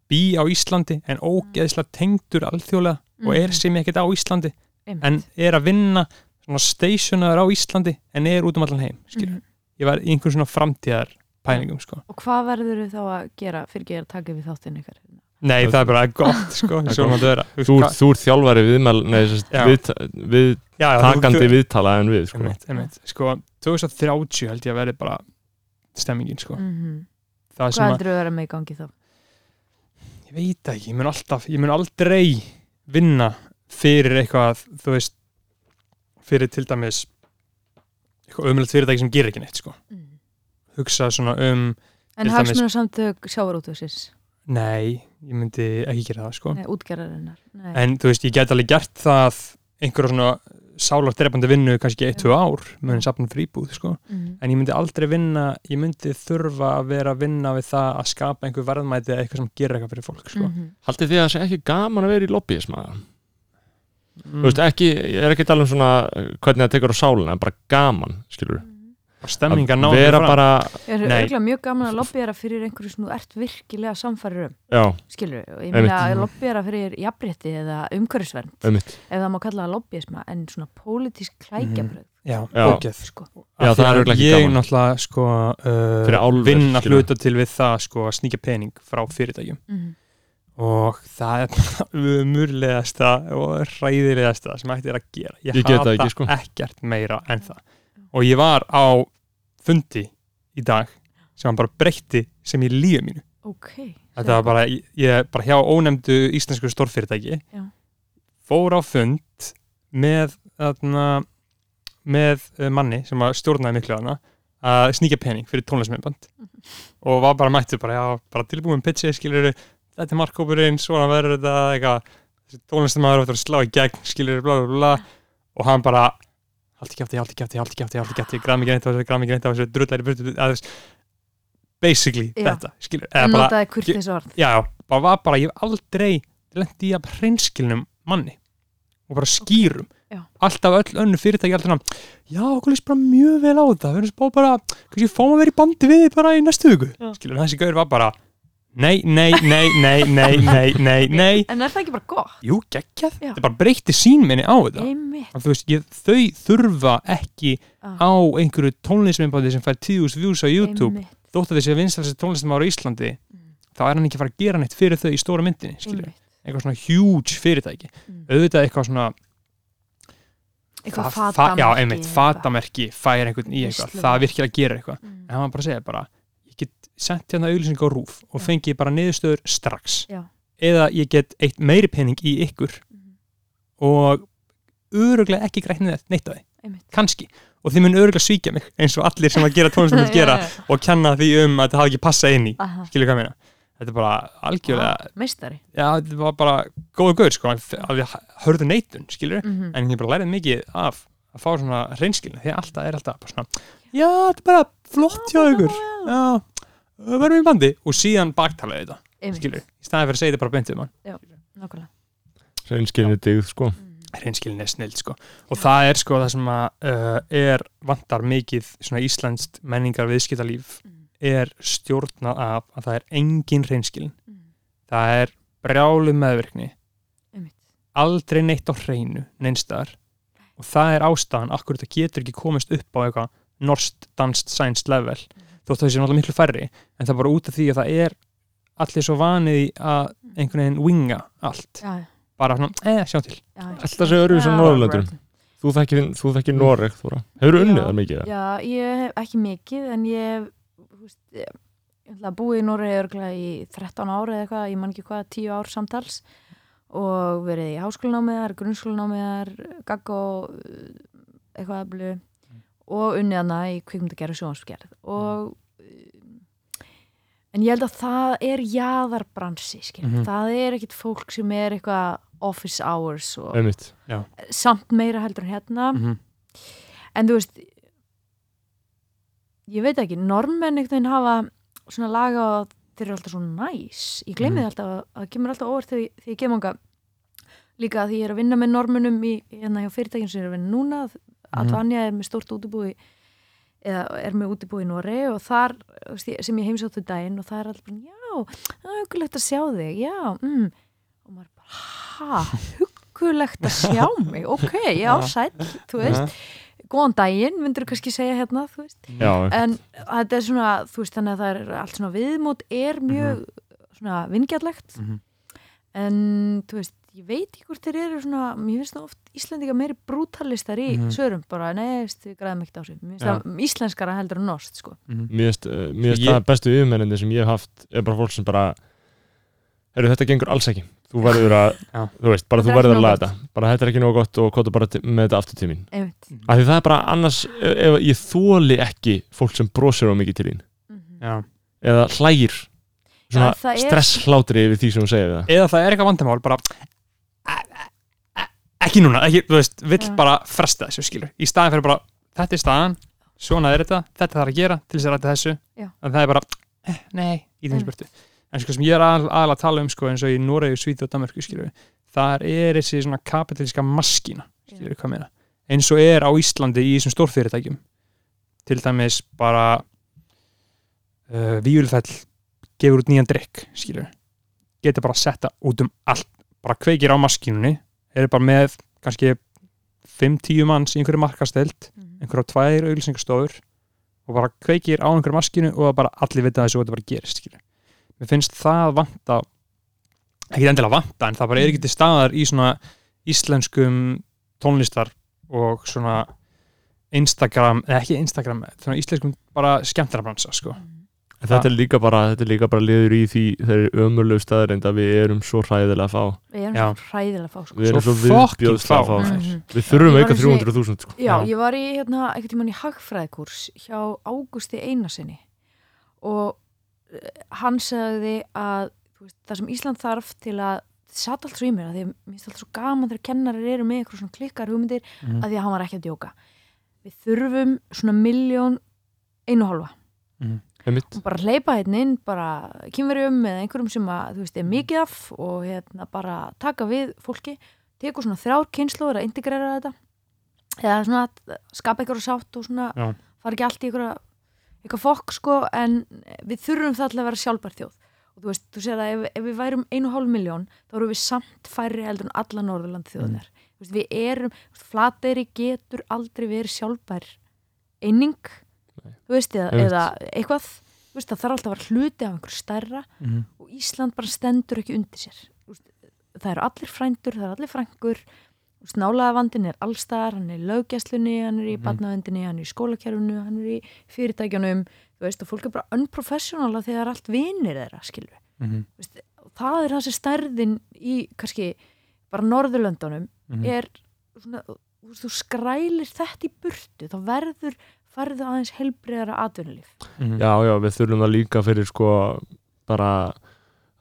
S3: bý á Íslandi en ógeðslega tengdur alþjóðlega og er
S4: Mhm.
S3: sem ekkert á Íslandi
S4: Einmitt.
S3: en er að vinna stationaður á Íslandi en er út um allan heim skilur.
S4: Mhm.
S3: ég var í einhvern svona framtíðar pælingum sko.
S4: og hvað verður þá að gera fyrir að taka við þáttinn ykkar
S3: nei það er bara gott sko,
S1: þú, ert- þú þjálfari viðmæl nei, sérst,
S3: Já.
S1: við, við
S3: já, já,
S1: takandi
S3: þú-
S1: viðtala en við sko.
S3: einmitt, einmitt. sko 2030 held ég að verði bara stemmingin sko.
S4: mm
S3: það sem
S4: hvað
S3: að
S4: heldur að vera með í gangi þá
S3: ég veit ekki, ég mun alltaf ég mun aldrei vinna fyrir eitthvað, þú veist fyrir til dæmis eitthvað umlega fyrirtæki sem gerir ekki neitt sko.
S4: mm.
S3: hugsa svona um
S4: en
S3: Til dæmis-
S4: hagsmunum samtök sjávarútvegsins
S3: nei, ég myndi ekki gera það sko.
S4: nei, útgerðarinnar nei.
S3: en þú veist, ég get alveg gert það einhverja svona sálar drefandi vinnu kannski 1-2 ár með henni safnum fríbúð sko.
S4: mm.
S3: en ég myndi aldrei vinna ég myndi þurfa að vera að vinna við það að skapa einhver verðmæti eða eitthvað sem gerir eitthvað fyrir fólk sko.
S4: Mhm.
S1: haldið þið að það sé ekki gaman að vera í lobbyismæða
S3: mm.
S1: þú veist ekki, ég er ekki að tala um svona uh, hvernig það tekur á sálina, en bara gaman skilur
S3: stemminga ná
S1: vera
S3: fram.
S1: bara,
S4: Ég er
S3: Nei.
S4: örgulega mjög gaman að lobbyera fyrir einhverju sem þú ert virkilega samfærir um
S1: já,
S4: skilur, og ég meina að lobbyera fyrir jafnrétti eða umhverfisvernd
S1: um mitt
S4: ef það má kalla það lobbyisma en svona pólitísk klækjabröð
S3: já,
S1: Já.
S3: ógeð
S4: sko.
S1: Já, það er
S3: að
S1: örugglega ekki
S3: ég
S1: gaman.
S3: náttúrulega sko uh, vinna
S1: skilur.
S3: hluta til við það sko að sníkja pening frá fyrirtækjum
S4: mm.
S3: Og það er umurlegasta og ræðilegasta sem hægt er að gera. Ég,
S1: Ég
S3: hata
S1: ekki, sko.
S3: ekkert meira en það. Og ég var á fundi í dag sem hann bara breytti sem í lífi mínu.
S4: Ok
S3: þetta var bara, ég, bara hjá ónefndu íslensku stórfyrirtæki.
S4: Já.
S3: fór á fund með þarna, með uh, manni sem að stjórnaði miklu þarna að sníkja pening fyrir tónlismennband og var bara mættur bara, bara tilbúin pitchi, skilur þetta er markkópurinn, svona verður þetta eitthvað, þessi tónlistamæður áttur að slá í gegn, skilur, bla bla bla og hann bara, haldi kæfti, haldi kæfti, haldi kæfti, haldi kæfti, græð mikið reynd á þessu, græð mikið reynd á þessu, drullæri burtu, að þess basically
S4: Já.
S3: þetta, eða bara
S4: notaði kurtis orð
S3: já, bara var bara, ég hef aldrei lendi í að hreinskilnum manni og bara skýrum
S4: Já.
S3: alltaf öll önnu fyrirtæki alltaf svona, já, okkur líst bara mjög vel á þetta við erum bara, kannski fáum að vera í bandi við bara í næstu viku,
S4: Já.
S3: skilur, þessi gaur var bara nei, nei, nei, nei, nei, nei, nei, nei.
S4: En er það ekki bara gott?
S3: Jú, geggjað,
S4: Já.
S3: það bara breytir sínminni á þetta
S4: Einmitt.
S3: Að þú veist, ég, þau þurfa ekki
S4: Ah.
S3: á einhverju tónlisminnbáði sem fær 10.000 views á YouTube
S4: Einmitt.
S3: þótt að þessi vinstalsi tónlistum ára í Íslandi
S4: Mm.
S3: þá er hann ekki að fara að gera neitt fyrir þau í stóra myndinni, skilju,
S4: Einmitt.
S3: eitthvað svona huge fyrirtæki,
S4: Mm.
S3: auðvitað eitthvað svona
S4: Eitthvað
S3: fa-
S4: fatamerki
S3: Já, einmitt, eða eitthvað. fatamerki fær einhvern í eitthvað,
S4: Veislumerki.
S3: það virkir að gera eitthvað
S4: Mm.
S3: en hann var bara að segja bara, sendt hérna auðlýsing á rúf og
S4: Já.
S3: fengi bara niðurstöður strax.
S4: Já.
S3: eða ég get eitt meiri pening í ykkur
S4: Mhm.
S3: og öruglega ekki grætt neitt því,
S4: einmitt.
S3: Kannski. Og þið mun öruglega svíkja mig eins og allir sem að gera tónlistum vil gera og kenna því um að það hafi ekki passað inn í.
S4: Aha.
S3: skilur hvað ég meina? Þetta er bara algjörlega
S4: Ah,
S3: já, þetta var bara góður gaur sko, að við hörðu neitun, skilur
S4: Mhm.
S3: en ég bara lærið mikið af að fá svona reynskilin, því að alltaf er alltaf bara svona, já, þetta er bara flott hjá ykkur, já verðum við í bandi og síðan baktalaði þetta
S4: einmitt,
S3: skilur, í staðið fyrir að segja þetta bara beintið mann.
S4: Nákvæmlega.
S1: Reynskilni digð sko.
S4: Mm.
S3: reynskilin er snild sko. Og það er sko það sem að uh, er vantar mikið svona íslenskt menningar viðskiptalíf
S4: Mm.
S3: er stjórnað af að það er engin reynskilin
S4: Mm.
S3: það er brjálu meðvirkni.
S4: Einmitt.
S3: Aldrei neitt á hreinu neinstaðar og það er ástæðan akkur þetta getur ekki komist upp á eitthvað norst, danst, sænst level þótt það sé náttúrulega miklu færri en það er bara út af því að það er allir svo vanið í að einhvern veginn winga allt
S4: já,
S3: bara svona, eh, sjá til.
S1: Alltaf sé öðruvísi á
S4: Já,
S1: Norðurlöndum.
S4: right.
S1: þú þekkir, þú þekkir Noreg Þóra hefur
S4: Já.
S1: unnið það mikið?
S4: Já, ég hef ekki mikið en ég hef þú veist, ég, að búa í Noregi örglega í 13 ári eða eitthvað, ég man ekki hvað, 10 ár samtals og verið í háskólanámiðar, grunnskólanámiðar gaggó eitthvað eflu og unnið hana í kvikmyndagerð og sjónvarsgerð og en ég held að það er jaðarbransi skil.
S3: Mhm.
S4: það er ekkit fólk sem er eitthvað office hours og
S1: einmitt
S4: samt meira heldur en hérna
S3: Mhm.
S4: en þú veist ég veit ekki, einhvern veginn hafa svona laga og þeir eru alltaf svo næs ég gleymi
S3: Mhm.
S4: mm. alltaf, að það kemur alltaf óvart þegar, þegar ég kem ánga líka því ég er að vinna með normunum í, hérna hjá fyrirtækjum sem ég er að vinna núna
S3: Mhm.
S4: Advanja er með stórt útibúi eða er með útibúi í Noregi og þar þú sem ég heimsáttu daginn og það er alltaf bara, já, það er hugulegt að sjá þig. Já, mm. og maður bara, ha, hugulegt að sjá mig? Ok, já, sæll, þú veist. Góðan daginn, myndur kannski segja hérna þú veist,
S1: já,
S4: en þetta er svona þú veist, þannig að það er allt svona viðmót er mjög svona vingjallegt
S3: Mhm.
S4: en þú veist, ég veit ekki hvort þeir eru svona, mér finnst það oft Íslandinga meiri brútalistar í
S3: Mhm.
S4: svörum bara, nei, veist, við græðum ekkert á sig mér finnst
S3: Já.
S4: það íslenskara heldur en norst sko.
S3: Mhm.
S1: finnst uh, mér finnst
S3: Ég-
S1: það bestu yfirmennindi sem ég hef haft er bara fólk sem bara heyrðu þetta gengur alls ekki þú verður að, þú veist, bara
S4: Þetta
S1: þú
S4: er
S1: verður að laga þetta bara þetta er ekki nógu gott og kóta bara með þetta aftur til mín
S4: einmitt
S1: af því það er bara annars ef, ef ég þóli ekki fólk sem brosir á mikið til þín
S4: Mhm.
S3: Já.
S1: eða hlægir svona stresshlátri yfir því sem hún segir við það
S3: eða það er eitthvað vandamál bara "Æ, æ, æ, ekki núna, ekki, þú veist, vill
S4: Já.
S3: bara fresta þessu skilur, í staðin fyrir bara þetta er staðan, svona er þetta þetta þarf að gera til þess að ræta þessu.
S4: Já.
S3: en það er bara, eh, nei, í þeim
S4: Einmitt.
S3: spurtu. En sko sem ég er aðal, aðal að tala um sko eins og í Noregu, Svíð og Danmarku skilur þar er þessi svona kapitalíska maskína, skilur hvað meina. Eins og er á Íslandi í þessum stórfyrirtækjum. Til dæmis bara uh, Víulfell gefur út nýjan drikk, skilur getur bara að setja út um allt bara kveikir á maskínunni er bara með kannski 5-10 manns í einhverju markasteld
S4: Mhm.
S3: einhverja tvær auglýsingastofur og bara kveikir á einhverju maskínu og bara allir vita þessu og þetta bara gerist skilur. mér finnst það vanta ekki endilega vanta en það bara er ekki til staðar í svona íslenskum tónlistar og svona Instagram, eða ekki Instagram svona íslenskum bara skemmtarabransa sko.
S1: En þetta er líka bara, þetta er líka bara liður í því þeirri ömurlegu staðarind að við erum svo hræðilega að fá
S4: við erum
S3: Já.
S4: svo hræðilega fá sko.
S1: við erum
S3: Svo
S1: svo viðbjóðslega að
S3: fá.
S1: fá
S4: Mhm.
S1: við þurfum
S4: í-
S1: 300.000 sko.
S4: Já,
S3: Já.
S4: ég var í hérna, tímann í hagfræðikurs hjá Ágústi Einarsinni og eh, hann sagði að þú veist, það sem Ísland þarf til að satt allt svo í mér að því að mér finnst alltaf svo gaman þegar kennarir eru með eitthvað svona klikkar hugmyndir
S3: Mhm.
S4: að því að hann var ekki að djóka við þurfum svona miljón einu hálfa
S1: Einmitt.
S4: Og bara hleypa hérna inn bara kynverjum eða einhverjum sem að þú veist er mikið af og hérna bara taka við fólki, tekur svona þrjár kynnslóður að integrera þetta. Eða svona að skapa eitthvað sátt og svona
S3: Já.
S4: fara ekki allt í eitthvað eitthvað fokk sko en við þurfum það alltaf að vera sjálfbær þjóð. Og þú veist, þú segir að ef, ef við værum einu hálf miljón þá erum við samt færri heldur en alla Norðurland þjóðunar mm. við erum, flateyri getur aldrei verið sjálfbær eining þú veist, eða, eða eitthvað þú veist, það þarf alltaf að vera hluti af einhverju stærra
S3: Mhm.
S4: og Ísland bara stendur ekki undir sér veist, það eru allir frændur, það eru allir frængur nálaðavandin er allstaðar hann er í löggæslunni, hann er í
S3: Mhm.
S4: barnavendinni hann er í skólakerfinu, hann er í fyrirtækjunum þú veist, og fólk er bara unprofessional af því það er allt vinir þeirra,
S3: Mhm.
S4: veist, og það er þessi stærðin í kannski bara Norðurlöndunum
S3: Mhm.
S4: er svona, þú skrælir þetta í burtu þá verður farðu aðeins helbriðara atvinnulíf
S3: Mhm.
S1: Já, já, við þurfum það líka fyrir sko bara,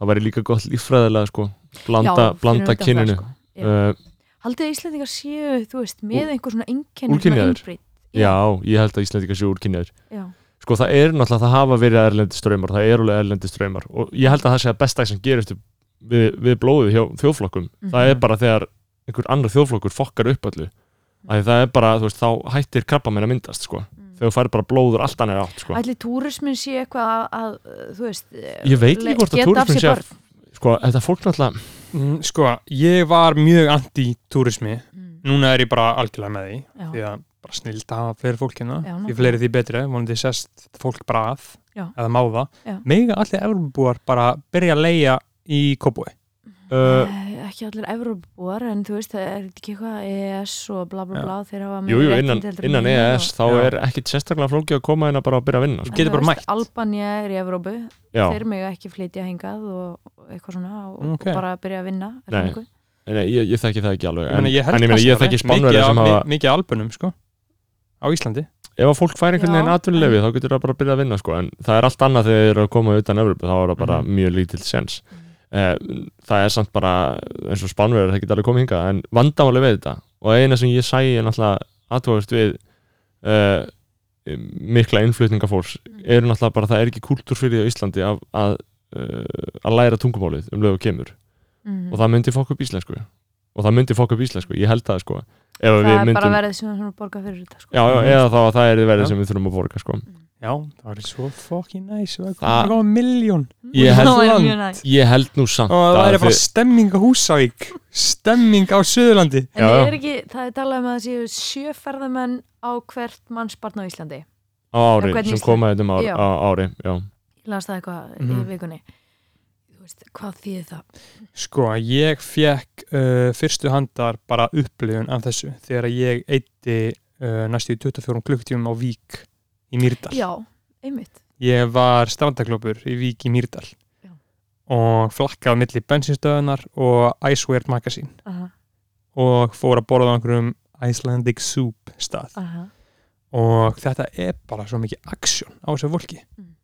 S1: það væri líka gott líffræðilega sko, blanda,
S4: Já,
S1: blanda kyninu
S4: sko.
S1: Uh,
S4: Haldið að Íslandingar séu, þú veist, með einhver svona einkenni
S1: úrkynjaðir? Já, ég held að Íslandika séu úrkynjaður
S4: já.
S1: Sko það er náttúrulega, það hafa verið erlendi ströymar það er alveg erlendi ströymar og ég held að það sé að besta sem gerist við, við blóðið hjá þjóðflokkum það er
S4: Mhm.
S1: bara þegar einhver annar þjóðflokkur fokkar upp öllu að það er bara, þú veist, þá hættir krabba að myndast sko, Þegar þú fær bara blóður allt annir átt sko,
S4: Ætli túrismin sé eitthvað að, að þú veist
S1: Ég veit ekki hvort að
S4: sér
S1: sé að- sko, þetta fólk náttúrulega
S3: Mm, Sko, ég var mjög anti-túrismi
S4: Mm.
S3: núna er ég bara algjörlega með því
S4: Já.
S3: því að bara snilt að hafa fleiri fólk hérna
S4: Já,
S3: því fleiri því betri, vonandi sest fólk bara að
S4: Já.
S3: eða má það
S4: Já.
S3: mega allir Európabúar bara byrja að leia í Kópúi
S1: uh,
S4: Eh, ekki allir Evrópubúar en þú veist, það er ekki eitthvað EES og bla bla bla þeir hafa
S1: Jú,
S4: meiri
S1: jú, innan,
S4: en
S1: innan EES
S4: og-
S1: þá
S3: Já.
S1: er ekkit sérstaklega flókið að koma inn að bara að byrja að vinna sko.
S3: Þú getur
S4: En
S3: bara mætt.
S4: Albania er í Evrópu
S1: Já,
S4: þeir mega ekki flytja hingað og eitthvað svona og,
S3: Ok.
S4: og bara byrja að vinna
S1: Nei. Nei, ég, ég þekki það ekki alveg
S3: meina, ég,
S1: en ég, ég þekki
S3: Mikið
S1: sem
S3: af-
S1: hafa
S3: mi- mikið albunum sko á Íslandi
S1: ef að fólk fær einhvern veginn atvinnulefi þá getur það bara að byrja að vinna sko. en það er allt annað þegar þeir eru að koma utan Evropu þá er það bara
S3: Mhm.
S1: mjög lítill sens eh, það er samt bara eins og spánverðar það getur alveg komið hingað en vandamáli við þetta og eina sem ég sæi er náttúrulega aðtóðast við eh, mikla innflutninga fólks eru náttúrulega bara það er ekki kultúr fyrir því á Íslandi að, að, eh, að læra tungumálið um lög og kemur
S4: Mhm.
S1: og það myndi fokk upp íslensku og það myndi fokk upp íslensku, ég held það sko ef
S4: það
S1: við
S4: er
S1: myndum
S4: bara verið sem við þurfum að borga fyrir þetta sko.
S1: já, já, eða þá að það er verið
S3: Já.
S1: sem við þurfum að borga sko
S3: já, það er svo fucking nice það
S1: Það-
S3: er komið miljón
S1: Ég held-
S4: það
S1: Ég held nú samt
S3: og það
S1: að
S3: er bara
S1: þið-
S3: stemming á Húsavík stemming á Suðurlandi
S4: En
S1: já.
S4: er ekki, það er talað um að það séu sjö ferðamenn á hvert mannsbarn á Íslandi
S1: á ári sem
S4: Ísland-
S1: koma þetta ári,
S4: Já.
S1: á ári já.
S4: Ég las það eitthvað
S3: Mhm.
S4: í vikunni Þú veist, Hvað þýðir það?
S3: sko, ég fekk uh, fyrstu handar bara upplifun af þessu þegar ég eitti uh, næstu í 24 klukkutímum á Vík í Mýrdal
S4: Já, einmitt
S3: ég var strandaglópur í Vík í Mýrdal
S4: Já.
S3: og flakkaði á milli bensinstöðunar og Icewear Magazine
S4: aha,
S3: og fór að borða á einhverjum Icelandic Soup stað
S4: aha.
S3: og þetta er bara svo mikið aksjón á þessu fólki
S4: Mm.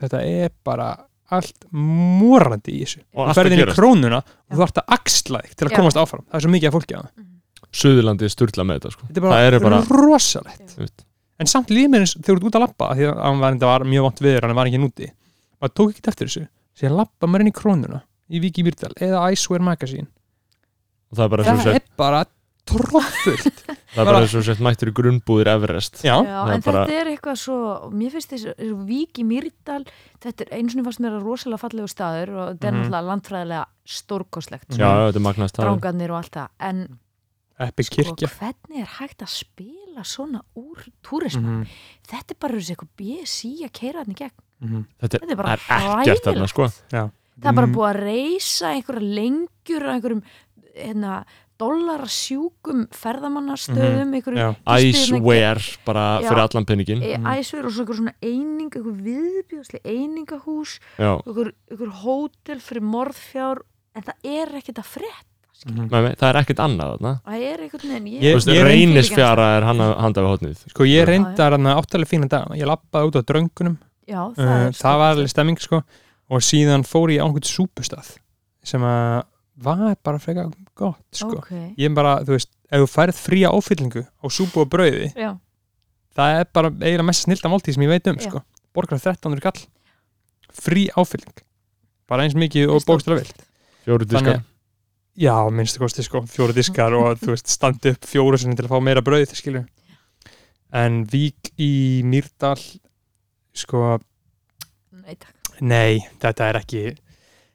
S3: þetta er bara allt morandi í þessu
S1: Og
S3: ferðin í krónuna og
S4: Já.
S3: þú ert að axla þig til að
S4: Já.
S3: komast áfram það er svo mikið af fólki á það
S1: Suðurlandi er sturla með þetta sko.
S3: þetta er
S1: Það
S3: bara,
S1: eru bara-
S3: rosalegt
S1: veist.
S3: En samt límir eins þegar þú ert út að labba því að hann var, var mjög vant viður hann var ekki núti maður tók ekki eftir þessu. Síðan labba maður inn í krónuna í Viki Mýrdal eða Icewear Magazine.
S1: Og það er bara eins og
S3: það
S1: sett,
S3: er bara tróðfullt
S1: það er bara eins og sett mættur í grunnbúðir Everest.
S3: Já,
S4: Já,
S1: það er
S4: en
S1: bara-
S4: þetta er eitthvað svo mér finnst þessu vík í Mýrdal þetta er eins og fannst mér að rosalega fallegu staður og þetta er
S3: Mhm.
S4: náttúrulega landfræðilega stórkostlegt
S1: já, já, þetta er magnast það
S4: drangarnir og allt það en sko,
S3: kirkja.
S4: hvernig er hægt að spila svona úr túrisma
S3: Mhm,
S4: þetta er bara eitthvað BSI að keira hann í gegn
S3: mhm.
S1: þetta
S4: Þetta er bara
S1: er þarna
S4: hræðilegt.
S1: sko
S4: það er bara
S3: Mm.
S4: búið að reysa einhverja lengjur á einhverjum hérna, dollarasjúkum ferðamannastöðum
S3: Já.
S1: Icewear bara
S4: Já.
S1: fyrir allan penningin
S4: e,
S3: Mhm.
S4: æsver og svo einhver svona eining einhver viðbjóðsli einingahús einhver, einhver hótel fyrir morðfjár en það er ekkert að frétt
S1: Nei, nei, það er ekkert annað
S4: það er einhvern veginn
S3: Ég-
S1: Þú veist,
S3: ég
S1: reynisfjara er hann handa við hotnið
S3: sko ég reyndar hann áttalega fína dag ég lappaði út á dröngunum.
S4: Já, það,
S3: það,
S4: er
S3: það var alveg stemming sko. Og síðan fór ég á einhvern súpustað sem að var bara frekar gott sko.
S4: Ok,
S3: ég er bara, þú veist, ef þú færð fría áfyllingu á súpu og brauði,
S4: já,
S3: það er bara eiginlega mest snilda máltíð sem ég veit um,
S4: Já.
S3: sko. Borgar 1300 kall frí áfylling. Bara eins mikið og bókstara vilt
S1: fjóru diska
S3: já, minnstu kosti sko, fjóru diskar og þú veist, standi upp fjóru sinni til að fá meira brauð, skilju en vík í Mýrdal sko,
S4: nei takk
S3: nei, þetta er ekki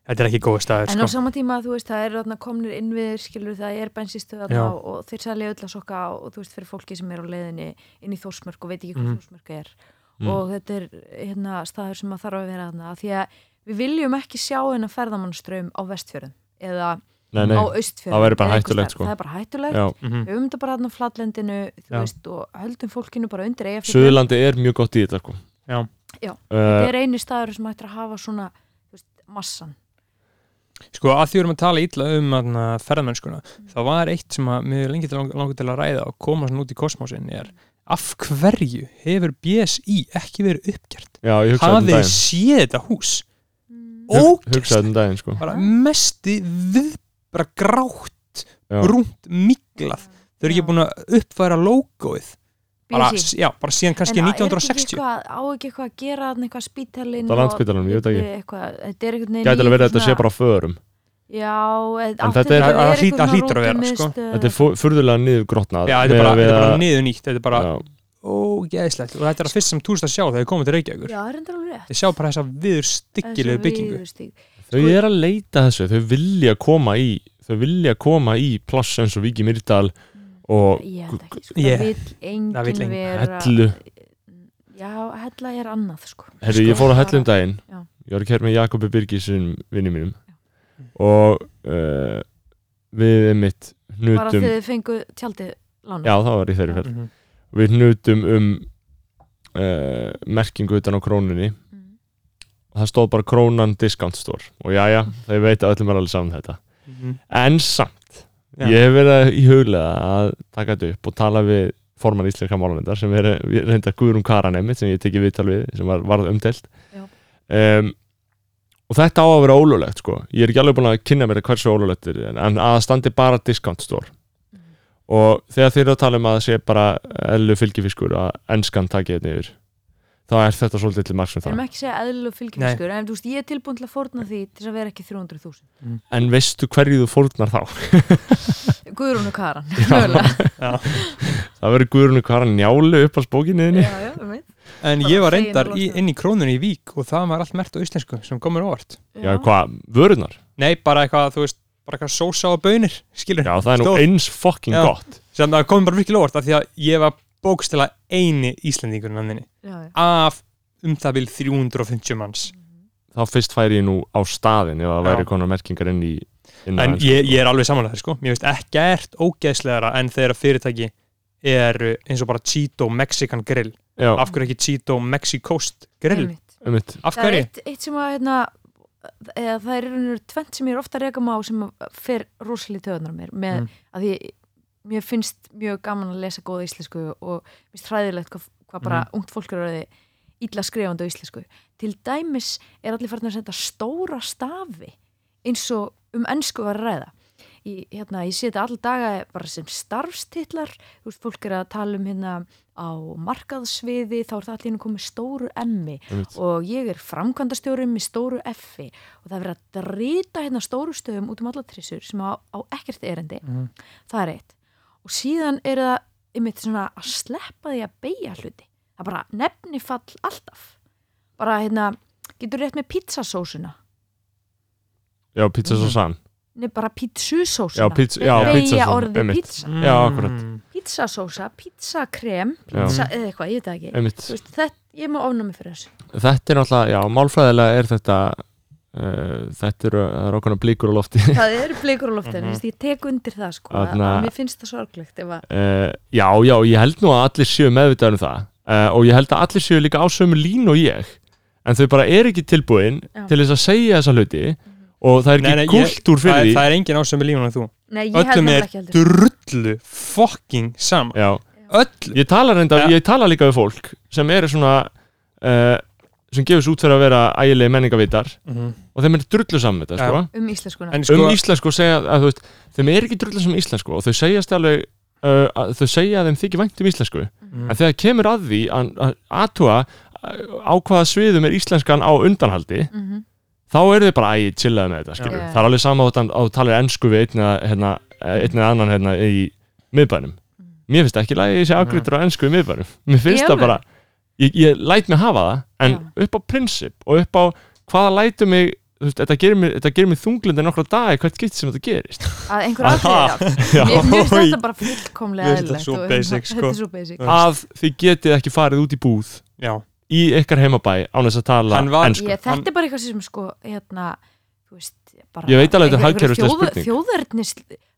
S3: þetta er ekki góð staður,
S4: En á
S3: sko
S4: sama tíma, þú veist, það er komnir innviðir, skilur, það er bensinstöð
S3: Já.
S4: þarna og, þeir selja öll að sokka og þú veist, fyrir fólki sem er á leiðinni inn í Þórsmörk og veit ekki hvað
S3: Mhm.
S4: Þórsmörk er
S1: Mm.
S4: og þetta er hérna staður sem að þarf að vera þarna því að við viljum ekki sjá
S1: nei, nei,
S4: á austfjörðum
S1: það væri bara hættulegt, sko.
S4: Það er bara hættulegt,
S1: já
S3: Mhm.
S4: við þetta bara þarna á flatlandinu, þú
S3: Já.
S4: veist, og höldum fólkinu bara undir eiga
S1: Suðurlandi er mjög gott í þetta sko
S3: Já.
S4: Já.
S1: Uh,
S4: Þetta er eini staður sem ættir að hafa svona, þú veist, massan
S3: Sko að því við erum að tala illa um aðna, ferðamennskuna, þá var eitt sem að mér lengi til langar til að ræða og koma svona út í kosmosin er af hverju hefur BSI ekki verið uppgjert?
S1: já, ég hugsaði um
S3: þetta hús?
S1: Hug-
S3: Ógæst,
S1: hugsaði um daginn sko
S3: bara mesti við, bara grátt,
S1: Já.
S3: rúmt, miklað. Þau eru ekki búin að uppfæra logoið. Bara, já, bara síðan kannski
S4: En á- er
S3: 1960.
S4: ekki eitthvað- á ekki eitthvað að gera eitthvað spítalinn
S1: Það er Landspítalanum, ég veit ekki.
S4: eitthvað, þetta er einhvern veginn
S1: gæti alveg verið að þetta sé bara förum
S4: já, en
S1: þetta er-
S3: það hlýt- það hlýtur að vera, sko.
S1: þetta er furðulega niður grotnað
S3: Já, þetta er bara, þetta bara niður nýtt, þetta er bara
S1: já,
S3: ógeðslegt og þetta er að fyrst sem túrist að sjá þegar þið komið til Reykjavíkur.
S4: já, það er endur alveg rétt
S3: Þið sjá bara þessa viður styggilegu byggingu.
S1: Þau er að leita þessu. Þau vilja koma í þau vilja koma í pláss eins og Viki Myrdal og
S4: ég held ekki, sko,
S3: Ég-
S4: það vil enginn. vera
S1: Hellu.
S4: já, hella er annað sko.
S1: Herru, ég fór að hellu um daginn.
S4: Já.
S1: ég var að kæra með Jakobi Birgisson vinni mínum. Og uh, við mitt
S4: bara
S1: hnutum
S4: þegar þið fengu tjaldið lána
S1: já, það var í þeirri ferð.
S3: Mhm.
S1: við hnutum um uh, merkingu utan á krónunni.
S4: Mm.
S1: Og það stóð bara krónan discount store og já, já, þau veit að öllum er alveg saman þetta
S3: Mhm.
S1: en samt
S3: Já.
S1: ég hef verið í huglega að taka þetta upp og tala við forman íslenska málanendar sem er reynda Guðrún Karan einmitt sem ég tekið viðtal við sem var, varð umdelt um, og þetta á að vera ólulegt sko. ég er ekki alveg búin að kynna mér hversu ólulegt er en að standi bara discount store og þegar þið eru að tala um að það sé bara ellu fylgifiskur að enskan taki þetta yfir þá er þetta svolítið til margsum
S4: Við erum
S1: það.
S4: ekki að segja eðlilega fylgjumskur en þú veist, ég er tilbúin til að fórna því til að vera ekki 300.000
S1: en veistu hverju þú fórnar þá?
S4: Guðrún og Karan, mögulega.
S1: Það verður Guðrún Karan njálu upp á spókinniðinni.
S4: Já, já,
S3: En
S4: Bara
S3: ég var reyndar í, inn í krónunni í Vík og það var allt mert á íslensku sem komur óvart.
S1: Já, hvað, vörunar?
S3: Nei, bara eitthvað, þú veist, bara eitthvað sósa og bönir skilur,
S1: Já, það er nú eins fucking
S3: Já.
S1: gott.
S3: Sem það komur bara virkilega óvart af því að ég var bókstila eini íslendingurinn að þinni af um það vil 350 manns.
S1: Þá fyrst færi ég nú á staðin ef það væri konar merkingar inn í inn
S3: en ég, ég er alveg samanlega sko. Mér finnst ekkert ógeðslegara en þegar fyrirtæki er eins og bara Cheeto Mexican Grill.
S1: Já,
S3: af hverju ekki Cheeto Mexicoast Grill?
S4: Einmitt.
S3: af
S4: Það er
S3: hverju?
S4: eitt, eitt sem að hérna, eða, það er einhvern tvent sem ég er ofta að reka má sem fer rosalega töðunar mér með
S3: Mm.
S4: að ég, mér finnst mjög gaman að lesa góða íslensku og mér finnst hræðilegt hvað, hvað bara
S3: Mm.
S4: ungt fólk er að verði illa skrifandi á íslensku. Til dæmis er allir farin að senda stóra stafi eins og um ennsku að ræða. Ég, hérna, ég þetta all daga bara sem starfstitlar. Þú veist, fólk er að tala um hérna á markaðsviði, þá er það allir komið stóru emmi og ég er framkvæmdastjóri með stóru effi og það er að drita hérna stóru stöðum út um alla trissur sem á, á ekkert erindi.
S3: Mhm.
S4: það er eitt og síðan er það einmitt svona að sleppa því að beigja hluti. Það bara nefnifall alltaf. Bara hérna, getur rétt með pizzasósuna?
S1: Já, pizza svo sann
S4: Nei, bara pítsusósuna
S1: Já, pizza- já,
S4: beigja orðið pizza.
S1: Já, akkurat.
S3: Mm.
S4: pizzasósa, pizzakrem pizza, eða eitthvað, ég veit það ekki. Veist, þetta, ég má ofnámi fyrir þessu.
S1: Þetta er náttúrulega, já, málfræðilega er þetta þetta eru, það eru okkur blíkur á lofti.
S4: Það eru blikur á loftinu,
S3: Mhm.
S4: mm ég tek undir það sko,
S1: Þarna-
S4: að mér finnst það sorglegt ef að
S1: uh, Já, já, ég held nú að allir séu meðvitaður um það. Uh, og ég held að allir séu líka á sömu línu og ég. En þau bara er ekki tilbúin
S4: Já.
S1: til þess að segja þessa hluti og það er
S3: Nei,
S1: ekki
S3: nei, ég-
S1: kultúr
S3: það,
S1: fyrir
S3: er-
S1: því.
S3: það er engin ásömi lífun en þú.
S4: Nei, ég held
S3: öllum er drullu fucking sama.
S1: Já,
S3: öll
S1: ég tala reynda,
S3: Ja.
S1: ég tala líka við fólk sem eru svona uh, sem gefur svo út fyrir að vera ægilegi menningavitar
S3: Mhm.
S1: og þeim er drullu saman þetta, sko
S4: um íslenskuna
S3: en sko,
S1: um íslensku og segja að veist þeim er ekki drullu saman íslensku og þau segjast alveg uh, að þau segja að þeim þykir vænt um íslensku
S3: Mhm.
S1: en þegar kemur að því að að aðtúa á hvaða sviðum er íslenskan á undanhaldi
S4: Mhm.
S1: þá eru þið bara ægir chillaði með þetta.
S4: Já.
S1: það er alveg sama á að þú talir ennsku við einn eða hérna, einn eða annan hérna í miðbænum mér finnst ekki lægi að ég sé afgriður á ennsku í miðbænum mér finnst það bara ég, ég læt mig hafa það en
S4: Já.
S1: upp á prinsip og upp á hvaða lætu mig þú veist, þetta gerir gerir mig þunglindi nokkra dag hvert skipt sem þetta gerist.
S4: Að einhver
S1: Já.
S4: mér mér finnst þetta bara fullkomlega
S3: Mér finnst þetta
S4: eðlilegt
S3: svo
S4: og-
S3: basic, sko.
S4: þetta er svo basic.
S1: Að þið getið ekki farið út í búð
S3: já,
S1: í ykkar heimabæ án þess að tala
S4: ég, þetta
S3: Hann-
S4: er bara eitthvað sem sko hérna, þú veist bara,
S1: Ég veit alveg þetta er
S4: einhver- einhver
S1: hagkerfisleg
S4: þjóð-
S1: spurning.
S4: þjóðernis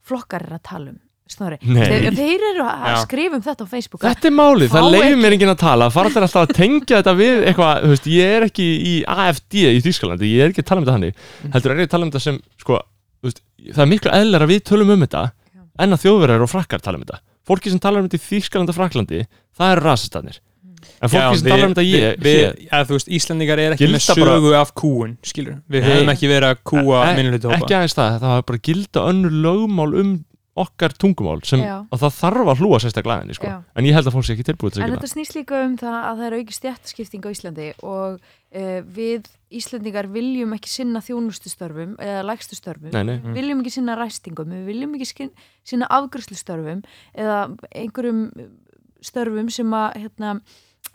S4: flokkar er að tala um Snorri,
S1: Nei.
S4: þeir, þeir eru að
S3: Já.
S4: skrifa um þetta á Facebook.
S1: Þetta er málið, það
S4: ekki-
S1: mér enginn að tala. Fara þeir alltaf að tengja þetta við eitthvað þú veist, ég er ekki í AFD í Þýskalandi ég er ekki að tala um þetta hannig heldur er ég að tala um þetta sem sko, þú veist, það er miklu eðlar að við tölum um þetta
S4: Já.
S1: en að þjóðverðar og frakkar tala um þetta. Fólki sem tala um þetta í Þýskalandi og Fraklandi það eru rasistanir en fólki
S3: Já,
S1: sem tala um þetta ég,
S3: við,
S1: hér,
S3: að, þú veist, Íslandingar er ekki með
S1: bara-
S3: sögu af kúun skilur, við höfum ekki verið að kúa
S1: E-
S3: hópa
S1: ekki aðeins það, það var bara gilda önnur lögmál um okkar tungumál sem
S4: Já.
S1: að það þarf að hlúa sérstaklega henni sko.
S4: Já.
S1: en ég held að fólk sé ekki tilbúið til að
S4: En
S1: gera
S4: þetta snýst líka um það að það er auki stjættaskipting á Íslandi og uh, við Íslandingar viljum ekki sinna þjónustustörfum eða lægstustörfum,
S1: Nei, nei,
S3: Mm.
S4: viljum ekki sinna ræstingum, við viljum ekki sinna afgröslustörfum eða einhverjum störfum sem að hérna,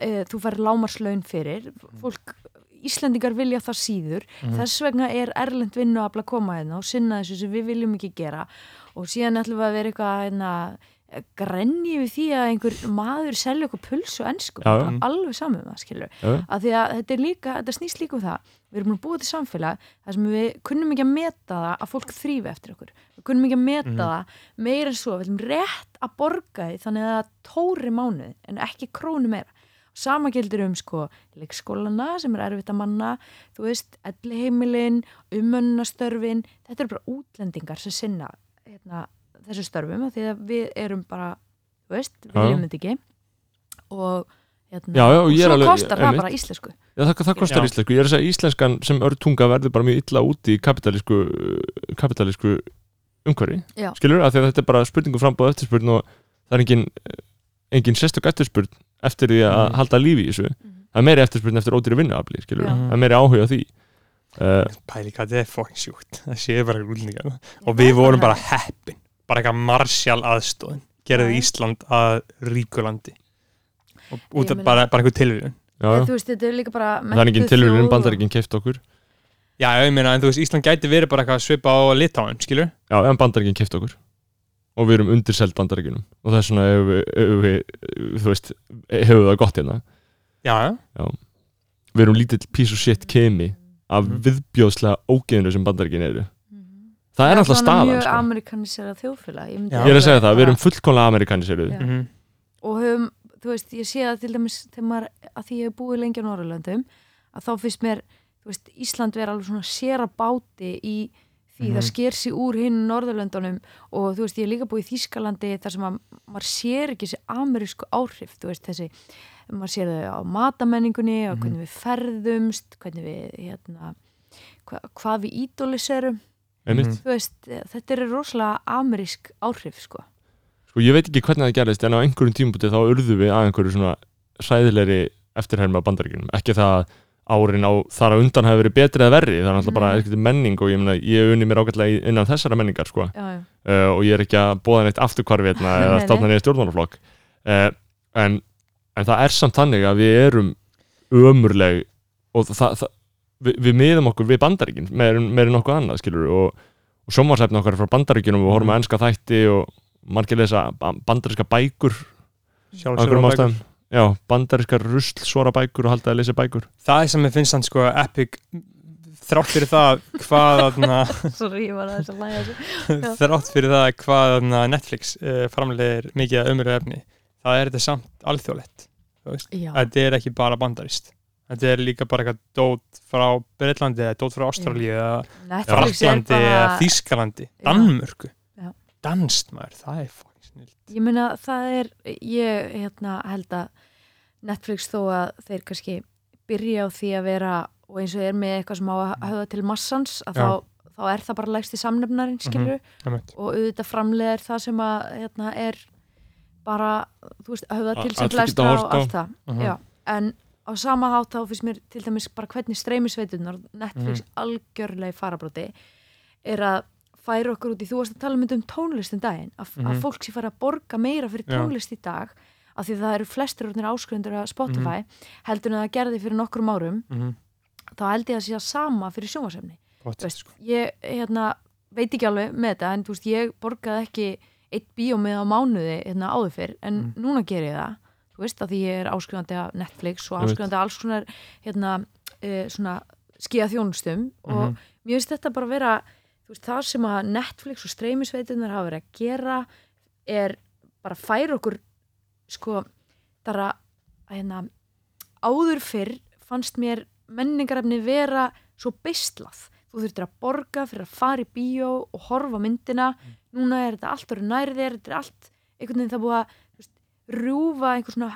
S4: uh, þú fær lámarslaun fyrir fólk Íslandingar vilja það síður
S3: Mhm.
S4: þess vegna er erlend vinnu að koma hérna og sinna þessu sem við viljum ekki gera og síðan ætlum við að vera eitthvað hérna, grenji við því að einhver maður selja okkur pulsu ennsku, alveg saman um það skilur, að því að þetta líka þetta snýst líka um það, við erum búin að búa til samfélag þar sem við kunnum ekki að meta það að fólk þrýfi eftir okkur. Við kunnum ekki að meta
S3: Mhm.
S4: það meira en svo. Við viljum rétt að borga því þannig að það tóri mánuð en ekki krónu meira. Sama gildir um sko leikskólana sem er erfitt að manna þú veist, elliheimilin umönnastörfin, þetta eru bara útlendingar sem sinna hérna, þessu störfum af því að við erum bara þú veist, við viljum þetta ekki. Og hérna,
S1: Já, já, og er
S4: svo
S1: alveg-
S4: kostar það bara íslensku.
S1: Já, það, það kostar
S3: Já.
S1: íslensku, ég er að segja íslenskan sem örtunga verður bara mjög illa úti í kapitalísku kapitalísku umhverfi, skilur, af því að þetta er bara spurningu frambóð eftirspurn og það er engin engin sérstök eftirspurn eftir því að
S3: Mhm.
S1: halda lífi í þessu.
S4: Mhm.
S1: það er meiri eftirspurn eftir ódýri vinnuafli, skilur
S4: Já.
S1: það er meiri áhuga á því
S3: pæli hvað þetta er fokkin sjúkt. Það séu bara útlendingar og við vorum bara. heppin. Bara eitthvað marsjál aðstóðin gerði. Ísland að ríkulandi og út
S4: Ég
S3: af
S4: meina-
S3: bara, bara einhver tilvíðun
S1: já.
S4: þú veist, þetta er líka bara
S1: það er engin
S4: menntuð
S1: tilvíðun
S4: þjóð
S1: bandaríkin keift okkur.
S3: Já, ég meina, en þú veist, Ísland gæti verið bara eitthvað svipa á litáin, skilur
S1: já, en bandaríkin keift okkur. Og við erum undirselt bandaríkinum og það er svona, ef við, ef við þú veist, hefur það gott hérna.
S3: Já, já,
S1: við erum lítill piece of shit kemi af
S3: Mhm.
S1: viðbjóðslega ógeðinu sem bandaríkin eru
S4: Mhm.
S1: það er alltaf
S4: svona
S1: staðan
S4: mjög
S1: sko.
S4: amerikanisera þjóðfélag ég, myndi
S3: Já.
S1: ég er að segja það, við erum fullkomlega amerikaniseruð
S4: Já.
S3: mhm,
S4: og höfum, þú veist, ég sé það til dæmis þegar maður, að því ég hef búið lengi á Norrlöndum, að þá finnst mér þú veist, Ísland vera alveg svona sér að báti í því
S3: Mhm.
S4: það sker sig úr hinn Norðurlöndunum og þú veist, ég hef líka búið í Þýskalandi þar sem að maður sér ekki þessi amerísku áhrif, þú veist, þessi maður sér þau á matamenningunni og
S3: Mhm.
S4: hvernig við ferðumst, hvernig við hérna, hva, hvað við ídóliserum veist, þetta er rosalega amerísk áhrif, sko.
S1: Sko ég veit ekki hvernig það gerist en á einhverjum tímabúti þá urðu við að einhverju svona sæðilegri eftirherma af bandaríkinum, ekki það að árin á þar á undan hafi verið betri eða verri það er alltaf bara
S4: Nei.
S1: eitthvað menning og ég, meina, ég unni mér ágætlega innan þessara menningar sko.
S4: já, já,
S1: uh, og ég er ekki að bóða neitt afturkvarfi hérna eða stofna neitt stjórnmálaflokk. Uh, en, en það er samt þannig að við erum ömurleg og það, það, við, við miðum okkur við bandaríkin meir, meir en nokkuð annað skilur og, og sjónvarsefni okkar er frá bandaríkinum og við horfum að enska þætti og margir lesa ba- bandaríska bækur.
S3: Sjálfsögur
S1: já, bandaríska rusl svora bækur og halda að lesa bækur.
S3: Það er sem ég finnst hann sko epic þrátt fyrir það hvað
S4: að Já.
S3: þrátt fyrir það hvað þarna Netflix uh, framlegir mikið að umröðu efni það er þetta samt alþjóðlegt þetta er ekki bara bandarist þetta er líka bara eitthvað dót frá Breitlandi eða dót frá Ástralíu eða
S4: er
S3: Frakklandi eða Þískalandi. Danmörku. Danst maður, það er fucking snill
S4: ég meina það er ég hérna held að Netflix þó að þeir kannski byrja á því að vera og eins og er með eitthvað sem á að höfða til massans að þá, þá er það bara lægst í samnefnarinn skilur
S3: Einmitt.
S4: og auðvitað framleiðir það sem að hérna er bara þú veist, höfða til sem flesta og allt það.
S3: Mhm.
S4: Já, en á sama hátt þá finnst mér til dæmis bara hvernig streymisveitunar Netflix algjörlega í farabróti er að færa okkur út í, þú varst að tala um þetta um tónlist um daginn, að,
S3: Mhm.
S4: að fólk sé fara að borga meira fyrir tónlist í dag af því það eru flestir orðnir áskrifundur að Spotify heldur en það gerði fyrir nokkrum árum
S3: Mhm.
S4: þá held ég að sé að sama fyrir sjónvarsefni veist, ég hérna, veit ekki alveg með þetta en þú veist, ég borgaði ekki eitt bíómið á mánuði hérna, áður fyrr en
S3: Mm.
S4: núna ger ég það þú veist að því ég er áskrifandi af Netflix og áskrifandi af alls konar hérna, uh, svona skíða þjónustum og
S3: Mhm.
S4: mér finnst þetta bara vera þú veist, það sem að Netflix og streymisveitunar hafa verið að gera er bara að færa okkur sko, það er að að hérna, áður fyrr fannst mér menningarefni vera svo beislað þú þurftir að borga fyrir að fara í bíó og horfa myndina núna er þetta allt orðið nærið þér þetta er allt einhvern veginn það búið að veist, rjúfa einhver svona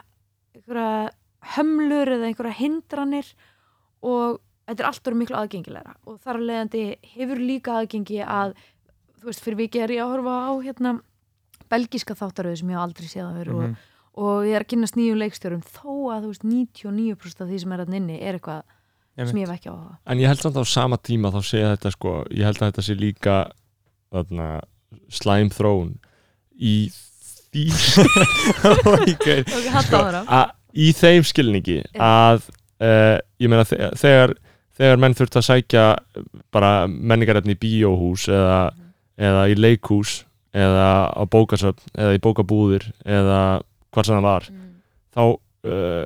S4: einhverja hömlur eða einhverja hindranir og þetta er allt orðið miklu aðgengilegra og þar að leiðandi hefur líka aðgengi að þú veist, fyrir vikið er ég að horfa á hérna belgíska þáttaröðu sem ég aldrei séð að vera
S3: Mhm.
S4: og, og ég er að kynast nýjum leikstjórum þó að þú veist 99% af því sem er að inni er eitthvað. Sem ég hef ekki á
S1: en ég held samt á sama tíma þá segja þetta sko, ég held að þetta sé líka þarna, slæm þróun í því
S3: okay.
S1: Að, í þeim skilningi að uh, ég meina þe- þegar þegar menn þurft að sækja bara menningarefni í bíóhús eða, eða í leikhús eða á bókasöfn eða í bókabúðir eða hvað sem það var
S4: Mm.
S1: þá uh,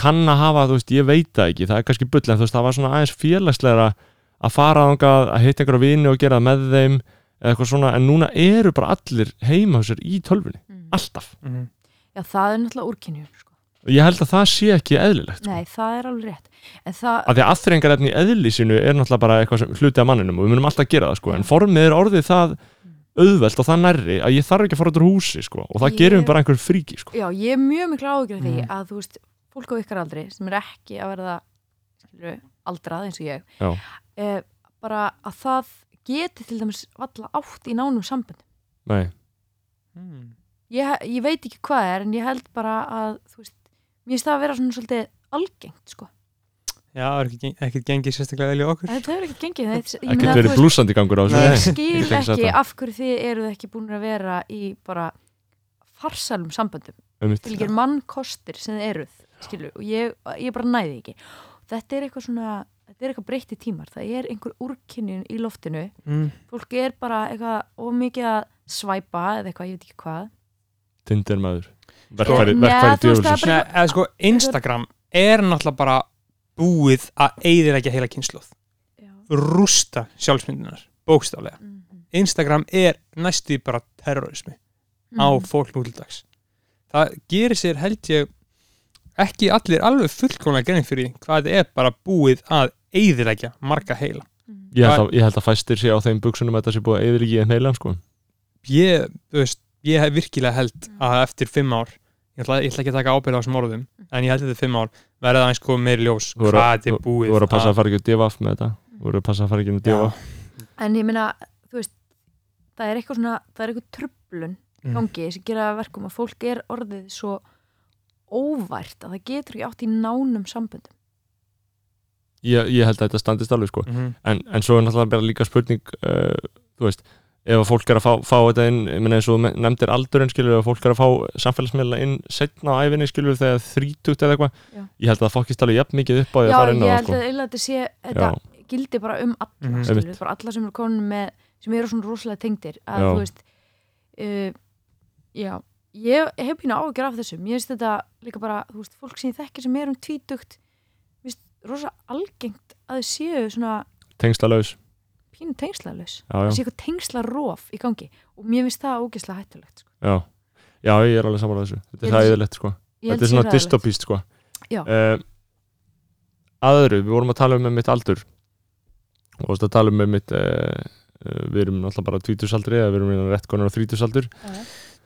S1: kann að hafa, þú veist, ég veit það ekki það er kannski bull, en þú veist, það var svona aðeins félagslegra að fara þangað, að hitta einhverja vini og gera það með þeim eða eitthvað svona, en núna eru bara allir heima á sér í tölvunni,
S4: Mm.
S1: alltaf
S3: Mhm.
S4: Já, það er náttúrulega úrkynjun sko.
S1: ég held að það sé ekki eðlilegt sko.
S4: nei, það er alveg rétt en það,
S1: af því að aðþrengarefni í eðli sínu er náttúrulega bara eitthvað sem hluti af manninum og við munum alltaf gera það sko. en formið er orðið það auðvelt og það nærri að ég þarf ekki að fara út úr húsi sko. og það
S4: Ég-
S1: gerir bara einhver fríki sko.
S4: já, ég er mjög miklu því
S3: Mhm.
S4: að þú veist, fólk á ykkar aldri sem er ekki að verða skilur, aldrað eins og ég
S1: Já.
S4: eh, bara að það geti til dæmis valla átt í nánum sambönd
S1: Nei,
S3: Mm.
S4: ég, ég veit ekki hvað er en ég held bara að þú veist, mér finnst það að vera svona svolítið algengt sko.
S3: Já, það er ekki, geng- ekkert gengið sérstaklega vel í okkur
S4: þetta hefur ekki gengið það,
S1: ekkert
S4: þú
S1: verið blúsandi gangur á þessu
S4: skil
S1: Ég tengi
S4: ekki
S1: þetta.
S4: af hverju þið eruð ekki búin að vera í bara farsalum samböndum ekki mannkostir sem þið eruð skilur, og ég, ég bara næði ekki. Þetta er eitthvað svona þetta er eitthvað breytti tímar, það er einhver úrkynnin í loftinu,
S3: mm.
S4: fólk er bara eitthvað ómikið að svæpa eða eitthvað, ég veit ekki hvað.
S1: Tinder maður verkfæri,
S4: Nei,
S1: verkfæri
S4: er bara-
S3: Nei, eða sko, Instagram er náttúrulega bara búið að eyðilegja heila kynsluð
S4: Já.
S3: rústa sjálfsmyndinar, bókstaflega.
S4: Mhm.
S3: Instagram er næstu bara terrorismi á
S4: Mhm.
S3: fólk nútildags það gerir sér held ég ekki allir alveg fullkomlega grein fyrir hvað þetta er bara búið að eyðilegja marga heila
S4: Mhm.
S1: ég, held að- ég held að fæstir sé á þeim buksunum að þetta sé búið að eðligi í heilan sko.
S3: ég, þú veist, ég hef virkilega held að eftir fimm ár ég ætla, ég ætla ekki að taka ábyrð á þessum orðum en ég held að eftir fimm ár verða það eins komið meiri ljós hvað þetta er búið
S1: þú voru að passa að fara ekki að divaf með þetta þú voru að passa að fara ekki að
S3: Já.
S1: divaf
S4: en ég meina, þú veist það er eitthvað svona, það er eitthvað tröflun í
S3: Mm.
S4: gangi sem gera að verkum að fólk er orðið svo óvært að það getur ekki átt í nánum samböndum
S1: ég, ég held að þetta standist alveg sko.
S3: Mhm.
S1: en, en svo er náttúrulega bara líka spurning uh, þú veist ef að fólk er að fá, fá þetta inn ég meina eins og nefndir aldurinn skilur ef fólk er að fá samfélagsmiðla inn setna á æfinni skilur þegar þrítugt eða eitthvað
S4: Já.
S1: ég held að það fókist alveg jafn mikið upp á því
S4: Já,
S1: að fara inn á
S4: ég
S1: það
S4: held
S1: sko.
S4: að eiginlega þetta sé þetta
S1: Já.
S4: gildi bara um alla
S3: Mhm.
S4: skilur,
S1: Einmitt.
S4: bara alla sem eru konin með sem eru svona rosalega tengdir að
S1: Já.
S4: þú veist uh, já, ég hef pínu ágjör af þessu mér finnst þetta líka bara, þú veist, fólk sem ég þekki sem er um tvítugt mér finnst rosa algengt að þau séu svona
S1: tengslalaus
S4: pínu tengslalaus
S1: já,
S4: það
S1: já,
S4: sé eitthvað tengslarof í gangi og mér finnst það ógeðslega hættulegt sko.
S1: já. já, ég er alveg saman á þessu þetta er hæðilegt sko. Þetta er svona dystopíst sko.
S4: Já.
S1: uh, aðru, við vorum að tala um með mitt aldur og þú veist að tala um með mitt uh, uh, við erum náttúrulega bara tvítusaldri eða við erum rétt konar á þrítusaldur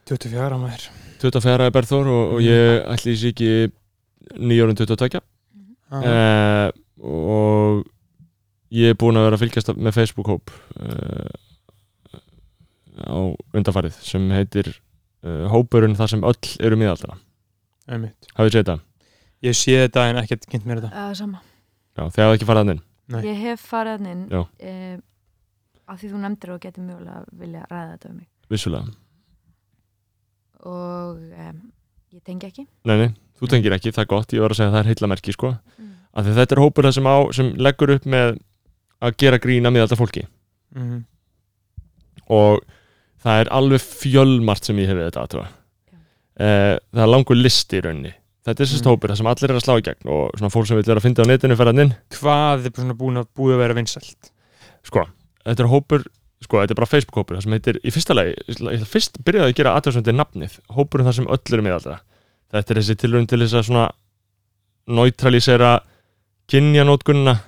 S3: 24 á maður
S1: 24 er Berþór og, og ég ætli þessi ekki nýjórun 22
S3: Ah.
S1: uh, og ég er búin að vera að fylgjast með Facebook-hóp uh, á undarfarið sem heitir uh, hópurinn þar sem öll eru miðaldra
S3: Einmitt.
S1: hafið þið séð þetta?
S3: ég sé þetta en ekkert kynnt mér þetta
S4: sama,
S1: Já, þegar það ekki farað inn
S3: Nei.
S4: ég hef farið inn
S1: Já.
S4: uh, af því þú nefndir og getur mögulega vilja ræða þetta um mig
S1: vissulega
S4: og um, ég tengi ekki
S1: Nei, nei, þú tengir ekki, það er gott, ég var að segja að það er heillamerki sko,
S4: mm.
S1: af því að þetta er hópur það sem, á, sem leggur upp með að gera grína miðaldra fólki
S3: mm.
S1: og það er alveg fjölmart sem ég hefði þetta aðtöfa
S4: Já.
S1: uh, það er langur listi í rauninni þetta er sérst
S3: Mm.
S1: hópur það sem allir er að slá í gegn og svona fólk sem vil vera að finna á netinu fer hann inn
S3: hvað er búin að búið að vera vinsælt
S1: sko, þetta er hópur sko, þetta er bara Facebook hópur það sem heitir, í fyrsta lagi ég fyrst byrjaði að gera aðtöfsöndir nafnið hópurinn þar sem öll eru miðaldra þetta er þessi tilraun til þess að svona neutralisera kynjanótgunna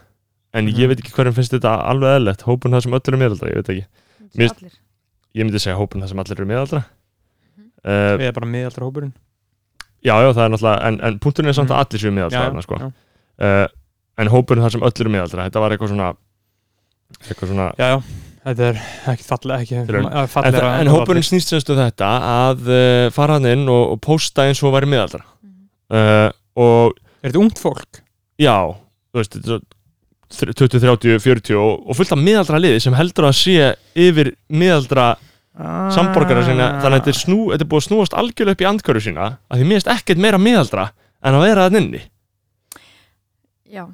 S1: en
S3: Mhm.
S1: ég veit ekki hverjum finnst þetta alveg eðlert hópurinn þar sem öll eru miðaldra, ég veit ekki Mér-
S4: allir
S1: ég myndi segja hópurinn þar sem allir eru miðaldra
S4: Mhm.
S1: uh,
S3: við erum bara miðaldra hópurinn
S1: Já, já, það er náttúrulega, en, en punkturinn er samt að
S3: Mhm.
S1: allir séu miðaldra þarna, sko.
S3: já,
S1: uh, en hópurinn þar sem öll eru miðaldra þetta var eitthvað svona eitthvað svona
S3: já, já, þetta er ekki fallega
S1: en, en hópurinn snýst semstu þetta að uh, fara hann inn og, og posta eins og væri miðaldra. Uh, og
S3: er þetta ungt fólk?
S1: já, þú veist þetta er svo 20, 30, 40 og, og fullt af miðaldra liði sem heldur að sé yfir miðaldra samborgara sína þannig að þetta er, snú, þetta er búið að snúast algjörlega upp í andkörðu sína að því finnst ekkert meira miðaldra en að vera þann inni.
S4: Já,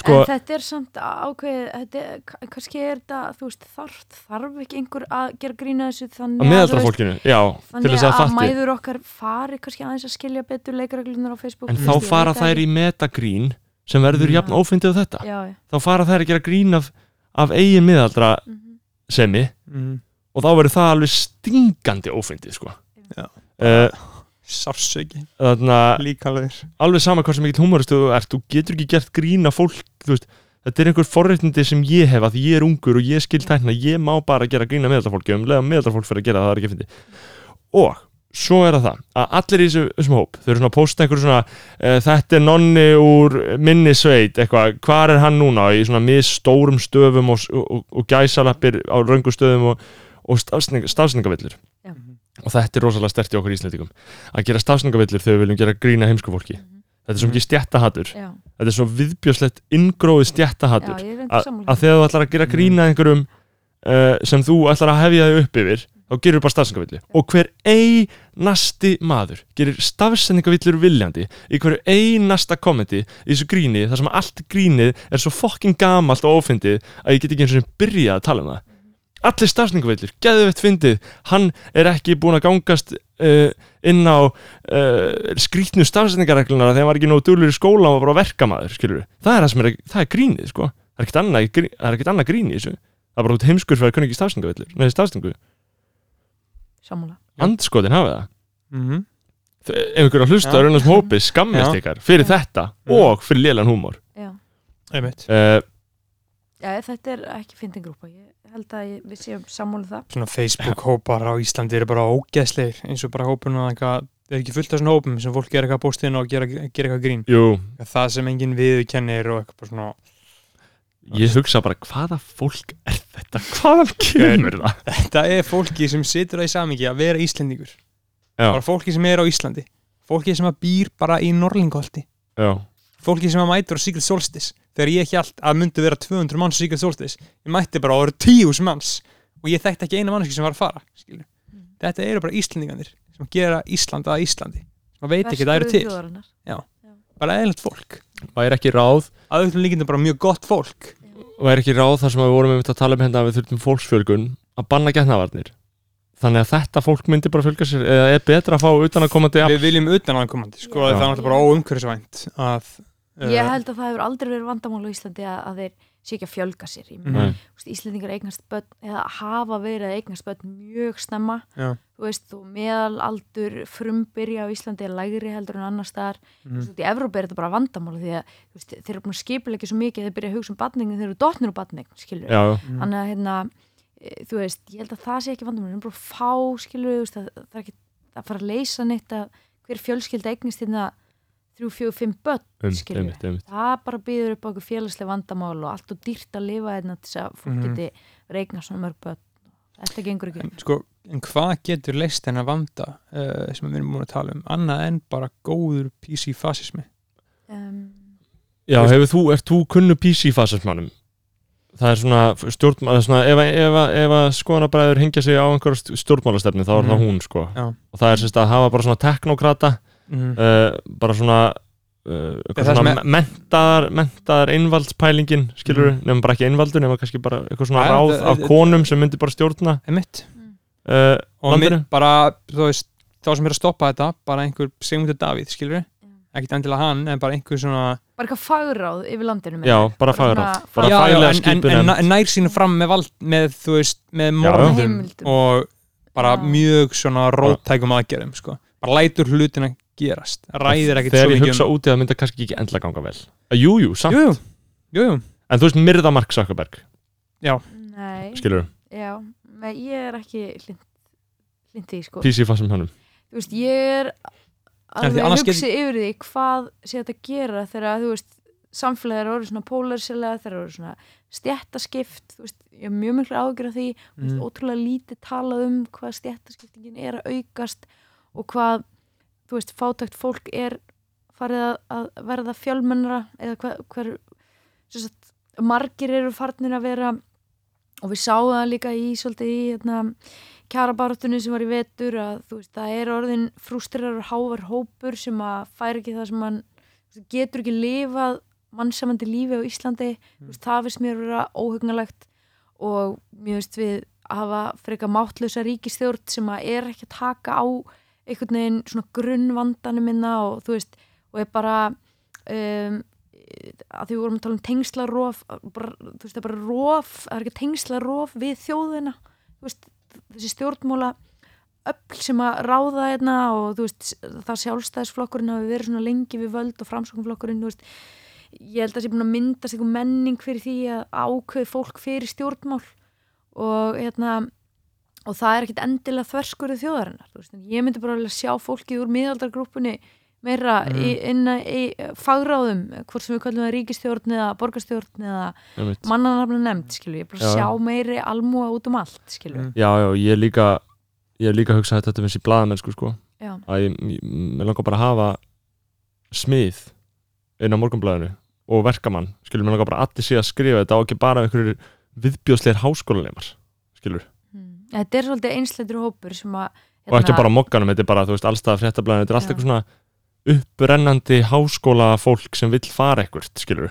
S1: sko,
S4: en þetta er samt ákveðið þetta, er- ka- kannski er þetta, þú veist, þarf, þarf ekki einhver að gera grína þessu þannig
S1: að miðaldra
S4: þú veist,
S1: fólkinu, já, til
S4: þannig
S1: þess að
S4: að, mæður okkar fari kannski aðeins að skilja betur leikreglunar á Facebook
S1: en þá fara þær í metagrín sem verður
S3: Mm.
S1: jafn ófyndið á þetta
S4: já, já.
S1: þá fara þær að gera grín af, af eigin miðaldra
S4: mhm.
S1: semi
S3: mm.
S1: og þá verður það alveg stingandi ófyndið sko.
S3: Já.
S1: uh,
S3: sársöki, líkalegur
S1: alveg sama hvað sem mikill humoristu þú ert, þú getur ekki gert grína fólk þetta er einhver forréttindi sem ég hef að ég er ungur og ég skil tækna ég má bara gera grína meðaltafólki um leða meðaltafólk fyrir að gera það, er ekki fyndi og svo er það það að allir í þessu, þessum hóp, þau eru svona að posta einhver svona uh, þetta er nonni úr minni sveit, eitthvað, hvar er hann núna? Í svona misstórum stöfum og, og, og gæsalappir á röngu stöðum og, og stafsning, stafsningavillur. Og þetta er rosalega stert í okkur íslendingum. Að gera stafsningavillur þegar við viljum gera grína heimsku fólki. Þetta er svo mikið stjættahatur
S4: já,
S1: þetta er svo viðbjöslegt
S4: ég er
S1: að þegar þú ætlar að gera grína einhverjum uh, sem þú ætlar að hefja þig upp yfir þá gerir bara stafsendingavillu og hver einasti maður gerir stafsendingavillur viljandi í hverju einasta kommenti í þessu gríni þar sem allt grínið er svo fokking gamalt og ófindið að ég get ekki eins og byrjað að tala um það allir stafsendingavillur, geðveitt fyndið. Hann er ekki búin að gangast uh, inn á uh, skrítnu stafsendingareglunar þegar hann var ekki nóg dúlur í skóla og var bara verkamaður skilur það er það sem er, það er grínið sko. Það er ekkert annað, er ekkert annað grín í þessu. Það er bara út heimskur fyrir að kunna ekki stafsendingavillur nei, stafsendingu,
S4: sammála.
S1: Andskotin hafa það.
S3: Mm -hmm.
S1: Ef ykkur að hlusta á raunast hópi skammist
S3: Já.
S1: ykkar fyrir
S4: Já.
S1: þetta
S3: Já.
S1: og fyrir lélan húmor.
S4: Já.
S3: einmitt.
S1: Uh,
S4: já, þetta er ekki fyndin grúpa ég held að ég, við séum sammála um það.
S3: Svona Facebook hópar á Íslandi eru bara ógeðslegir eins og bara hópun og eitthvað það er ekki fullt af svona hópum sem fólk gera eitthvað bóstinn og gera, gera eitthvað grín.
S1: Jú,
S3: það sem enginn við kennir og eitthvað bara svona
S1: ég hugsa bara hvaða fólk er þetta? Hvaðan kemur það?
S3: Þetta er fólki sem situr á í samingi að vera Íslendingur.
S1: Já.
S3: bara fólki sem er á Íslandi. Fólki sem að býr bara í Norlingholti
S1: já,
S3: fólki sem að mætur á Secret Solstice þegar ég held að myndi vera 200 manns Secret Solstice ég mætti bara að vera 10.000 manns. Og ég þekkti ekki eina mannski sem var að fara skilur. þetta eru bara Íslendinganir sem gera Ísland að Íslandi sem veit ekki að það eru til.
S4: Þjóðarinnar.
S3: bara eðlert fólk.
S1: Væri ekki ráð
S3: að auðvitað líkindum bara mjög gott fólk.
S1: Væri ekki ráð þar sem við vorum að tala um hérna að við þurfum fólksfjölgun að banna getnavarnir þannig að þetta fólk myndi bara fjölga sér eða er betra að fá utan að komandi
S3: við viljum utan aðkomandi sko,
S4: Já.
S3: það er náttúrulega bara óumhverfisvænt að
S4: ég
S3: uh,
S4: held að það hefur aldrei verið vandamál á Íslandi að, að þeir sé ekki að fjölga sér veist, Íslandingar eignast börn eða hafa verið að eignast börn mjög snemma.
S3: Já.
S4: þú veist, þú meðalaldur frumbyrja á Íslandi er lægri heldur en annars staðar. Þú veist, í Evrópi er þetta bara vandamál því að þú veist, þeir eru búin að skipilegja svo mikið að þeir byrja að hugsa um batningin þeir eru dotnir úr batning skilur
S3: Mhm.
S4: þannig að hérna, e, þú veist, ég held að það sé ekki vandamál, við erum bara fá skilur, það, það er ekki að fara að leysa neitt að hver fjölskylda eignist hérna þrjú, fjögur, fimm börn
S1: um,
S4: skilur
S1: einmitt, einmitt
S4: það bara býður upp á okkur félagslega vandamál og allt og dýrt að lifa hérna til þess að fólk
S3: Mhm.
S4: geti regna svona mörg börn þetta gengur ekki
S3: en, sko, en hvað getur leist þennan vanda uh, sem við erum múin að tala um annað en bara góður PC-fasismi
S4: um,
S1: Já, hefur þú, ert þú kunnu PC-fasismannum? Það er svona stjórn, það er svona, ef, að- ef, að- ef að skoðanabræður hengja sig á einhverja stjórnmálastefni þá er það
S3: Mhm.
S1: hún, sko
S3: Já.
S1: og það er sérst að hafa bara svona teknokrata
S3: mm.
S1: uh, bara svona uh, svona
S3: er-
S1: mentaðar, mentaðar einvaldspælingin, skilur
S3: Mhm.
S1: nefnum bara ekki einvaldur, nefnum kannski bara eitthvað svona ráð af
S3: það-
S1: konum sem myndi bara stjórna uh,
S3: og mér, bara, þú veist, þá sem er að stoppa þetta bara einhver Sigmundur Davíð, skilur ekkert endilega hann, en bara einhver svona
S4: bara eitthvað fagráð yfir landinu
S1: Já, bara fagráð. Bara faglega
S3: en, en, en, nær sínu fram með vald með, þú veist, með morðum
S4: Heimildum.
S3: og bara
S4: Já.
S3: mjög svona róttækum aðgerðum, sko bara lætur hlutina gerast, ræðir ekkert
S1: þegar
S3: svo
S1: ég
S3: mikið
S1: hugsa
S3: um
S1: út í það myndi kannski ekki endla ganga vel. Uh, jú, samt,
S3: jú, jú,
S1: en þú veist Myrða Mark Zuckerberg,
S4: nei,
S1: skilur
S4: já, ég er ekki hlind því sko.
S1: PC-fasum hannum
S4: þú veist, ég er alveg
S3: annars
S4: hugsi yfir því hvað sé þetta að gera þegar þú veist samfélagið er orðið svona pólarsilega þegar orðið svona stjættaskipt þú veist, ég er mjög miklu ágjur af því. Mm. veist,
S3: Mm.
S4: ótrúlega lítið talað um hvað stjættaskiptingin er að aukast og hvað, þú veist, fátækt fólk er farið að, að verða fjölmennara eða hver, hver sagt, margir eru farnir að vera og við sáum það líka í svolítið í hérna, kjarabarátunni sem var í vetur að veist, það er orðin frústrar hávar hópur sem að færa ekki það sem veist, getur ekki lifað mannsamandi lífi á Íslandi mm. veist, það finnst mér vera óhugnalegt og mér veist við að hafa freka máttlösa ríkistjórn sem að er ekki að taka á einhvern veginn svona grunnvandanum minna og þú veist, og er bara um, að því við vorum að tala um tengslarof bara, þú veist, það er bara rof, það er ekki tengslarof við þjóðina. Þú veist, þessi stjórnmóla öll sem að ráða hérna og þú veist, það sjálfstæðisflokkurinn hafi verið svona lengi við völd og framsóknflokkurinn, þú veist ég held að það sé búin að myndast einhver menning fyrir því að ákveði fólk fyrir stjórnmál. Og hérna og það er ekkit endilega þverskurðu þjóðarinnar þú veist, ég myndi bara vilja sjá fólkið úr miðaldargrúpunni meira
S3: Mm.
S4: í, inn að- í fagráðum hvort sem við kallum það ríkistjórn eða borgarstjórn eða
S1: einmitt.
S4: mannanafna nefnd skilur, ég bara
S1: Já.
S4: sjá meiri almúa út um allt skilur,
S3: Mm.
S1: já, já, ég er líka ég er líka að hugsa þetta finnst í blaðamennsku sko
S4: já,
S1: að ég, ég, mér langar bara að hafa smið inn á morgunblæðinu og verkamann, skilur, mér langar bara allir sé að skrifa þetta á ekki bara einhverjir viðbjóðsleir háskólanemar, skilur.
S4: Þetta er svolítið einsleitur hópur sem að hérna,
S1: og ekki bara á mokkanum, þetta er bara, þú veist, allstað fréttablaðinu, þetta er allt
S4: Já.
S1: eitthvað svona upprennandi háskóla fólk sem vill fara eitthvað, skilur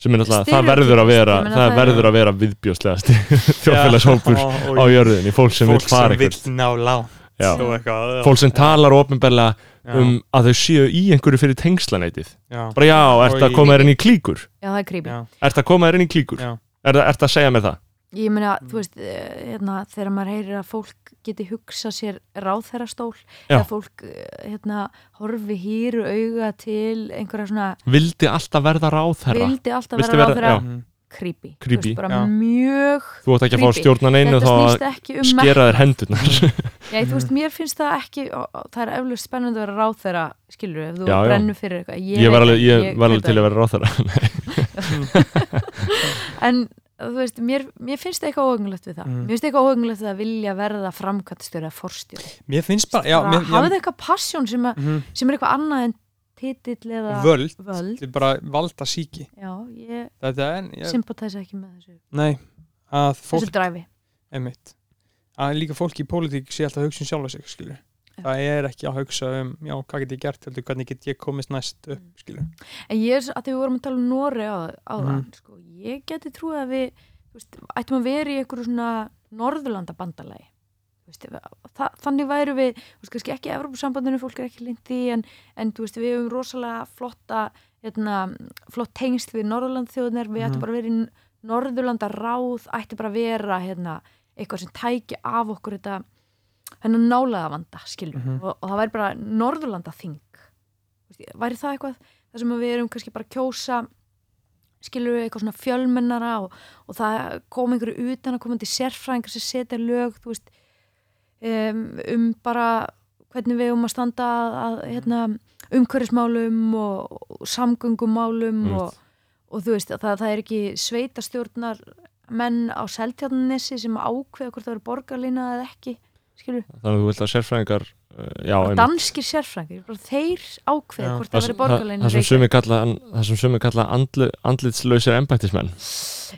S1: sem er náttúrulega, það verður að vera það
S4: það er-
S1: verður að vera viðbjóðslegasti þjóðfélagshópur á jörðinni, fólk sem vill
S3: fólk
S1: fara
S3: sem
S1: eitthvað
S3: vill ná lágt
S1: Já.
S3: og eitthvað
S1: fólk sem talar ofinbeglega um að þau séu í einhverju fyrir tengslanætið
S3: já,
S1: bara já, ert að koma þér inn í klíkur?
S4: Já, það er creepy.
S1: Ert að koma þér inn í klíkur? Er, ert að segja mér það
S4: ég meina, þú veist, eh, hérna, þegar maður heyrir að fólk geti hugsað sér ráðherrastól
S1: Já.
S4: eða fólk eh, hérna, horfi hýru auga til einhverja svona
S1: vildi alltaf verða ráðherra
S4: vildi alltaf vera- ráðherra
S1: já.
S4: Creepy,
S1: Creepy.
S4: Þú veist, bara
S3: Já.
S4: mjög
S1: þú ætti ekki að fá
S4: Creepy.
S1: stjórnan einu þá að
S4: um
S1: skera þér hendurnar
S4: Já, þú veist, mér finnst það ekki það er eflust spennandi að vera ráðherra skilur, ef þú
S1: Já, já.
S4: brennur fyrir eitthvað
S1: ég ég var alveg til að vera ráðherra
S4: en veist, mér, mér finnst eitthvað óhugnulegt við það
S3: Mm.
S4: mér finnst eitthvað óhugnulegt við að vilja verða framkvæmstjóri eða forstjóri
S3: mér finnst bara já,
S4: Bara
S3: mér,
S4: hafið eitthvað passion sem, a,
S3: Mhm.
S4: sem er eitthvað annað en titill eða
S3: völd,
S4: völd.
S3: bara valda síki
S4: Já, ég
S3: ég,
S4: sympatæsa ekki með þessu,
S3: nei að fólk,
S4: þessu dræfi
S3: að líka fólk í pólitík sé alltaf að hugsa um sjálfa sig skilur. Það er ekki að hugsa um já, hvað get ég gert, heldur hvernig get ég komist næst upp
S4: Mm.
S3: skilur
S4: En ég er, að því við vorum að tala um Nóri á, á
S3: Mhm.
S4: það, sko, ég geti trúið að við, veist, ættum að vera í einhverju svona Norðurlanda bandalagi. Veist, þa þannig væru við, veist, kannski ekki Evropasambandinu, fólk er ekki lind í, en, en veist, við hefum rosalega flotta, hérna, flott tengst við Norðurlanda þjóðnir, við ættum
S3: Mhm.
S4: bara að vera í Norðurlanda ráð, ætti bara að vera, hérna, eitthvað sem tæki af okkur þetta, hennar nálega vanda, skilur,
S3: Mhm.
S4: og, og það væri bara Norðurlanda þing. Væri það eitthvað þar sem að við erum kannski bara að kjósa skilur við eitthvað svona fjölmennara og, og það kom einhverju utan að komandi sérfræðingar sem setja lög veist um, um bara hvernig við um að standa að, að hérna, umhverfismálum og, og samgöngumálum
S1: Einmitt.
S4: og, og þú veist það, það er ekki sveitastjórnar menn á seltjarnissi sem ákveða hvort það eru borgarlína eða ekki skilur,
S1: þannig að þú vilt að sérfræðingar uh, já,
S4: danskir sérfræðingar bara þeir ákveða
S3: Já.
S4: hvort
S1: það,
S4: það veri
S1: það, það sem sumi kalla það sem sumi kalla andlu, andlitslausir embættismenn.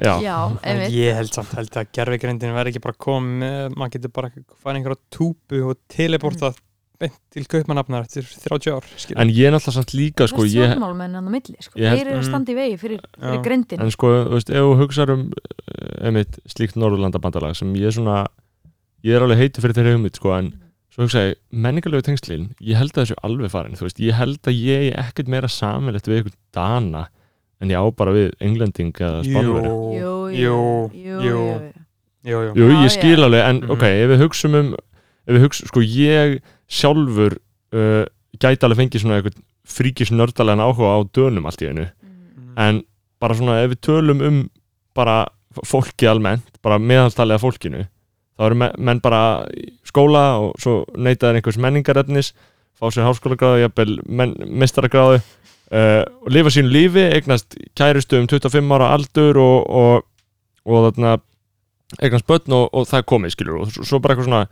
S1: Já,
S4: já, einmitt.
S3: Ég held samt held að gerfigreindin verði ekki bara komið með, maður getur bara farið einhverja túpu og teleportað beint til kaupmannafnar eftir 30 ár skilur.
S1: en ég er náttúrulega samt líka sko,
S4: Hvert
S1: ég,
S4: stjórnmálmenn hann á milli sko.
S1: ég held-
S4: þeir eru að
S3: Mm.
S4: standa í vegi fyrir, fyrir grindin
S1: en sko, þú veist, ef þú hugsaður um uh, einmitt slíkt Norðurlandabandalag sem ég er svona, ég er alveg heitur fyrir þeirri hugmynd, sko, en svo hugsa ég menningarlegu tengslin, ég held að þessu alveg farin, þú veist, ég held að ég er ekkert meira samilegt við einhvern Dana en ég á bara við englending eða spánveri
S3: jú,
S4: jú,
S3: jú,
S4: jú,
S1: ég skil alveg, en
S3: Mhm.
S1: ok, ef við hugsum um ef við hugsum, sko, ég sjálfur uh, gæti alveg fengið svona eitthvað fríkis nördalegan áhuga á dönum allt í einu,
S4: Mm.
S1: en bara svona ef við tölum um bara fólki almennt, bara meðaltalega fólkinu, þá eru me- menn bara skóla og svo neytaðir einhvers menningarefnis, fá sér háskólagráðu, jafnvel mestaragráðu uh, og lifa sínu lífi, eignast kærustu um 25 ára aldur og, og, og þarna eignast börn og, og það komið skilur og svo, bara eitthvað svona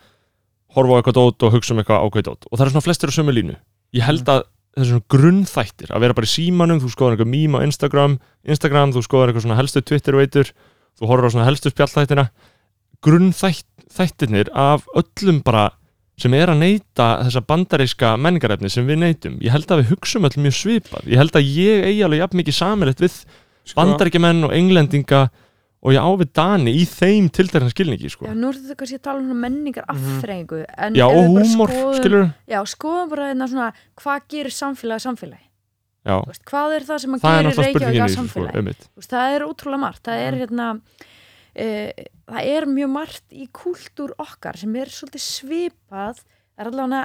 S1: horfa á eitthvað dót og hugsa um eitthvað ákveð dót. Og það er svona flestir á sömu línu. Ég held að það er svona grunnþættir að vera bara í símanum, þú skoðar eitthvað mím á Instagram Instagram, þú skoðar eitthvað svona helstu Twitter veitur, þú horfir á svona helstu spjallþættina grunnþættirnir af öllum bara sem er að neyta þessa bandaríska menningarefni sem við neytum, ég held að við hugsum öll mjög svipað, ég held að ég eigi alveg jafn mikið samilegt við
S3: Sko,
S1: bandaríkjamenn og englendinga og ég á við Dani í þeim tiltekna skilningi sko.
S4: Já, nú er þetta kannski að tala um menningar
S3: Mhm.
S4: afþreyingu en
S1: Já, og húmor, skilur
S4: Já, skoðum bara hérna svona hvað gerir samfélagi samfélagi
S1: Já,
S4: Þú veist, hvað er það sem að
S1: er
S4: gerir að
S1: þessu sko,
S4: samfélagi veist, það er ótrúlega margt. Það er
S1: Mm.
S4: hérna e, það er mjög margt í kúltúr okkar sem er svolítið svipað það er allavega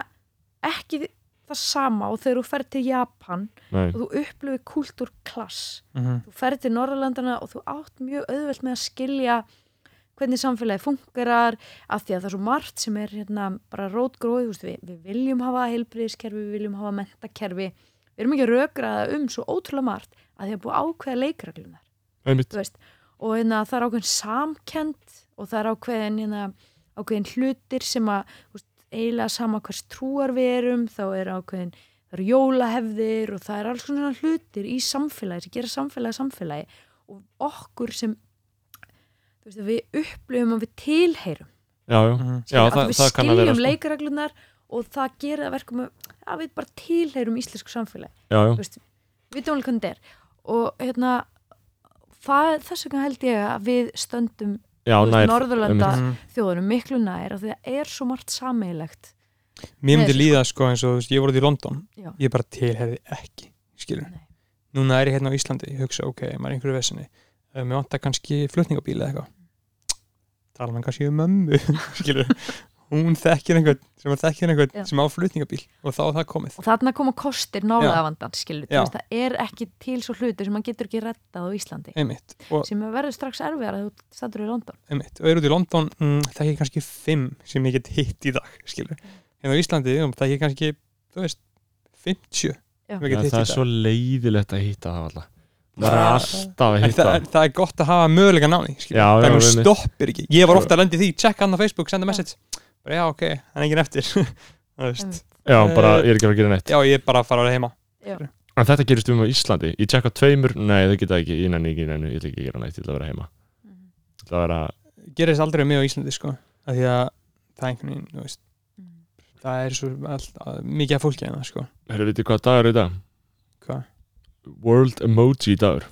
S4: ekki það sama og þegar þú ferð til Japan
S1: Nei,
S4: og þú upplifir kúltúr klass
S3: Mhm.
S4: þú ferð til Norrlandana og þú átt mjög auðvelt með að skilja hvernig samfélagi fungerar af því að það er svo margt sem er hérna bara rótgróið, þú veist, við, við viljum hafa heilbriðiskerfi, við viljum hafa mentakerfi við erum ekki að rökraða um svo ótrúlega margt að því að búið ákveða leikreglunar
S1: einmitt.
S4: Þú veist, og hérna, það er ákveðin samkend og það er ákveðin hérna, ákveðin hlutir sem að þú veist, eiginlega sama hvers trúar við erum þá er ákveðin, það eru jólahefðir og það er alls svona hlutir í samfélagi sem gera samfélagi samfélagi og okkur sem þú veist, við upplifum að við tilheyrum.
S1: Já, já,
S3: Mhm.
S1: já
S4: að
S1: það,
S4: við
S1: það
S4: skiljum
S1: sko.
S4: leikreglunar og það gera verkum að, við bara tilheyrum íslensku samfélagi.
S1: Já, já,
S4: þú veist, við alveg hvernig þetta er. Og hérna það, þess vegna held ég að við stöndum
S1: já, nær
S4: Norðurlanda.
S3: Mhm.
S4: þjóðunum miklu nær og það er svo margt sameigilegt
S3: Mér myndi
S4: Nei,
S3: líða sko eins og veist, ég voru út í London
S4: Já.
S3: ég bara tilherði ekki skilur.
S4: Nei.
S3: Núna er ég hérna á Íslandi ég hugsa, ok, maður er einhverju vesinni uh, mér vantar kannski flutningabíl eða eitthvað tala mann kannski um mömmu skilur, hún þekkir einhvern sem er þekkir einhvern
S4: Já.
S3: sem á flutningabíl og þá er það komið.
S4: Og þarna koma kostir veist, það er ekki til svo hlutur sem maður getur ekki rettað á Íslandi.
S3: Einmitt, og,
S4: sem verður strax erfiðar að þú standur í London.
S3: Einmitt. og er út í London mm, þekki ég kannski fimm sem ég get hitt í dag hérna á Íslandi um, þekki ég kannski, veist 50
S4: Já.
S3: sem ég get hitt
S1: það
S3: í
S1: er
S3: dag.
S1: svo leiðilegt að hitta það alltaf maður er
S3: Já.
S1: alltaf að
S3: En
S1: hitta
S3: það, er- það er gott að hafa möguleika náni
S1: Já, já,
S3: það
S1: einmitt.
S3: stoppir ekki. Ég var ofta að lendi því, check á Facebook, senda message bara já, ok, hann er enginn eftir það veist,
S4: Einmitt.
S1: Já, bara ég er ekki að að gera neitt.
S3: já, ég er bara að fara að vera heima.
S1: En þetta gerist um á Íslandi. Ég tjekka tveimur, nei það geta ekki Ég nenni ekki, nenni, ég ætla ekki að gera neitt Ég ætla að vera heima.
S4: Mhm.
S1: Ég ætla að vera,
S3: gerist aldrei með á Íslandi sko af því að það er einhvern veginn, þú veist.
S4: Mhm.
S3: það er svo all, að, mikið af fólki en það sko.
S1: Herru, veitir hvað dagur er í dag?
S3: hvað,
S1: World Emoji dagur.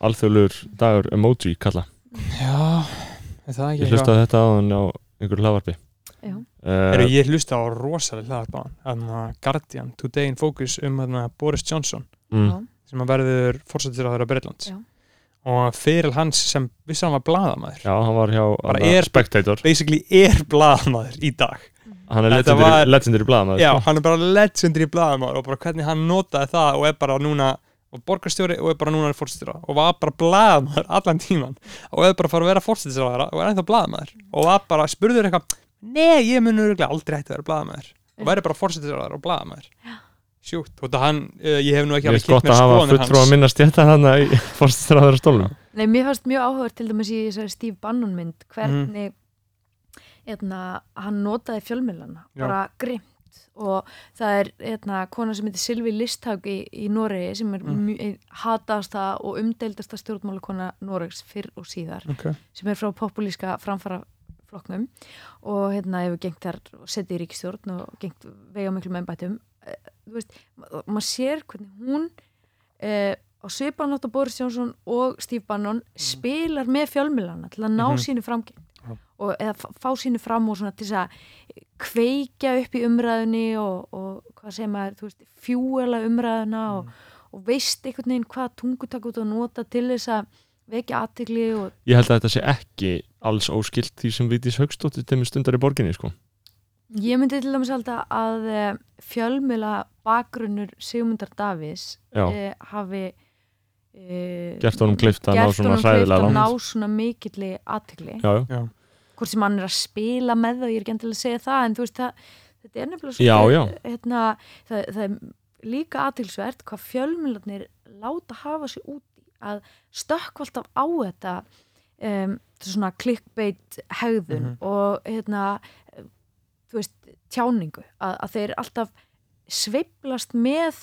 S1: Alþjóðlegur dagur emoji kalla.
S3: Já, er það ekki
S1: Ég hlustaði þetta á hann á einhverju hlaðvarpi. Uh,
S3: ég hlusta á rosalega hlaðarpáðan þannig að Guardian, Today in Focus um hana, Boris Johnson
S1: mm,
S4: Já.
S3: sem að verður fórsættir á þeirra Breitlands
S4: Já.
S3: og fyrir hans sem vissi hann var blaðamaður?
S1: Já, hann var hjá
S3: Bara
S1: hann,
S3: er-
S1: Spectator.
S3: basically er blaðamaður í dag.
S1: Hann er legendary,
S3: var-
S1: legendary blaðamaður.
S3: Já, hann er bara legendary blaðamaður og bara hvernig hann notaði það og er bara núna og borgarstjóri og er bara núna fórstjóra og var bara blaðamaður allan tíman og er bara að fara að vera fórstjóra og er ennþá blaðamaður. Og var bara, spurður eitthvað nei, ég mun öruglega aldrei hætti að vera blaðamaður. Og væri bara fórstjóra og blaðamaður. Sjúkt, og þetta hann, uh, ég hef nú ekki
S1: Ég
S3: alveg
S1: veist gott
S3: kynnt mér
S1: að hafa fulltrú að
S3: hans.
S1: minna stjæta hann í fórstæðraður stólum
S4: Nei, mér fannst mjög áhugaður til dæmis í Steve Bannon mynd hvernig hérna, hann notaði fjölmiðlana.
S3: Já.
S4: bara grimt og það er hérna, kona sem heitir Silvi Listhaug í, í Noregi sem er
S3: Mm.
S4: mm. hatasta og umdeildasta stjórnmálakona Noregs fyrr og síðar
S3: okay.
S4: sem er frá populíska framfaraflokknum og hérna hefur gengt þar og setið í ríkistjórn og gengt vega miklu embættum Eh, þú veist, ma- maður sér hvernig hún eh, á svipanátt á Boris Jónsson og Steve Bannon spilar með fjölmilana til að ná
S3: Mhm.
S4: sínu framgeng. Og eða fá sínu fram og svona til þess að kveikja upp í umræðunni og, og hvað segir maður, þú veist, fjúela umræðuna og, og veist einhvern veginn hvað tungutak út að nota til þess að vekja aðtigli og
S1: Ég held að þetta sé ekki alls óskilt því sem Vigdís Haugsdóttir til stundar í borginni sko.
S4: Ég myndi til dæmis alltaf að eh, fjölmjöla bakgrunnur Sigmundar Davís
S1: Já,
S4: eh, hafi eh,
S1: gert honum klift að ná
S4: gert
S1: svona
S4: honum að ná svona mikilli aðtegli
S1: Já, já,
S3: Já.
S4: Hvort sem hann er að spila með það, ég er ekki endilega að segja það en þú veist það, þetta er nefnilega
S1: Já, já.
S4: Hérna, það, það er líka aðtilsvert hvað fjölmjölarnir láta hafa sig úti að stökkva alltaf á þetta um, svona clickbait hegðun
S3: Mhm.
S4: og hérna þú veist, tjáningu að, að þeir alltaf sveiflast með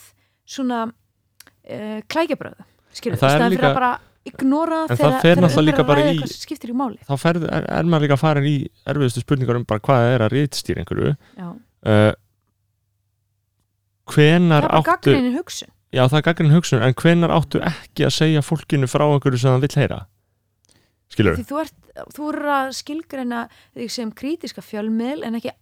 S4: svona uh, klækjabröðu skilur,
S1: það er líka-
S4: bara ignora
S1: En það
S4: þegar,
S1: fer
S4: þegar um er að
S1: í-
S4: eitthvað skiptir í máli.
S1: Þá ferð, er, er maður líka farin í erfiðustu spurningar um bara hvað það er að rítstýra einhverju. Uh,
S4: það
S1: hvenar
S4: er bara
S1: áttu
S4: gaggrinnin hugsun.
S1: Já það er gaggrin hugsun en hvenar áttu ekki að segja fólkinu frá einhverju sem það vill heyra? Skilur
S4: þú ert, þú er að skilgreina þig sem krítiska fjölmiðl en ekki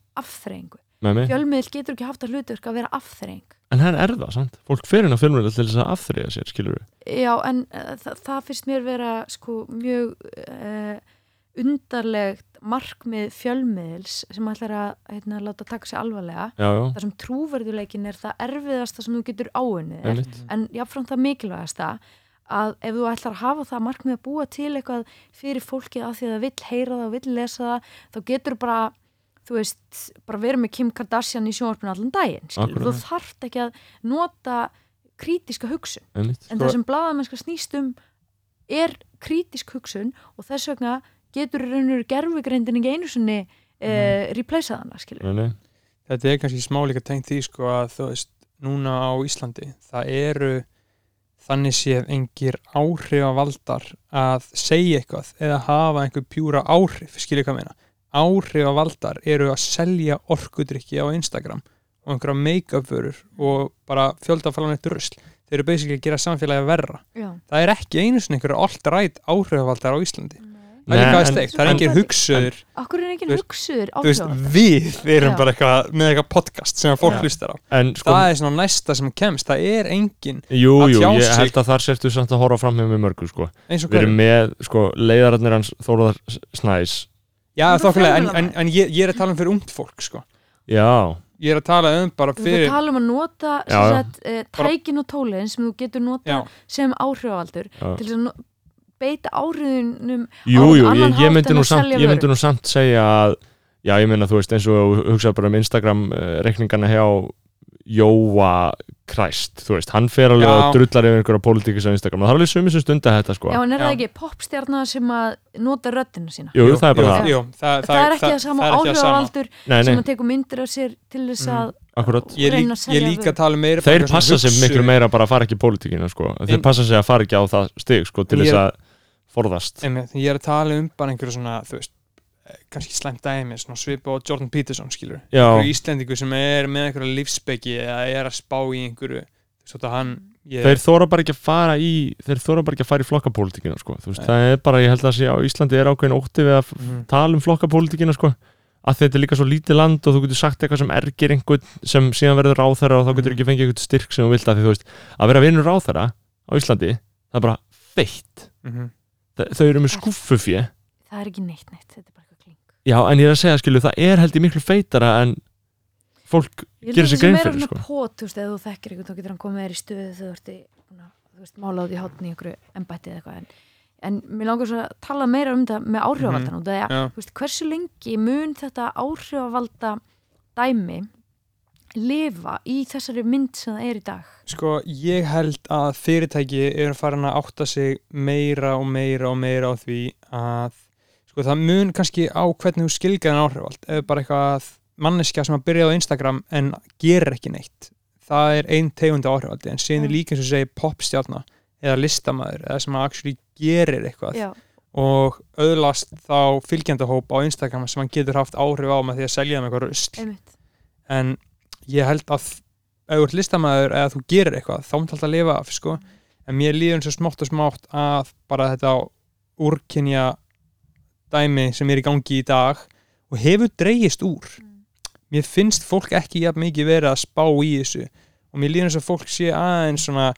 S1: mig
S4: fjölmiðl getur ekki haft að hlutverk að vera afþreying.
S1: En hann er það, sant? fólk fer inn á fjölmjöla til þess að afþreyja sér, skilur við
S4: Já, en uh, það, það finnst mér vera sko mjög uh, undarlegt markmið fjölmiðls sem ætlar að hérna, láta taka sig alvarlega.
S1: Já, já,
S4: þar sem trúverðuleikin er það erfiðasta sem þú getur áunnið. Þér
S1: einmitt
S4: en jáfnframt það mikilvægasta að ef þú ætlar að hafa það markmið að búa til eitthvað fyrir fólkið af því að það vill heyra það og vill lesa það þá getur bara, þú veist bara verið með Kim Kardashian í sjónvarpinu allan daginn, skilur, þú þarft ekki að nota krítiska hugsun.
S1: Einmitt,
S4: en það sem blaðamennska snýst um er krítisk hugsun og þess vegna getur í raun og gerfugreindin ekki einu sinni eh, replaceað hana, skilur.
S1: Nei, nei,
S3: þetta er kannski smá líka tengt því sko að þú veist, núna á Íslandi það eru þannig séð engir áhrifavaldar að segja eitthvað eða hafa einhver pjúra áhrif, hvað ég meina áhrifavaldar eru að selja orkudrykki á Instagram og einhverja make-up vörur og bara fjöldafallan eitt rusl þeir eru basically að gera samfélagi verra.
S4: Já.
S3: það er ekki einu sinni einhverja alt-right áhrifavaldar á Íslandi. Það
S1: Nei,
S3: er líka
S1: en-
S3: að steikt, það er
S1: en-
S3: engin hugsuður
S4: Akkur er
S3: veist-
S4: hugsuður
S3: þú veist,
S4: áhrifavaldar?
S3: við erum
S4: Já.
S3: bara eitthvað með eitthvað podcast sem að fólk hlustar á.
S1: En sko,
S3: það er svona næsta sem kemst, það er engin
S1: jú,
S3: að
S1: jú, ég held að þar sérstu samt að horfa fram með mörgu, sko.
S3: Eins og
S1: við erum
S3: hverju?
S1: með, sko, leiðararnir hans Þóruðar Snæs
S3: Já,
S4: Þú
S3: þokkulega, en, en, en ég, ég er að tala um fyrir ungt fólk sko.
S1: já,
S3: ég er að tala um bara
S4: Þú
S3: fyrir
S4: að tala um að nota sagt, e, tækin og tólinn sem þú getur nota
S3: Já,
S4: sem áhrifavaldur
S1: já.
S4: til þess að no beita áhrifunum
S1: Jú,
S4: á
S1: jú,
S4: annan
S1: ég, ég, myndi nú samt, ég myndi nú samt segja að já, ég meina, þú veist, eins og hugsa bara um Instagram uh, reikningana hjá Jóa Kræst, þú veist, hann fer alveg og drullar yfir einhverja pólitíkis á Instagram. Og það er alveg sumi sem stunda þetta, sko.
S4: Já, en er það ekki popstjarnar sem að nota röddina sína?
S1: Jú, það er bara það,
S3: jú, það,
S4: Það, er ekki það sama
S3: það er ekki það sama.
S4: áhrifavaldur
S1: nei,
S4: sem að tekur myndir af sér til þess
S3: Mm.
S4: að
S1: akkurat.
S3: Ég lík- ég líka tala meira
S1: Þeir passa sig miklu meira bara að fara ekki í pólitíkina, sko. Þeir passa sig að fara ekki á það stig, sko, til þess að forðast.
S3: Ég er að tala um bara einhverju svona þú veist, kannski slæmt dæmi svipa á Jordan Peterson skilur Íslendingu sem er með einhverju lífsbeki eða er að spá í einhverju svo að hann ég,
S1: þeir þóra bara ekki að fara í þeir þóra bara ekki að fara í flokkapólitíkina, sko Þú veist,
S3: Nei.
S1: það er bara, ég held að sé á Íslandi er ákveðin ótti við að
S3: Mhm.
S1: tala um flokkapólitíkina sko að þetta er líka svo lítið land og þú getur sagt eitthvað sem ergir einhvern sem síðan verður ráþæra og þá getur
S3: Mhm.
S1: ekki fengið eitthvað styrk sem þú vilt að því þú veist að vera vinnur ráþæra á Íslandi það er bara feitt
S3: Mhm.
S1: Þa- þau eru með skuffufjö
S4: það er ekki neitt neitt, þetta er bara
S1: já en ég er að segja skilu það er held ég miklu feitara en fólk
S4: Ég
S1: Gerir
S4: held
S1: sér
S4: að
S1: grein
S4: það sé
S1: fyrir,
S4: meira
S1: sko.
S4: svona pot, þú veist, ef þú þekkir einhvern þá getur hann komið þér í stöðu þegar þú ert í, í hátni í einhverju embætti eða eitthvað en, en mér langar svo að tala meira um þetta með áhrifavaldan mm -hmm. og það er,
S3: Já.
S4: þú veist, hversu lengi mun þetta áhrifavalda dæmi lifa í þessari mynd sem það er í dag
S3: Sko, ég held að fyrirtæki eru farin að átta sig meira og meira og meira á því að sko, það mun kannski á hvernig þú skilgæðan áhrifald ef bara eitthvað manneskja sem að byrja á Instagram en gerir ekki neitt það er ein tegund áhrifaldi en síðan er
S4: Já.
S3: líka eins og segir popstjarnar eða listamæður eða sem að actually gerir eitthvað.
S4: Já,
S3: og auðlast þá fylgjandahóp á Instagram sem hann getur haft áhrif á með því að selja þeim eitthvað
S4: einmitt.
S3: En ég held að ef þú ert listamæður eða þú gerir eitthvað þá myndi alltaf að lifa af sko. en mér líður eins og smátt og smátt að bara þetta úrkynja dæmi sem er í gangi í dag og hefur dreigist úr. Mér finnst fólk ekki jafn mikið verið að spá í þessu og mér líður eins og fólk sé aðeins svona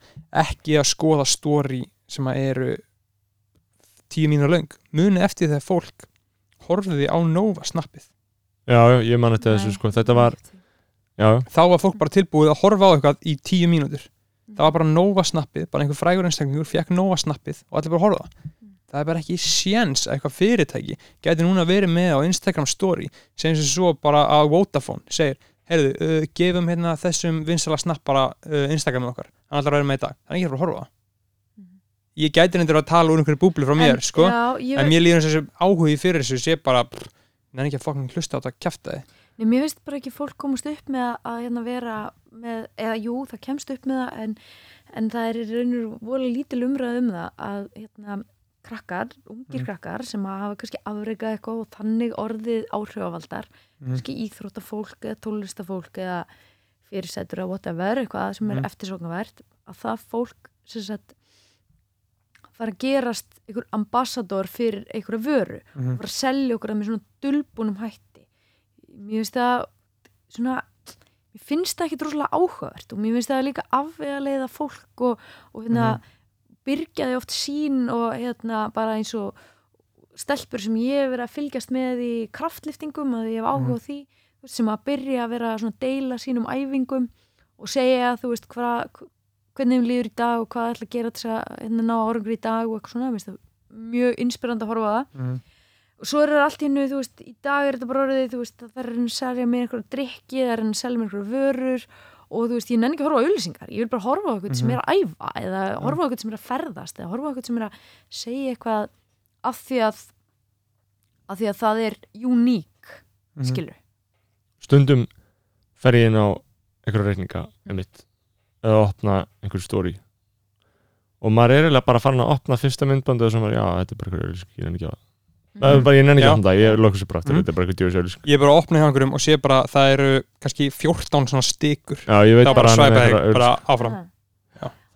S3: ekki að skoða stóri sem að eru tíu mínu löng. Muni eftir þegar fólk horfiði á Nova snappið.
S1: Já, ég man þetta þessu sko. Þetta var, já,
S3: þá var fólk bara tilbúið að horfa á eitthvað í tíu mínútur. Það var bara Nova snappið, bara einhver frægur einstaklingur fekk Nova snappið og allir bara horfa það er bara ekki séns að eitthvað fyrirtæki gæti núna verið með á Instagram story sem sem svo bara að Vodafone segir, heyrðu, uh, gefum hérna þessum vinsala snapp bara uh, Instagramið okkar, hann ætlar að vera með í dag. Það er ekki að fara að horfa ég gæti reyndir að tala úr einhverju búblu frá mér,
S4: en,
S3: sko.
S4: já, ég,
S3: en mér líður eins og þessu áhugi fyrir þessu sé bara, það er ekki að fucking hlusta á þetta kjafta
S4: Nei, mér finnst bara ekki fólk komast upp með að, að hérna vera með, eða jú, það kemst upp með það en, en það er raunur voru lítil umræð um það að hérna, krakkar, ungir
S3: Mm.
S4: krakkar sem hafa kannski afreikað eitthvað og þannig orðið áhrifavaldar
S3: mm.
S4: kannski íþróttafólk eða tólistafólk eða fyrirsætur eða whatever, eitthvað sem er
S3: Mm.
S4: eftirsóknarvert að það fólk sem sagt fara að gerast einhver ambassador fyrir einhverja vöru
S3: Mm.
S4: fara að selja okkur það með svona dulbúnum hætti mér finnst það svona mér finnst það ekki droslega áhugavert og mér finnst það líka afvegaleiða fólk og, og hérna
S3: Mhm.
S4: Byrgjaði oft sín og hérna bara eins og stelpur sem ég hef verið að fylgjast með í kraftliftingum að ég hef áhuga á því þú veist, sem að byrja að vera að deila sínum æfingum og segja þú veist hva, hvernig þeim líður í dag og hvað ætla að gera þess að hérna, ná árangur í dag og eitthvað svona, það mjög inspirandi að horfa á það
S3: Mhm.
S4: og svo er það allt hennu, þú veist, í dag er þetta bara orðið, þú veist, það er að selja mér einhverja drikki, það er að selja mér einhverja vörur og þú veist, ég nenni ekki að horfa á auðlýsingar ég vil bara horfa á eitthvað sem er að æfa eða horfa á eitthvað sem er að ferðast eða horfa á eitthvað sem er að segja eitthvað af því að af því að það er uník
S3: Mhm.
S4: skilur
S1: stundum fer ég inn á einhverja reikninga einmitt, eða opna einhver story. Og maður er eiginlega bara farin að opna fyrsta myndbandu og svo maður, já, þetta er bara einhverja auðlýsing, ég nenni ekki á það það er bara, ég nenni ekki á það, ég lokus sér bara aftur
S3: Mhm.
S1: þetta er bara eitthvað auðlýsing
S3: ég er bara að opna hjá einhverjum og sé bara það eru kannski 14 svona stikur.
S1: Já, ég veit
S3: þá
S1: bara,
S3: bara
S1: hann er
S3: svæpa
S1: með
S3: þig bara áfram.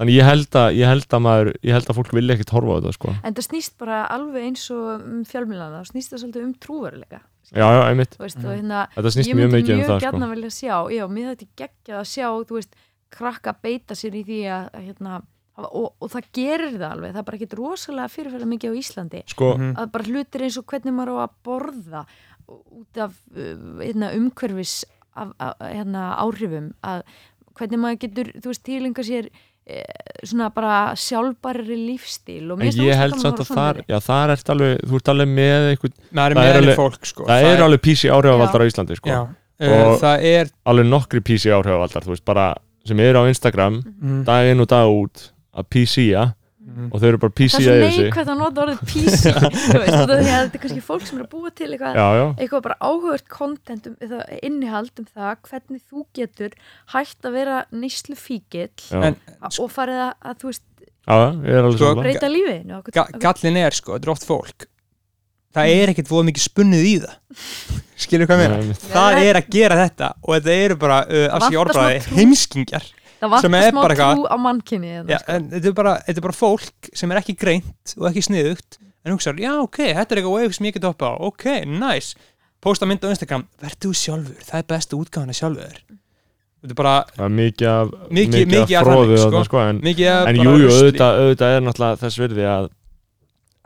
S1: Þannig ég held að, ég held að maður ég held að fólk vilja ekkert horfa á þetta, sko.
S4: En það snýst bara alveg eins og um fjölmilana þá snýst það svolítið um trúveruleika
S1: já, já, einmitt,
S4: þú veist, og hérna
S1: þetta snýst
S4: ég
S1: mjög
S4: myndi
S1: mikið um
S4: mjög
S1: það,
S4: gætna
S1: sko.
S4: vilja sjá já, mér þetta geggjað að sjá þú veist, krakka beita sér í því að, að hérna, og, og það gerir það alveg það er bara ekkit rosalega fyrirfæra mikið á Íslandi.
S1: Sko,
S3: Mhm.
S4: að bara hlutir eins og hvernig maður á að borða út af uh, hérna, umhverfis af, af, hérna, áhrifum að hvernig maður getur, þú veist, tílinga sér e, svona bara sjálfbærri lífstíl. Og mér
S1: en
S4: finnst það
S1: að
S4: hluti.
S1: já, þar ert alveg, þú ert alveg með einhvern,
S3: maður er
S1: Það er alveg-
S3: fólk sko.
S1: það eru alveg PC áhrifavaldar á Íslandi, sko.
S3: Uh,
S1: Og-
S3: það er
S1: alveg nokkri PC áhrifavaldar, þú veist, bara sem eru á Instagram,
S3: mm,
S1: dag inn og dag út að PC-a
S3: mm,
S1: og þau eru bara
S4: það er
S1: PC-a
S4: svo neikvægt að nota orðið PC þú veist, og það er þetta er kannski fólk sem er að búa til eitthvað
S1: já, já,
S4: eitthvað bara áhugavert content um, eða innihald um það hvernig þú getur hægt að vera neyslu fíkill
S1: já,
S3: En-
S4: og farið að, að þú veist,
S1: já, er
S3: Sko,
S4: breyta og-
S3: ga gallin er sko, þetta er oft fólk. Það er ekkert voða mikið spunnið í það. Skilur hvað
S1: einmitt.
S3: það er að gera þetta og þetta eru bara uh, heimskingjar
S4: það
S3: er
S4: smá trú á mannkynni
S3: Já, en þetta er, bara, þetta er bara fólk sem er ekki greint og ekki sniðugt en hugsaður, já ok, þetta er eitthvað wave sem ég get hoppa á. Ok, nice, posta mynd á Instagram. Verður þú sjálfur, það er bestu útgáðan sjálfur. Þetta er bara
S1: það er mikið af
S3: Mikið-
S1: mikið
S3: mikið
S1: af
S3: af
S1: fróðu
S3: þannig, sko.
S1: sko, en,
S3: mikið af
S1: en
S3: bara
S1: jú, jú,
S3: rusli.
S1: auðvitað, auðvitað er náttúrulega þess virði að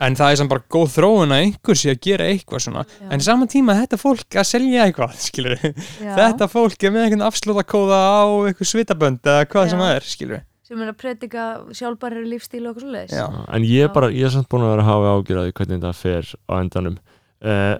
S3: en það er sem bara góð þróun að einhver sé að gera eitthvað svona
S4: Já.
S3: en saman tíma þetta fólk að selja eitthvað skilur
S4: Já,
S3: þetta fólk er með einhvern afslóðakóða á eitthvað svitabönd eða hvað sem
S4: Já.
S3: það er skilur
S4: sem er að predika sjálfbæri lífstíl og okkur svo leiðis
S3: Já.
S1: en ég er bara, ég er samt búin að vera að hafa því hvernig þetta fer á endanum uh,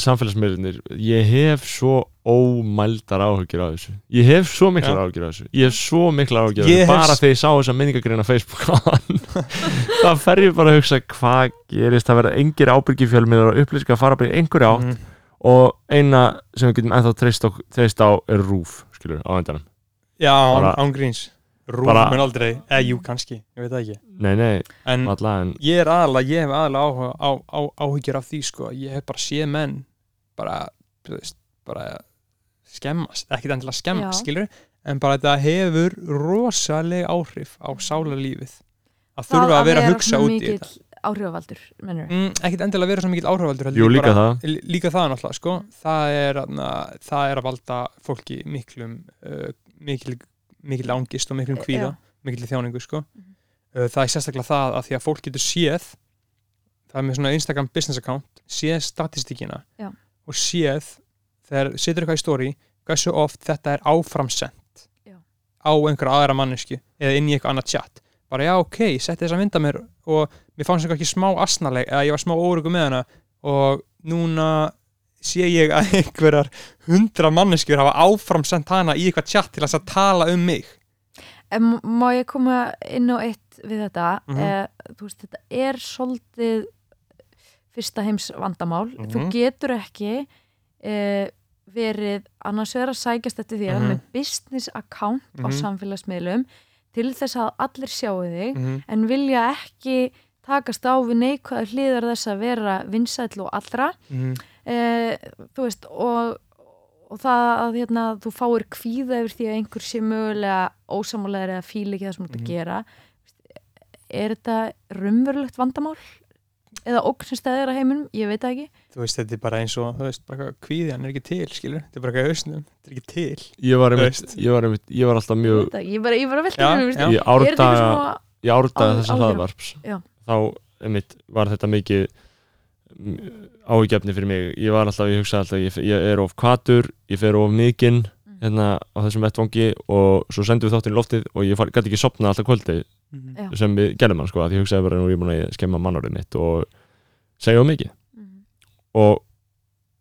S1: samfélagsmiðlunir ég hef svo ómældar áhugjur af þessu. Ég hef svo miklar
S3: Já.
S1: áhugjur af þessu. Ég hef svo miklar áhugjur
S3: Ég
S1: þessu.
S3: hef
S1: bara þegar ég sá þessa minningagreina á Facebook það fer ég bara að hugsa hvað gerist, það verða engir ábyrgi fjölmiðlar og upplýsingar fara bara í einhverju átt
S3: Mhm.
S1: og eina sem við getum ennþá treyst á, treyst á er rúf skilur, á endanum.
S3: Já,
S1: Bara-
S3: mun aldrei, eða jú kannski. Ég veit það ekki.
S1: Nei, nei,
S3: en
S1: alla en
S3: ég er aðalega, ég hef aðalega áhuga, á, á, áhyggjur af því sko, ég hef bara séð menn bara, þú veist, bara skemmast, ekkert endilega skemmast skilur, en bara þetta hefur rosaleg áhrif á sálarlífið. Að þurfa að vera að hugsa út í þetta.
S4: áhrifavaldur, mennur
S3: mm, ekkert endilega að vera svo mikill áhrifaldur heldur
S1: jú, líka
S3: bara,
S1: það.
S3: Lí- líka það náttúrulega sko. það, er, na, það er að valda fólki miklum uh, mikil, mikil ángist og miklum
S4: E-
S3: kvíða mikil þjáningu sko.
S4: Mhm.
S3: uh, það er sérstaklega það að því að fólk getur séð það er með svona Instagram business account séð statistíkina
S4: Já.
S3: og séð þegar setur eitthvað í story hversu oft þetta er áframsent
S4: Já.
S3: á einhverja aðra mannesku eða inn í eitthvað annað chat bara já ok, setti þess að mynda mér og mér fannst eitthvað ekki smá asnaleg eða ég var smá óryggur með hana og núna sé ég að einhverjar hundra manneskjur hafa áfram sendt hana í eitthvað chat til að tala um mig
S4: En má ég koma inn á eitt við þetta
S3: Mhm.
S4: eh, þú veist, þetta er svolítið fyrsta heims vandamál þú
S3: Mhm.
S4: getur ekki eh, verið annars vegar að sækjast eftir því að
S3: Mhm.
S4: með business account á
S3: Mhm.
S4: samfélagsmiðlum til þess að allir sjáu þig
S3: mm -hmm.
S4: en vilja ekki takast á við neikvæður hliðar þess að vera vinsæll og allra eh, þú veist og, og það að hérna, þú fáir kvíða yfir því að einhver sé mögulega ósamálegar eða fíl ekki það sem þú ert
S3: Mhm.
S4: að gera er þetta raunverulegt vandamál? eða ógn sem stæðir að heiminum, ég veit ekki
S3: þú veist, þetta er bara eins og þú veist, bara kvíði, hann er ekki til, skilur þetta er bara eitthvað í hausnum, þetta er ekki til
S1: ég var, einmitt, ég var, einmitt, ég var alltaf
S4: ég,
S1: mjög
S4: ekki, ég bara, ég bara velta
S3: Já,
S4: mér,
S3: já.
S1: í
S4: er þetta
S1: árdaga
S4: ekki svona
S1: í árdaga
S4: Á-
S1: þessa
S4: áhrif.
S1: hlaðvarps þá einmitt, var þetta mikið áhugjefni fyrir mig ég var alltaf, ég hugsa alltaf, ég, ég er of kvatur ég fer of mikinn
S4: Mm.
S1: hérna á þessum vettvangi og svo sendum við þáttinn í loftið og ég gæti ekki sopna alltaf kvöldi
S4: Já.
S1: sem við gerðum hann sko, að ég hugsaði bara nú er ég búin að skemma mannórið mitt og segja of mikið
S4: Mhm.
S1: og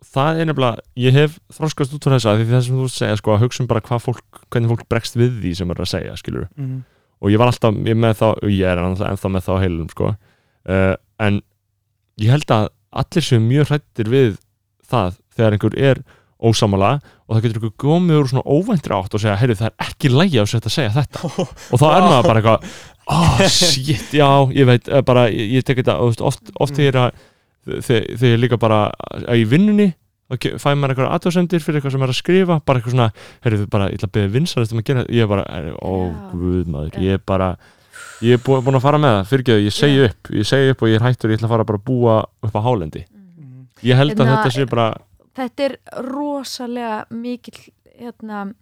S1: það er nefnilega, ég hef þroskast út frá þess að því það sem þú ert að segja sko, að hugsa um bara hvað fólk, hvernig fólk bregst við því sem er að segja, skilur
S3: Mhm.
S1: og ég var alltaf ég með þá, og ég er ennþá, ennþá með þá heilum sko. uh, en ég held að allir séu mjög hrættir við það þegar einhver er ósamala og það getur einhver komið úr svona óvæntri átt og segja, heyrðu það er ekki lægi á sér að segja þetta og þá er maður bara eitthvað oh shit, já, ég veit eh, bara, ég, ég tek þetta, þú oft, oft þegar ég líka bara að í vinnunni og ke- fæ maður eitthvað aðtöðsendir fyrir eitthvað sem er að skrifa bara eitthvað svona, heyrðu bara, ég ætla að beða vinsarist um að gera, ég er bara, ó
S4: Já.
S1: guð maður, ég er bara ég er búin, að fara með það, fyrirgeðu, ég segi
S4: Já.
S1: upp ég segi upp og ég er hættur, ég ætla að fara bara að búa upp á hálendi,
S3: Mhm.
S1: ég held að
S4: Hérna,
S1: þetta sé bara
S4: þetta er rosalega mikill hérna,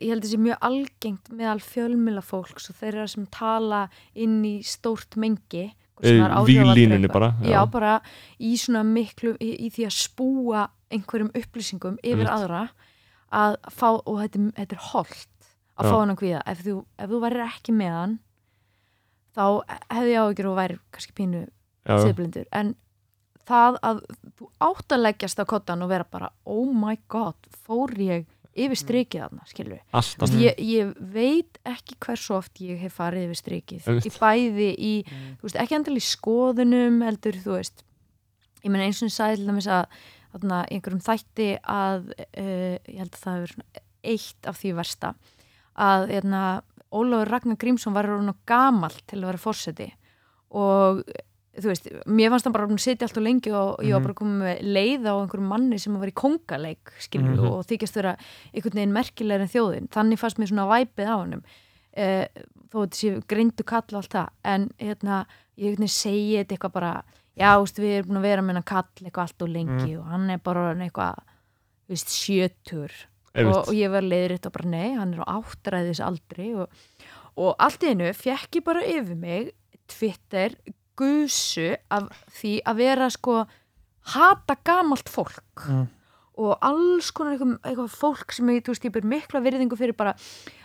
S4: ég held að þetta sé mjög algengt meðal fjölmila fólks og þeirra sem tala inn í stórt mengi eitthvað.
S1: bara
S4: já. bara í svona miklu í, í því að spúa einhverjum upplýsingum yfir
S1: Einmitt.
S4: aðra að fá, og þetta, þetta er holdt að
S1: Já.
S4: fá hann að kvíða ef þú, þú værir ekki með hann þá hefði ég áhyggjur og væri kannski pínu siðblindur. En það að þú átt að leggjast á kottan og vera bara oh my god, fór ég yfir strikið þarna, skilur við
S1: alltaf
S4: ég, ég veit ekki hversu oft ég hef farið yfir strikið. Í bæði í, þú veist, ekki endal í skoðunum heldur, þú veist. Ég meina eins og ég sagði til dæmis að þarna, í einhverjum þætti að uh, ég held að það svona eitt af því versta. Að hérna, Ólafur Ragnar Grímsson var orðinn of gamall til að vera fórseti og þú veist, mér fannst hann bara að sitja alltaf lengi og ég var
S3: Mhm.
S4: bara komið með leið á einhverjum manni sem var í kongaleik skilur
S1: Mhm.
S4: og þykjast vera einhvern veginn merkilegri en þjóðin, þannig fannst mér svona væpið á hannum eh, þó þetta sé greindu kall og allt það. En hérna, ég segi þetta eitthvað bara, já, veist, við erum búin að vera með hann kall eitthvað allt og lengi og hann er bara eitthvað, þú veist, sjötur og, og ég var leiðritt og bara nei, hann er á áttræðis aldri og, og allt í einu fekk ég bara yfir mig Twitter gusu af því að vera sko hata gamalt fólk.
S3: Mm.
S4: og alls konar eitthvað, eitthvað fólk sem ég, þú veist, ég ber mikla virðingu fyrir bara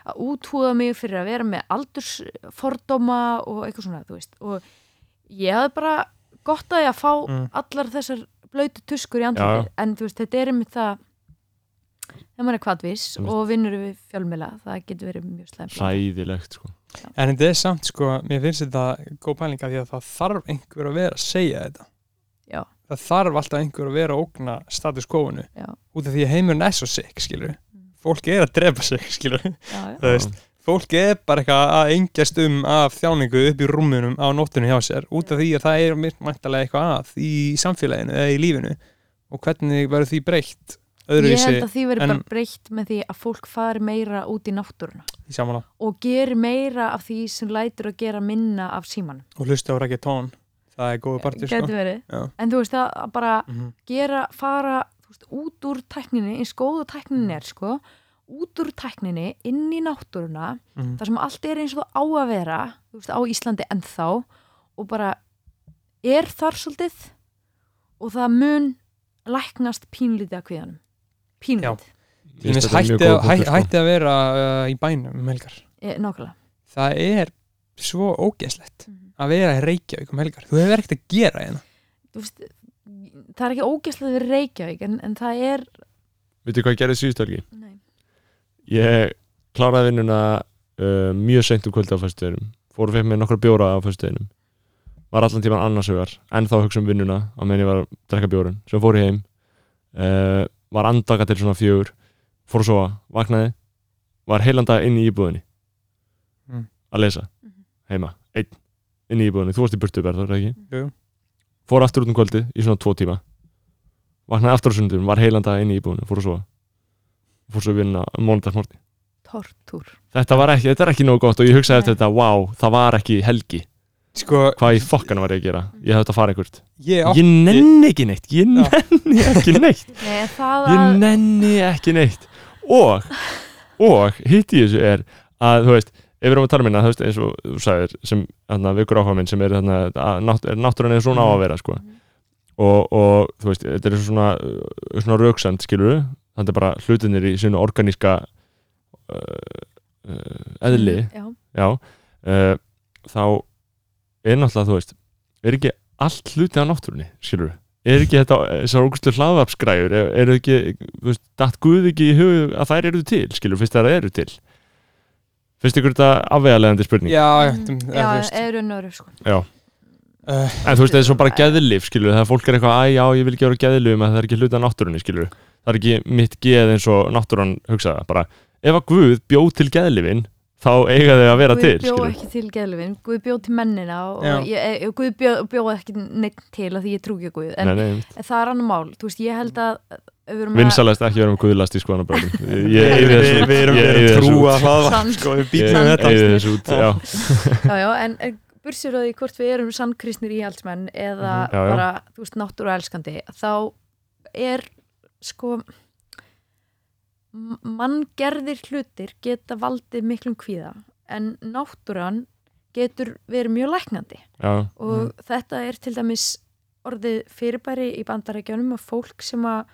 S4: að úthúða mig fyrir að vera með aldursfordóma og eitthvað svona, þú veist. Og ég hafði bara gott að ég að fá
S3: Mm.
S4: allar þessar blöytu tuskur í
S1: Já,
S4: andlitið en þú veist, þetta er einmitt það þegar maður er kvadvis og vinnur við fjölmila, það getur verið mjög slemt
S1: ræðilegt sko.
S3: En þetta er samt sko, mér finnst þetta góð pælinga því að það þarf einhver að vera að segja þetta.
S4: Já.
S3: Það þarf alltaf einhver að vera að ógna status quo-unu.
S4: Já.
S3: Út af því að heimurinn er svo sick, skilur. Fólk er að drepa sig, skilur.
S4: já, já.
S3: Það veist, fólk er bara eitthvað að engjast um af þjáningu upp í rúmunum á nóttunum hjá sér út af því að það er mæntalega eitthvað að í samfélaginu eða í lífinu og hvernig verður því breytt
S4: ég held
S3: öðruvísi
S4: að því verið
S3: en-
S4: bara breytt með því að fólk fari meira út í náttúruna
S3: í samanlá
S4: og gerir meira af því sem lætur að gera minna af símanum
S3: og hlusta á reggaetón það er góða partur sko.
S4: verið.
S3: Já.
S4: en þú veist að bara
S3: Mhm.
S4: gera, fara veist, út úr tækninni, eins góðu tækninni er sko, út úr tækninni inn í náttúruna,
S3: Mhm.
S4: þar sem allt er eins og á að vera þú veist, á Íslandi ennþá og bara er þar svolítið og það mun læknast pínlítið að kviðanum pínlítið,
S3: Til dæmis hætti, að- hæ- hætti að vera uh, í bænum um helgar.
S4: E, nákvæmlega.
S3: Það er svo ógeðslegt
S4: Mhm.
S3: að vera í Reykjavík um helgar. Þú hefur ekkert að gera hérna.
S4: Þú veist, það er ekki ógæslega við Reykjavík en, en það er
S1: Veitu hvað ég gerði síðustu helgi?
S4: nei.
S1: Ég kláraði vinnuna uh, mjög seint um kvöldi á föstudeginum fór fekk mér nokkra bjóra á föstudeginum. Var allan tíman annarsögar en þá hugsa um vinnuna á meðan ég var að drekka bjórun sem fór ég heim. Uh, var andaka til svona fjögur fór að sofa, vaknaði var heilanda inn í íbúðinni
S3: Mm.
S1: að lesa
S4: Mhm.
S1: heima, einn, inn í íbúðinni þú varst í burtu berð, það ekki?
S3: Jú.
S1: fór aftur út um kvöldi í svona tvo tíma vaknaði aftur á sundum, var heilanda inn í íbúðinni fór að sofa fór svo að vinna mónudagsmorti
S4: tortúr
S1: þetta var ekki, þetta er ekki nógu gott og ég hugsaði
S4: Nei.
S1: eftir þetta, wow, það var ekki helgi
S3: sko,
S1: hvað í fokkan var ég að gera? Ég hef þetta að fara einhvert.
S3: Ég
S1: ég nenni ekki neitt. Ég nenni ekki neitt.
S4: Nei, það
S1: ég
S4: að
S1: nenni ekki neitt. Og, og hitt í þessu er að þú veist, ef við erum að tala minna þú veist, eins og þú sagðir, sem þarna, vikur áhuga minn sem er, þarna, að nátt, er náttúran eða svona á að vera sko. og, og þú veist, þetta er svona, uh, svona rauksend skilur þannig er bara hlutinir í sínu organíska uh, uh, eðli.
S4: Já,
S1: já, uh, þá er náttúrulega, þú veist er ekki allt hluti á náttúrunni skilur er ekki þetta, þessar ógustlu hlaðvarpsgræður er, er ekki, þú veist, datt Guð ekki í hug að þær eru til, skilur, fyrst þær eru til? Finnst ykkur þetta afvegalegandi spurning?
S3: Já, já,
S4: Mm, já eru nöru sko.
S1: já.
S3: uh,
S1: en þú veist, það er svo bara geðlif, skilur þegar fólk er eitthvað, æ, já, ég vil ekki vera geðlif en það er ekki hluti á náttúrunni, skilur það er ekki mitt geð eins og náttúran hugsaða, bara, ef að Guð bjóð til geðlifin, þá eiga þau að vera
S4: Guð
S1: til,
S4: bjó
S1: skilur
S4: ekki til geðlifin Guð bjó til mennina og ég, ég, Guð bjó, bjó ekki neitt til að því ég trú ekki Guð. En,
S1: nei, nei,
S4: það er annar mál, þú veist, ég held að
S1: vinsalast ekki með guðlast í skoðanabræðum
S3: Við erum trúa
S4: Sann.
S3: sko, við býtum þetta.
S1: eyði þessu út,
S3: Já.
S1: já.
S4: En, bursir á því hvort við erum sannkristnir íhaldsmenn eða
S1: Mhm. Já, já.
S4: bara, þú veist, náttúruelskandi þá er sko manngerðir hlutir geta valdið miklum kvíða en náttúran getur verið mjög læknandi.
S1: Já,
S4: og þetta er til dæmis orðið fyrirbæri í bandarækjunum að fólk sem að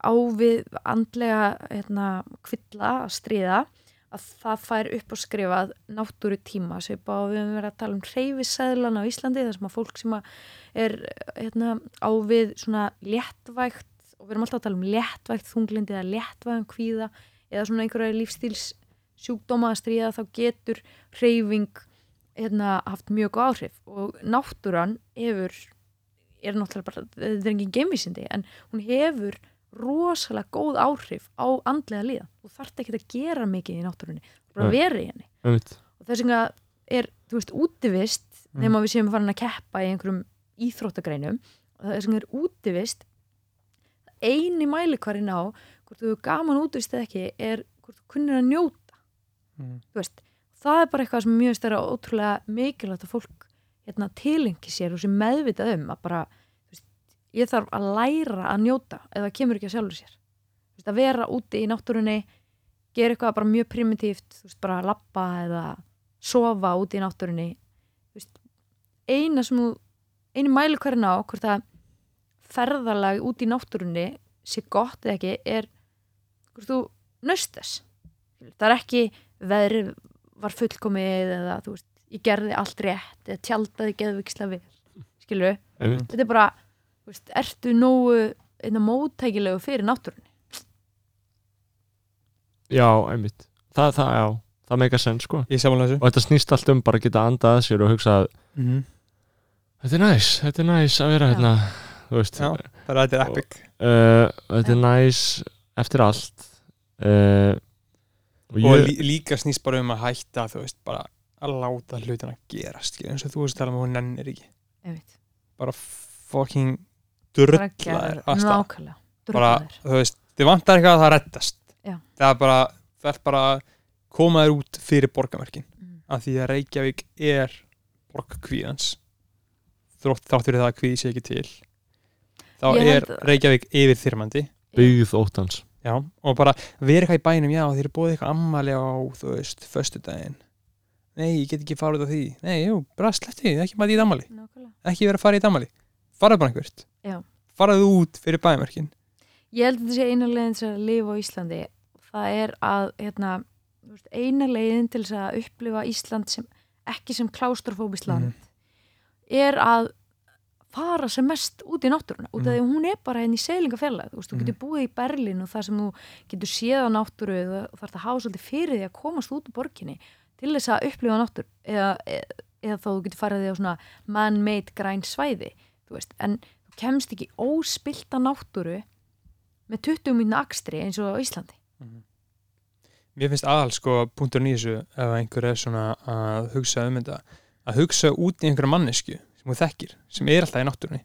S4: á við andlega hérna, kvilla að stríða að það fær upp og skrifað náttúru tíma og við höfum verið að tala um hreyfisæðlan á Íslandi þar sem að fólk sem að er hérna, á við svona léttvægt og við erum alltaf að tala um léttvægt þunglindi eða léttvægum kvíða eða svona einhverja lífstíls sjúkdóma að stríða þá getur hreyfing hérna, haft mjög góð áhrif. Og náttúran hefur er náttúrulega bara, þetta er engin geimvísindi en hún hefur rosalega góð áhrif á andlega líðan. Þú þarft ekki að gera mikið í náttúrunni bara vera í henni.
S1: Einmitt.
S4: Og þess vegna er, þú veist, útivist
S3: Mm.
S4: nema við séum farin að keppa í einhverjum íþróttagreinum þess vegna er útivist eini mælikvarinn á hvort þú er gaman útivist eða ekki er hvort þú kunnir að njóta.
S3: Mm.
S4: veist, það er bara eitthvað sem mjög stærra ótrúlega mikilvægt að fólk hérna, tilengi sér og sem meðvitað um að bara, veist, ég þarf að læra að njóta það kemur ekki að sjálfur sér. Veist, að vera úti í náttúrunni gera eitthvað bara mjög primitíft bara að lappa eða sofa úti í náttúrunni. Eina sem þú einu mæli hverjum á hvort að ferðalag úti í náttúrunni sé gott eða ekki er þú nöst þess? Það er ekki veðrið var fullkomið eða þú veist, ég gerði allt rétt eða tjaldaði geðviksla vel skilur
S1: einmitt.
S4: Þetta er bara, veist, ertu nógu einna móttækilegu fyrir náttúrunni?
S1: Já, einmitt. Það, það, já, það meika senn sko. Og þetta snýst allt um bara að geta andað að sér og hugsa að
S3: mm
S1: þetta er næs, þetta er næs að vera hérna
S3: Já. Það er að þetta er epic.
S1: Uh, þetta er næs eftir allt. Uh, og
S3: og
S1: ég,
S3: lí, líka snýst bara um að hætta þú veist, bara að láta hlutina gerast skilur, eins og þú veist að tala um að hún nennir ekki.
S4: Einmitt,
S3: bara fucking drullar að stað.
S4: Nákvæmlega.
S3: Bara, þú veist, þið vantar eitthvað að það reddast.
S4: Já.
S3: það er bara, það er bara að koma þér út fyrir borgarmerkin
S4: Mm.
S3: af því að Reykjavík er borgarkvíðans. Þrótt þátt fyrir það að kvíði sé ekki til þá
S4: Ég
S3: er
S4: held að-
S3: Reykjavík yfir þyrmandi
S1: byggð óttans
S3: Já, og bara vera eitthvað í bænum, já, þeir eru búið eitthvað ammali á, þú veist, föstudaginn. Nei, ég get ekki farið út af því. Nei, jú, bara sleppti því, ekki maður í ammali.
S4: nákvæmlega
S3: Ekki vera að fara í ammali. Faraðu bara einhvert.
S4: Já.
S3: Faraðu út fyrir bæmörkin.
S4: ég held að þetta sé eina leiðin til að lifa á Íslandi það er að hérna, þú veist, eina leiðin til þess að upplifa Ísland sem ekki sem klástrofóbist land er að fara sem mest út í náttúruna út af því að hún er bara henni í seglingafélag þú veist, þú
S3: Mhm.
S4: getur búið í Berlín og það sem þú getur séð á náttúru og þarf að hafa svolítið fyrir því að komast út úr borginni til þess að upplifa náttúru eða, eða, eða þá þú getur farið því á svona man-made græn svæði þú veist, en þú kemst ekki óspilta náttúru með 20 mínuna akstri eins og á Íslandi.
S3: Mér finnst aðal, sko, punktur nýsu ef einhver er svona að hugsa um þetta að hugsa út í einhverja mannesku sem þú þekkir, sem er alltaf í náttúrunni.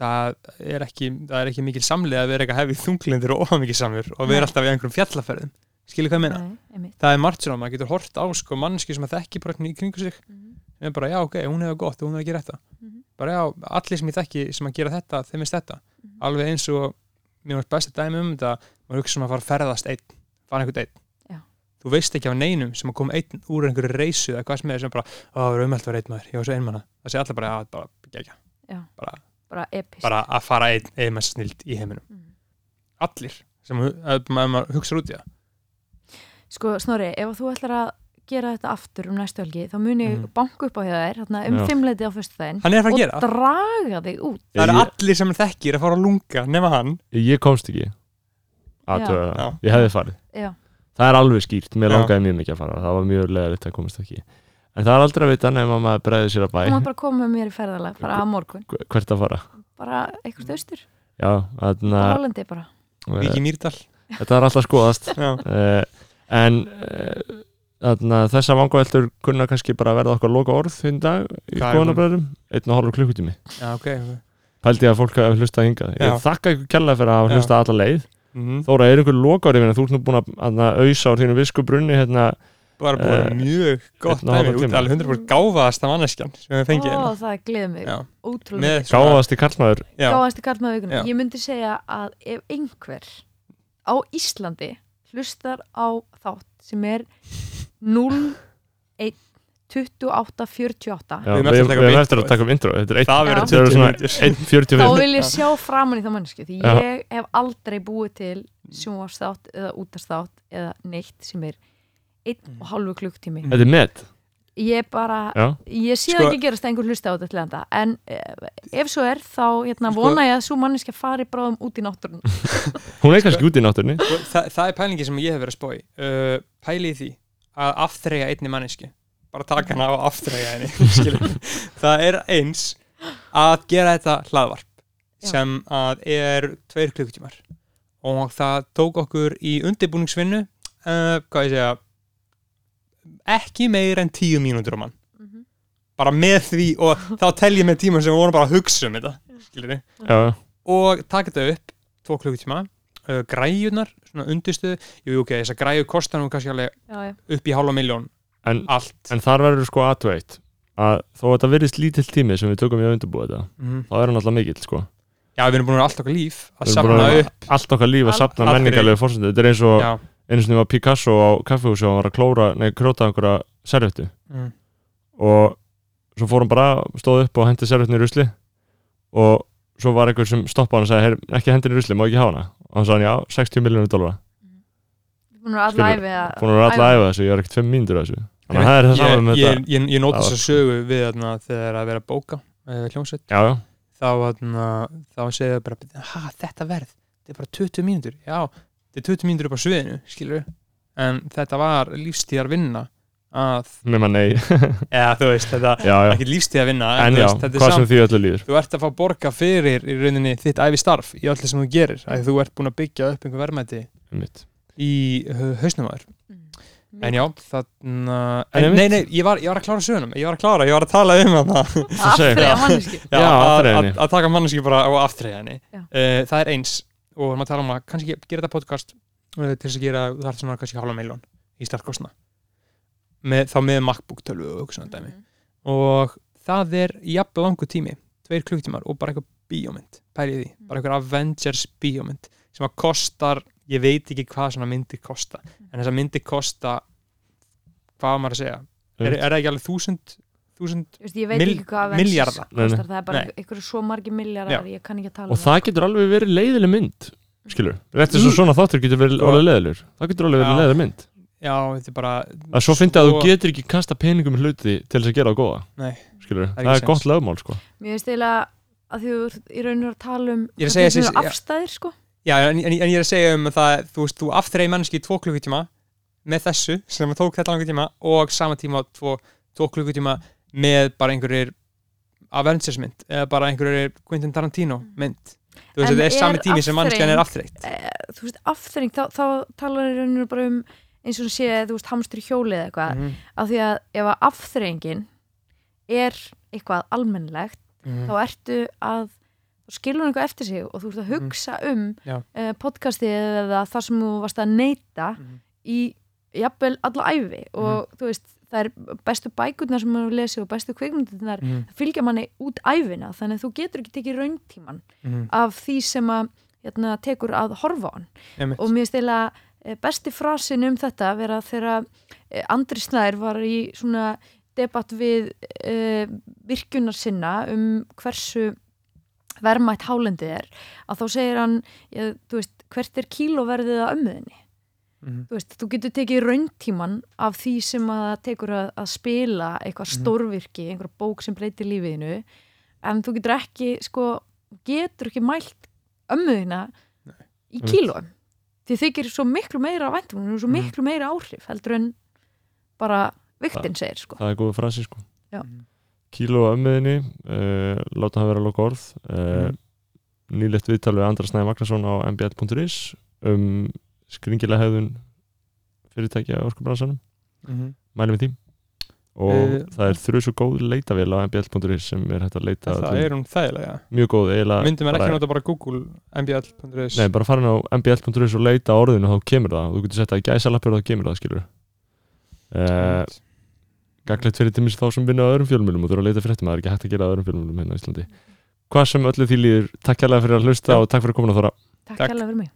S3: Það er ekki, það er ekki mikil samlið að vera eitthvað hefið þunglindir og ofamikið samur og vera alltaf í einhverjum fjallaferðum. Skilur hvað ég meina?
S4: Nei,
S3: það er margt svona, maður getur hort á sko manneski sem að þekki bara í kringu sig
S4: Mhm.
S3: Ég er bara, já, ok, hún hefur gott og hún er að gera þetta
S4: Mhm.
S3: bara já, allir sem ég þekki sem að gera þetta, þeim finnst þetta
S4: Mhm.
S3: alveg eins og, mér varst besta dæmi um þetta maður hugsa um að fara að ferðast einn fara einhvern einn. Þú veist ekki af neinum sem að koma einn úr einhverju reysu eða hvað sem er sem bara, ó, það er umhelt að vera einn maður ég var svo einmanna, það sé allir bara, já, bara, gegja
S4: Já.
S3: bara,
S4: bara epist
S3: bara að fara einn eða með snild í heiminum.
S4: Mhm.
S3: allir, sem maður maður hugsa út í það.
S4: Sko Snorri, ef þú ætlar að gera þetta aftur um næstu helgi þá mun ég
S3: Mhm.
S4: banka upp á hjá þér hérna, um fimmleiti á
S3: er að fara
S4: og
S3: að gera,
S4: draga þig út.
S3: Það eru allir sem þekkir að fara að lunga nema hann.
S1: Ég komst ekki.
S4: Já.
S1: ég hefði farið.
S4: Já,
S1: Það er alveg skýrt, mér langaði mjög mikið að fara Það var mjög leðilegt að komast ekki. En það er aldrei að vita nema maður bregði sér að bæ.
S4: Þú mátt bara koma með mér í ferðalag bara að morgun,
S1: Hver- Hvert að fara?
S4: Bara eitthvað austur.
S1: Já, þarna
S4: á Hollandi bara.
S3: Viki
S1: eh,
S3: Mýrdal.
S1: Þetta er alltaf skoðast.
S3: Já,
S1: uh, En uh, þarna, þessa vangaveltur kunna kannski bara verða okkar loka orð hinn dag í
S3: Hvað
S1: skoðanabræðum Einn og hálfur klukkutími. Pældi að fólk hafa hlustað hingað. Ég þakka ykkur kærlega fyrir að hafa hlustað alla leið
S3: mm
S1: Þóra, er einhver loka orðið Þú ert nú búin að, auðsa á þínu viskubrunni hérna,
S3: bara búin
S1: Eh,
S3: mjög gott
S1: hálfan
S3: dæmi, út alveg 100% gáfaðasta manneskjan sem við fengið
S4: Ó,
S3: hérna.
S4: það gleður mig ótrúlega.
S1: Gáðast í karlmaður.
S4: Kallmaður vikuna
S3: Já.
S4: ég myndi segja að ef einhver á Íslandi hlustar á þátt sem er 0 1 28 48
S1: Já,
S3: Við
S1: Við
S3: erum eftir að taka um intro.
S1: Þetta er
S3: það
S4: Já.
S3: verður
S1: Þetta eru
S3: 20
S1: svona
S3: mínútur.
S1: 1.45
S4: þá vil ég sjá framan í það mannsku því
S1: Já.
S4: ég hef aldrei búið til sjónvarsþátt eða útastátt eða neitt sem er einn og halvu klukktími
S1: Þetta er met.
S4: Ég bara,
S1: Já,
S4: ég sé
S3: Sko-
S4: það ekki gerast að einhver hlusta á þetta til enda. En eh, ef svo er þá hérna,
S3: Sko-
S4: vona ég að svo manneska fari bráðum út í náttúrun
S1: hún er kannski út í náttúrunni.
S3: Og það, það er pælingi sem ég hef verið að spói uh, pæli í því að afþreyja einni manneski bara taka hana og afþreyja henni það er eins að gera þetta hlaðvarp
S4: Já.
S3: sem að er tveir klukkutímar. Og það tók okkur í undirbúningsvinnu uh, hvað ég segja ekki meir en tíu mínútur á mann.
S4: Mhm.
S3: bara með því og þá tel ég með tíman sem við vorum bara að hugsa um þetta skilur
S1: Já,
S3: og taka þetta upp tvo klukkutíma uh, græjunar, svona undirstöðu. Jú, ok, þess að græju kostar nú kannski alveg
S4: já, já.
S3: upp í hálfa miljón
S1: en, en þar verður sko aðtveitt að þó að þetta virðist lítill tími sem við tökum í að undirbúa þetta
S3: mm.
S1: þá er hann alltaf mikill sko.
S3: Já, við erum búin að vera allt okkar líf að
S1: að-
S3: upp.
S1: allt okkar líf að sapna menningarlegu fórsöndu þetta er eins og einu sinni var Picasso á kaffehúsi og hann var að klóra, nei, króta einhverja servettu.
S3: Mm.
S1: og svo fór hann bara, stóð upp og hendi servettinu í rusli. Og svo var einhver sem stoppaði hann og sagði, "Heyrðu, ekki hendi í rusli, má ekki hafa hana? Og hann sagði, já, 60 miljónur dólara
S4: búin að
S1: Skilur,
S4: alla æfi að
S1: búin að vera alltaf að æfa þessu, ég er ekkert 5 mínútur þessu. Þannig að það er það saman með þetta.
S3: ég, ég, ég nót
S1: Það
S3: þess
S1: var
S3: að sögu við þarna, þegar að vera að bóka hljómsveit,
S1: já, já,
S3: þá, segja þau bara, ha, þetta verð þetta er bara 20 mínútur, já þetta er 20 mínútur upp á sviðinu, skilur en þetta var lífstíðar vinna að,
S1: nema nei.
S3: Eða þú veist, þetta
S1: já,
S3: ekki lífstíðar vinna
S1: en
S3: þú
S1: já,
S3: veist, þetta er
S1: hvað sem því öllu líður.
S3: þú ert að fá borga fyrir í rauninni þitt æfi starf í öllu sem þú gerir. Að þú ert búin að byggja upp einhver verðmæti.
S1: Einmitt.
S3: Í hausnum aður
S4: Mm.
S3: en já, þannig
S1: En
S3: en,
S1: einmitt-
S3: nei, nei, ég var, ég var að klára sögunum ég var að klára, ég var að tala um það. að, að, að taka manneski bara á
S4: Já.
S3: uh, það er eins og við erum að tala um að kannski gera þetta podcast uh, til þess að gera það er svona kannski hálfa miljón í startkostna með, þá með MacBook tölvu og svona dæmi.
S4: Mhm.
S3: og það er jafn langu tími tveir klukktímar og bara eitthvað bíómynd pælið því, bara eitthvað Avengers bíómynd sem að kostar, ég veit ekki hvað svona myndir kosta, en þess að myndir kosta hvað á maður að segja? Er, er það ekki alveg þúsund þúsund,
S4: Þú veist, ég veit
S3: Mil-
S4: ekki hvað Avengers
S3: milljarða.
S1: Nei, nei.
S4: kostar, það er bara einhverju svo margi milljarar ég kann ekki að tala
S1: og
S4: um
S1: það getur alveg verið leiðileg mynd skilur, rétt eins og
S3: Mm.
S1: svona þáttur getur verið
S3: Sko-
S1: alveg leiðilegur. Það getur alveg verið leiðileg mynd.
S3: Já, þetta er bara
S1: að svo fyndi að þú
S3: Svo-
S1: getur ekki kasta peningum í hluti til þess að gera það góða
S3: Nei.
S1: skilur,
S3: Það er
S1: það er gott lögmál sko.
S4: mér finnst eiginlega að því þú ert í raun og veru að tala um
S3: er
S4: afstæðir sko
S3: Já, en, en, en ég er að segja um að það, þú veist, þú aftreyði mannski í tvo klukkutíma með þessu sem tók þetta langa tíma og sama tíma tvo, tvo klukkutíma með bara einhverjir Avengers mynd eða bara einhverjir Quentin Tarantino mynd. Þú veist, þetta er sami tími sem mannskjan er aftreytt
S4: e, þú veist, afþreying, þá, þá talar í raun og veru bara um eins og sé, þú veist, hamstur í hjóli eða eitthvað,
S3: Mhm,
S4: af því að ef að afþreyingin er eitthvað almennlegt,
S3: mhm.
S4: þá ertu að þá skilur eitthvað eftir sig og þú ert að hugsa um uh, podcastið eða það sem þú varst að neyta
S3: Mhm.
S4: í jafnvel alla æfi og þú veist, það er bestu bækurnar sem maður lesi og bestu kvikmyndirnar
S3: Mhm,
S4: fylgja manni út æfina þannig að þú getur ekki tekið rauntíman
S3: mhm,
S4: af því sem að hérna, tekur að horfa á hann.
S3: Einmitt.
S4: og mér stila besti frasin um þetta vera þegar eh, Andri Snær var í svona debatt við uh, virkunar sinna um hversu verðmætt hálendið er að þá segir hann ja, þú veist, hvert er kílóverðið að ömmuðinni
S3: Mhm,
S4: þú veist, þú getur tekið rauntíman af því sem að það tekur að, að spila eitthvað
S3: Mhm.
S4: stórvirki, einhver bók sem breytir lífiðinu en þú getur ekki sko, getur ekki mælt ömmuðina í
S1: Einmitt.
S4: kílóum því þykir svo miklu meira væntum er svo
S3: Mhm.
S4: miklu meira áhrif heldur en bara viktin segir sko.
S1: það er góð frasi sko
S4: Já.
S3: mhm.
S1: Kíló á ömmuðinni uh, láta það vera loka orð uh,
S3: Mhm.
S1: nýlegt viðtal við Andra Snæði Magnason á mbl.is um skringilega hefðun fyrirtækja orkubransanum.
S3: Mhm.
S1: mælum við því. Og
S3: Eh,
S1: það er þrjú svo góð leitavél á mbl.is sem er hægt að leita
S3: Það er hún þægilega.
S1: Mjög góð eiginlega
S3: Myndum við ekki nota bara Google mbl.is
S1: Nei, bara farin á mbl.is og leita á orðinu og þá kemur það. Og þú getur sett það í gæsalappur og þá kemur það skilur uh, gaglegt fyrir til þá sem vinna á öðrum fjölmjölum og eru að leita fréttum það er ekki hægt að gera á öðrum fjölmjölum hérna á Íslandi. Hvað sem öllu því líður, takk kærlega fyrir að hlusta og takk fyrir að koma að þóra.
S3: Takk
S4: hérlega fyrir mig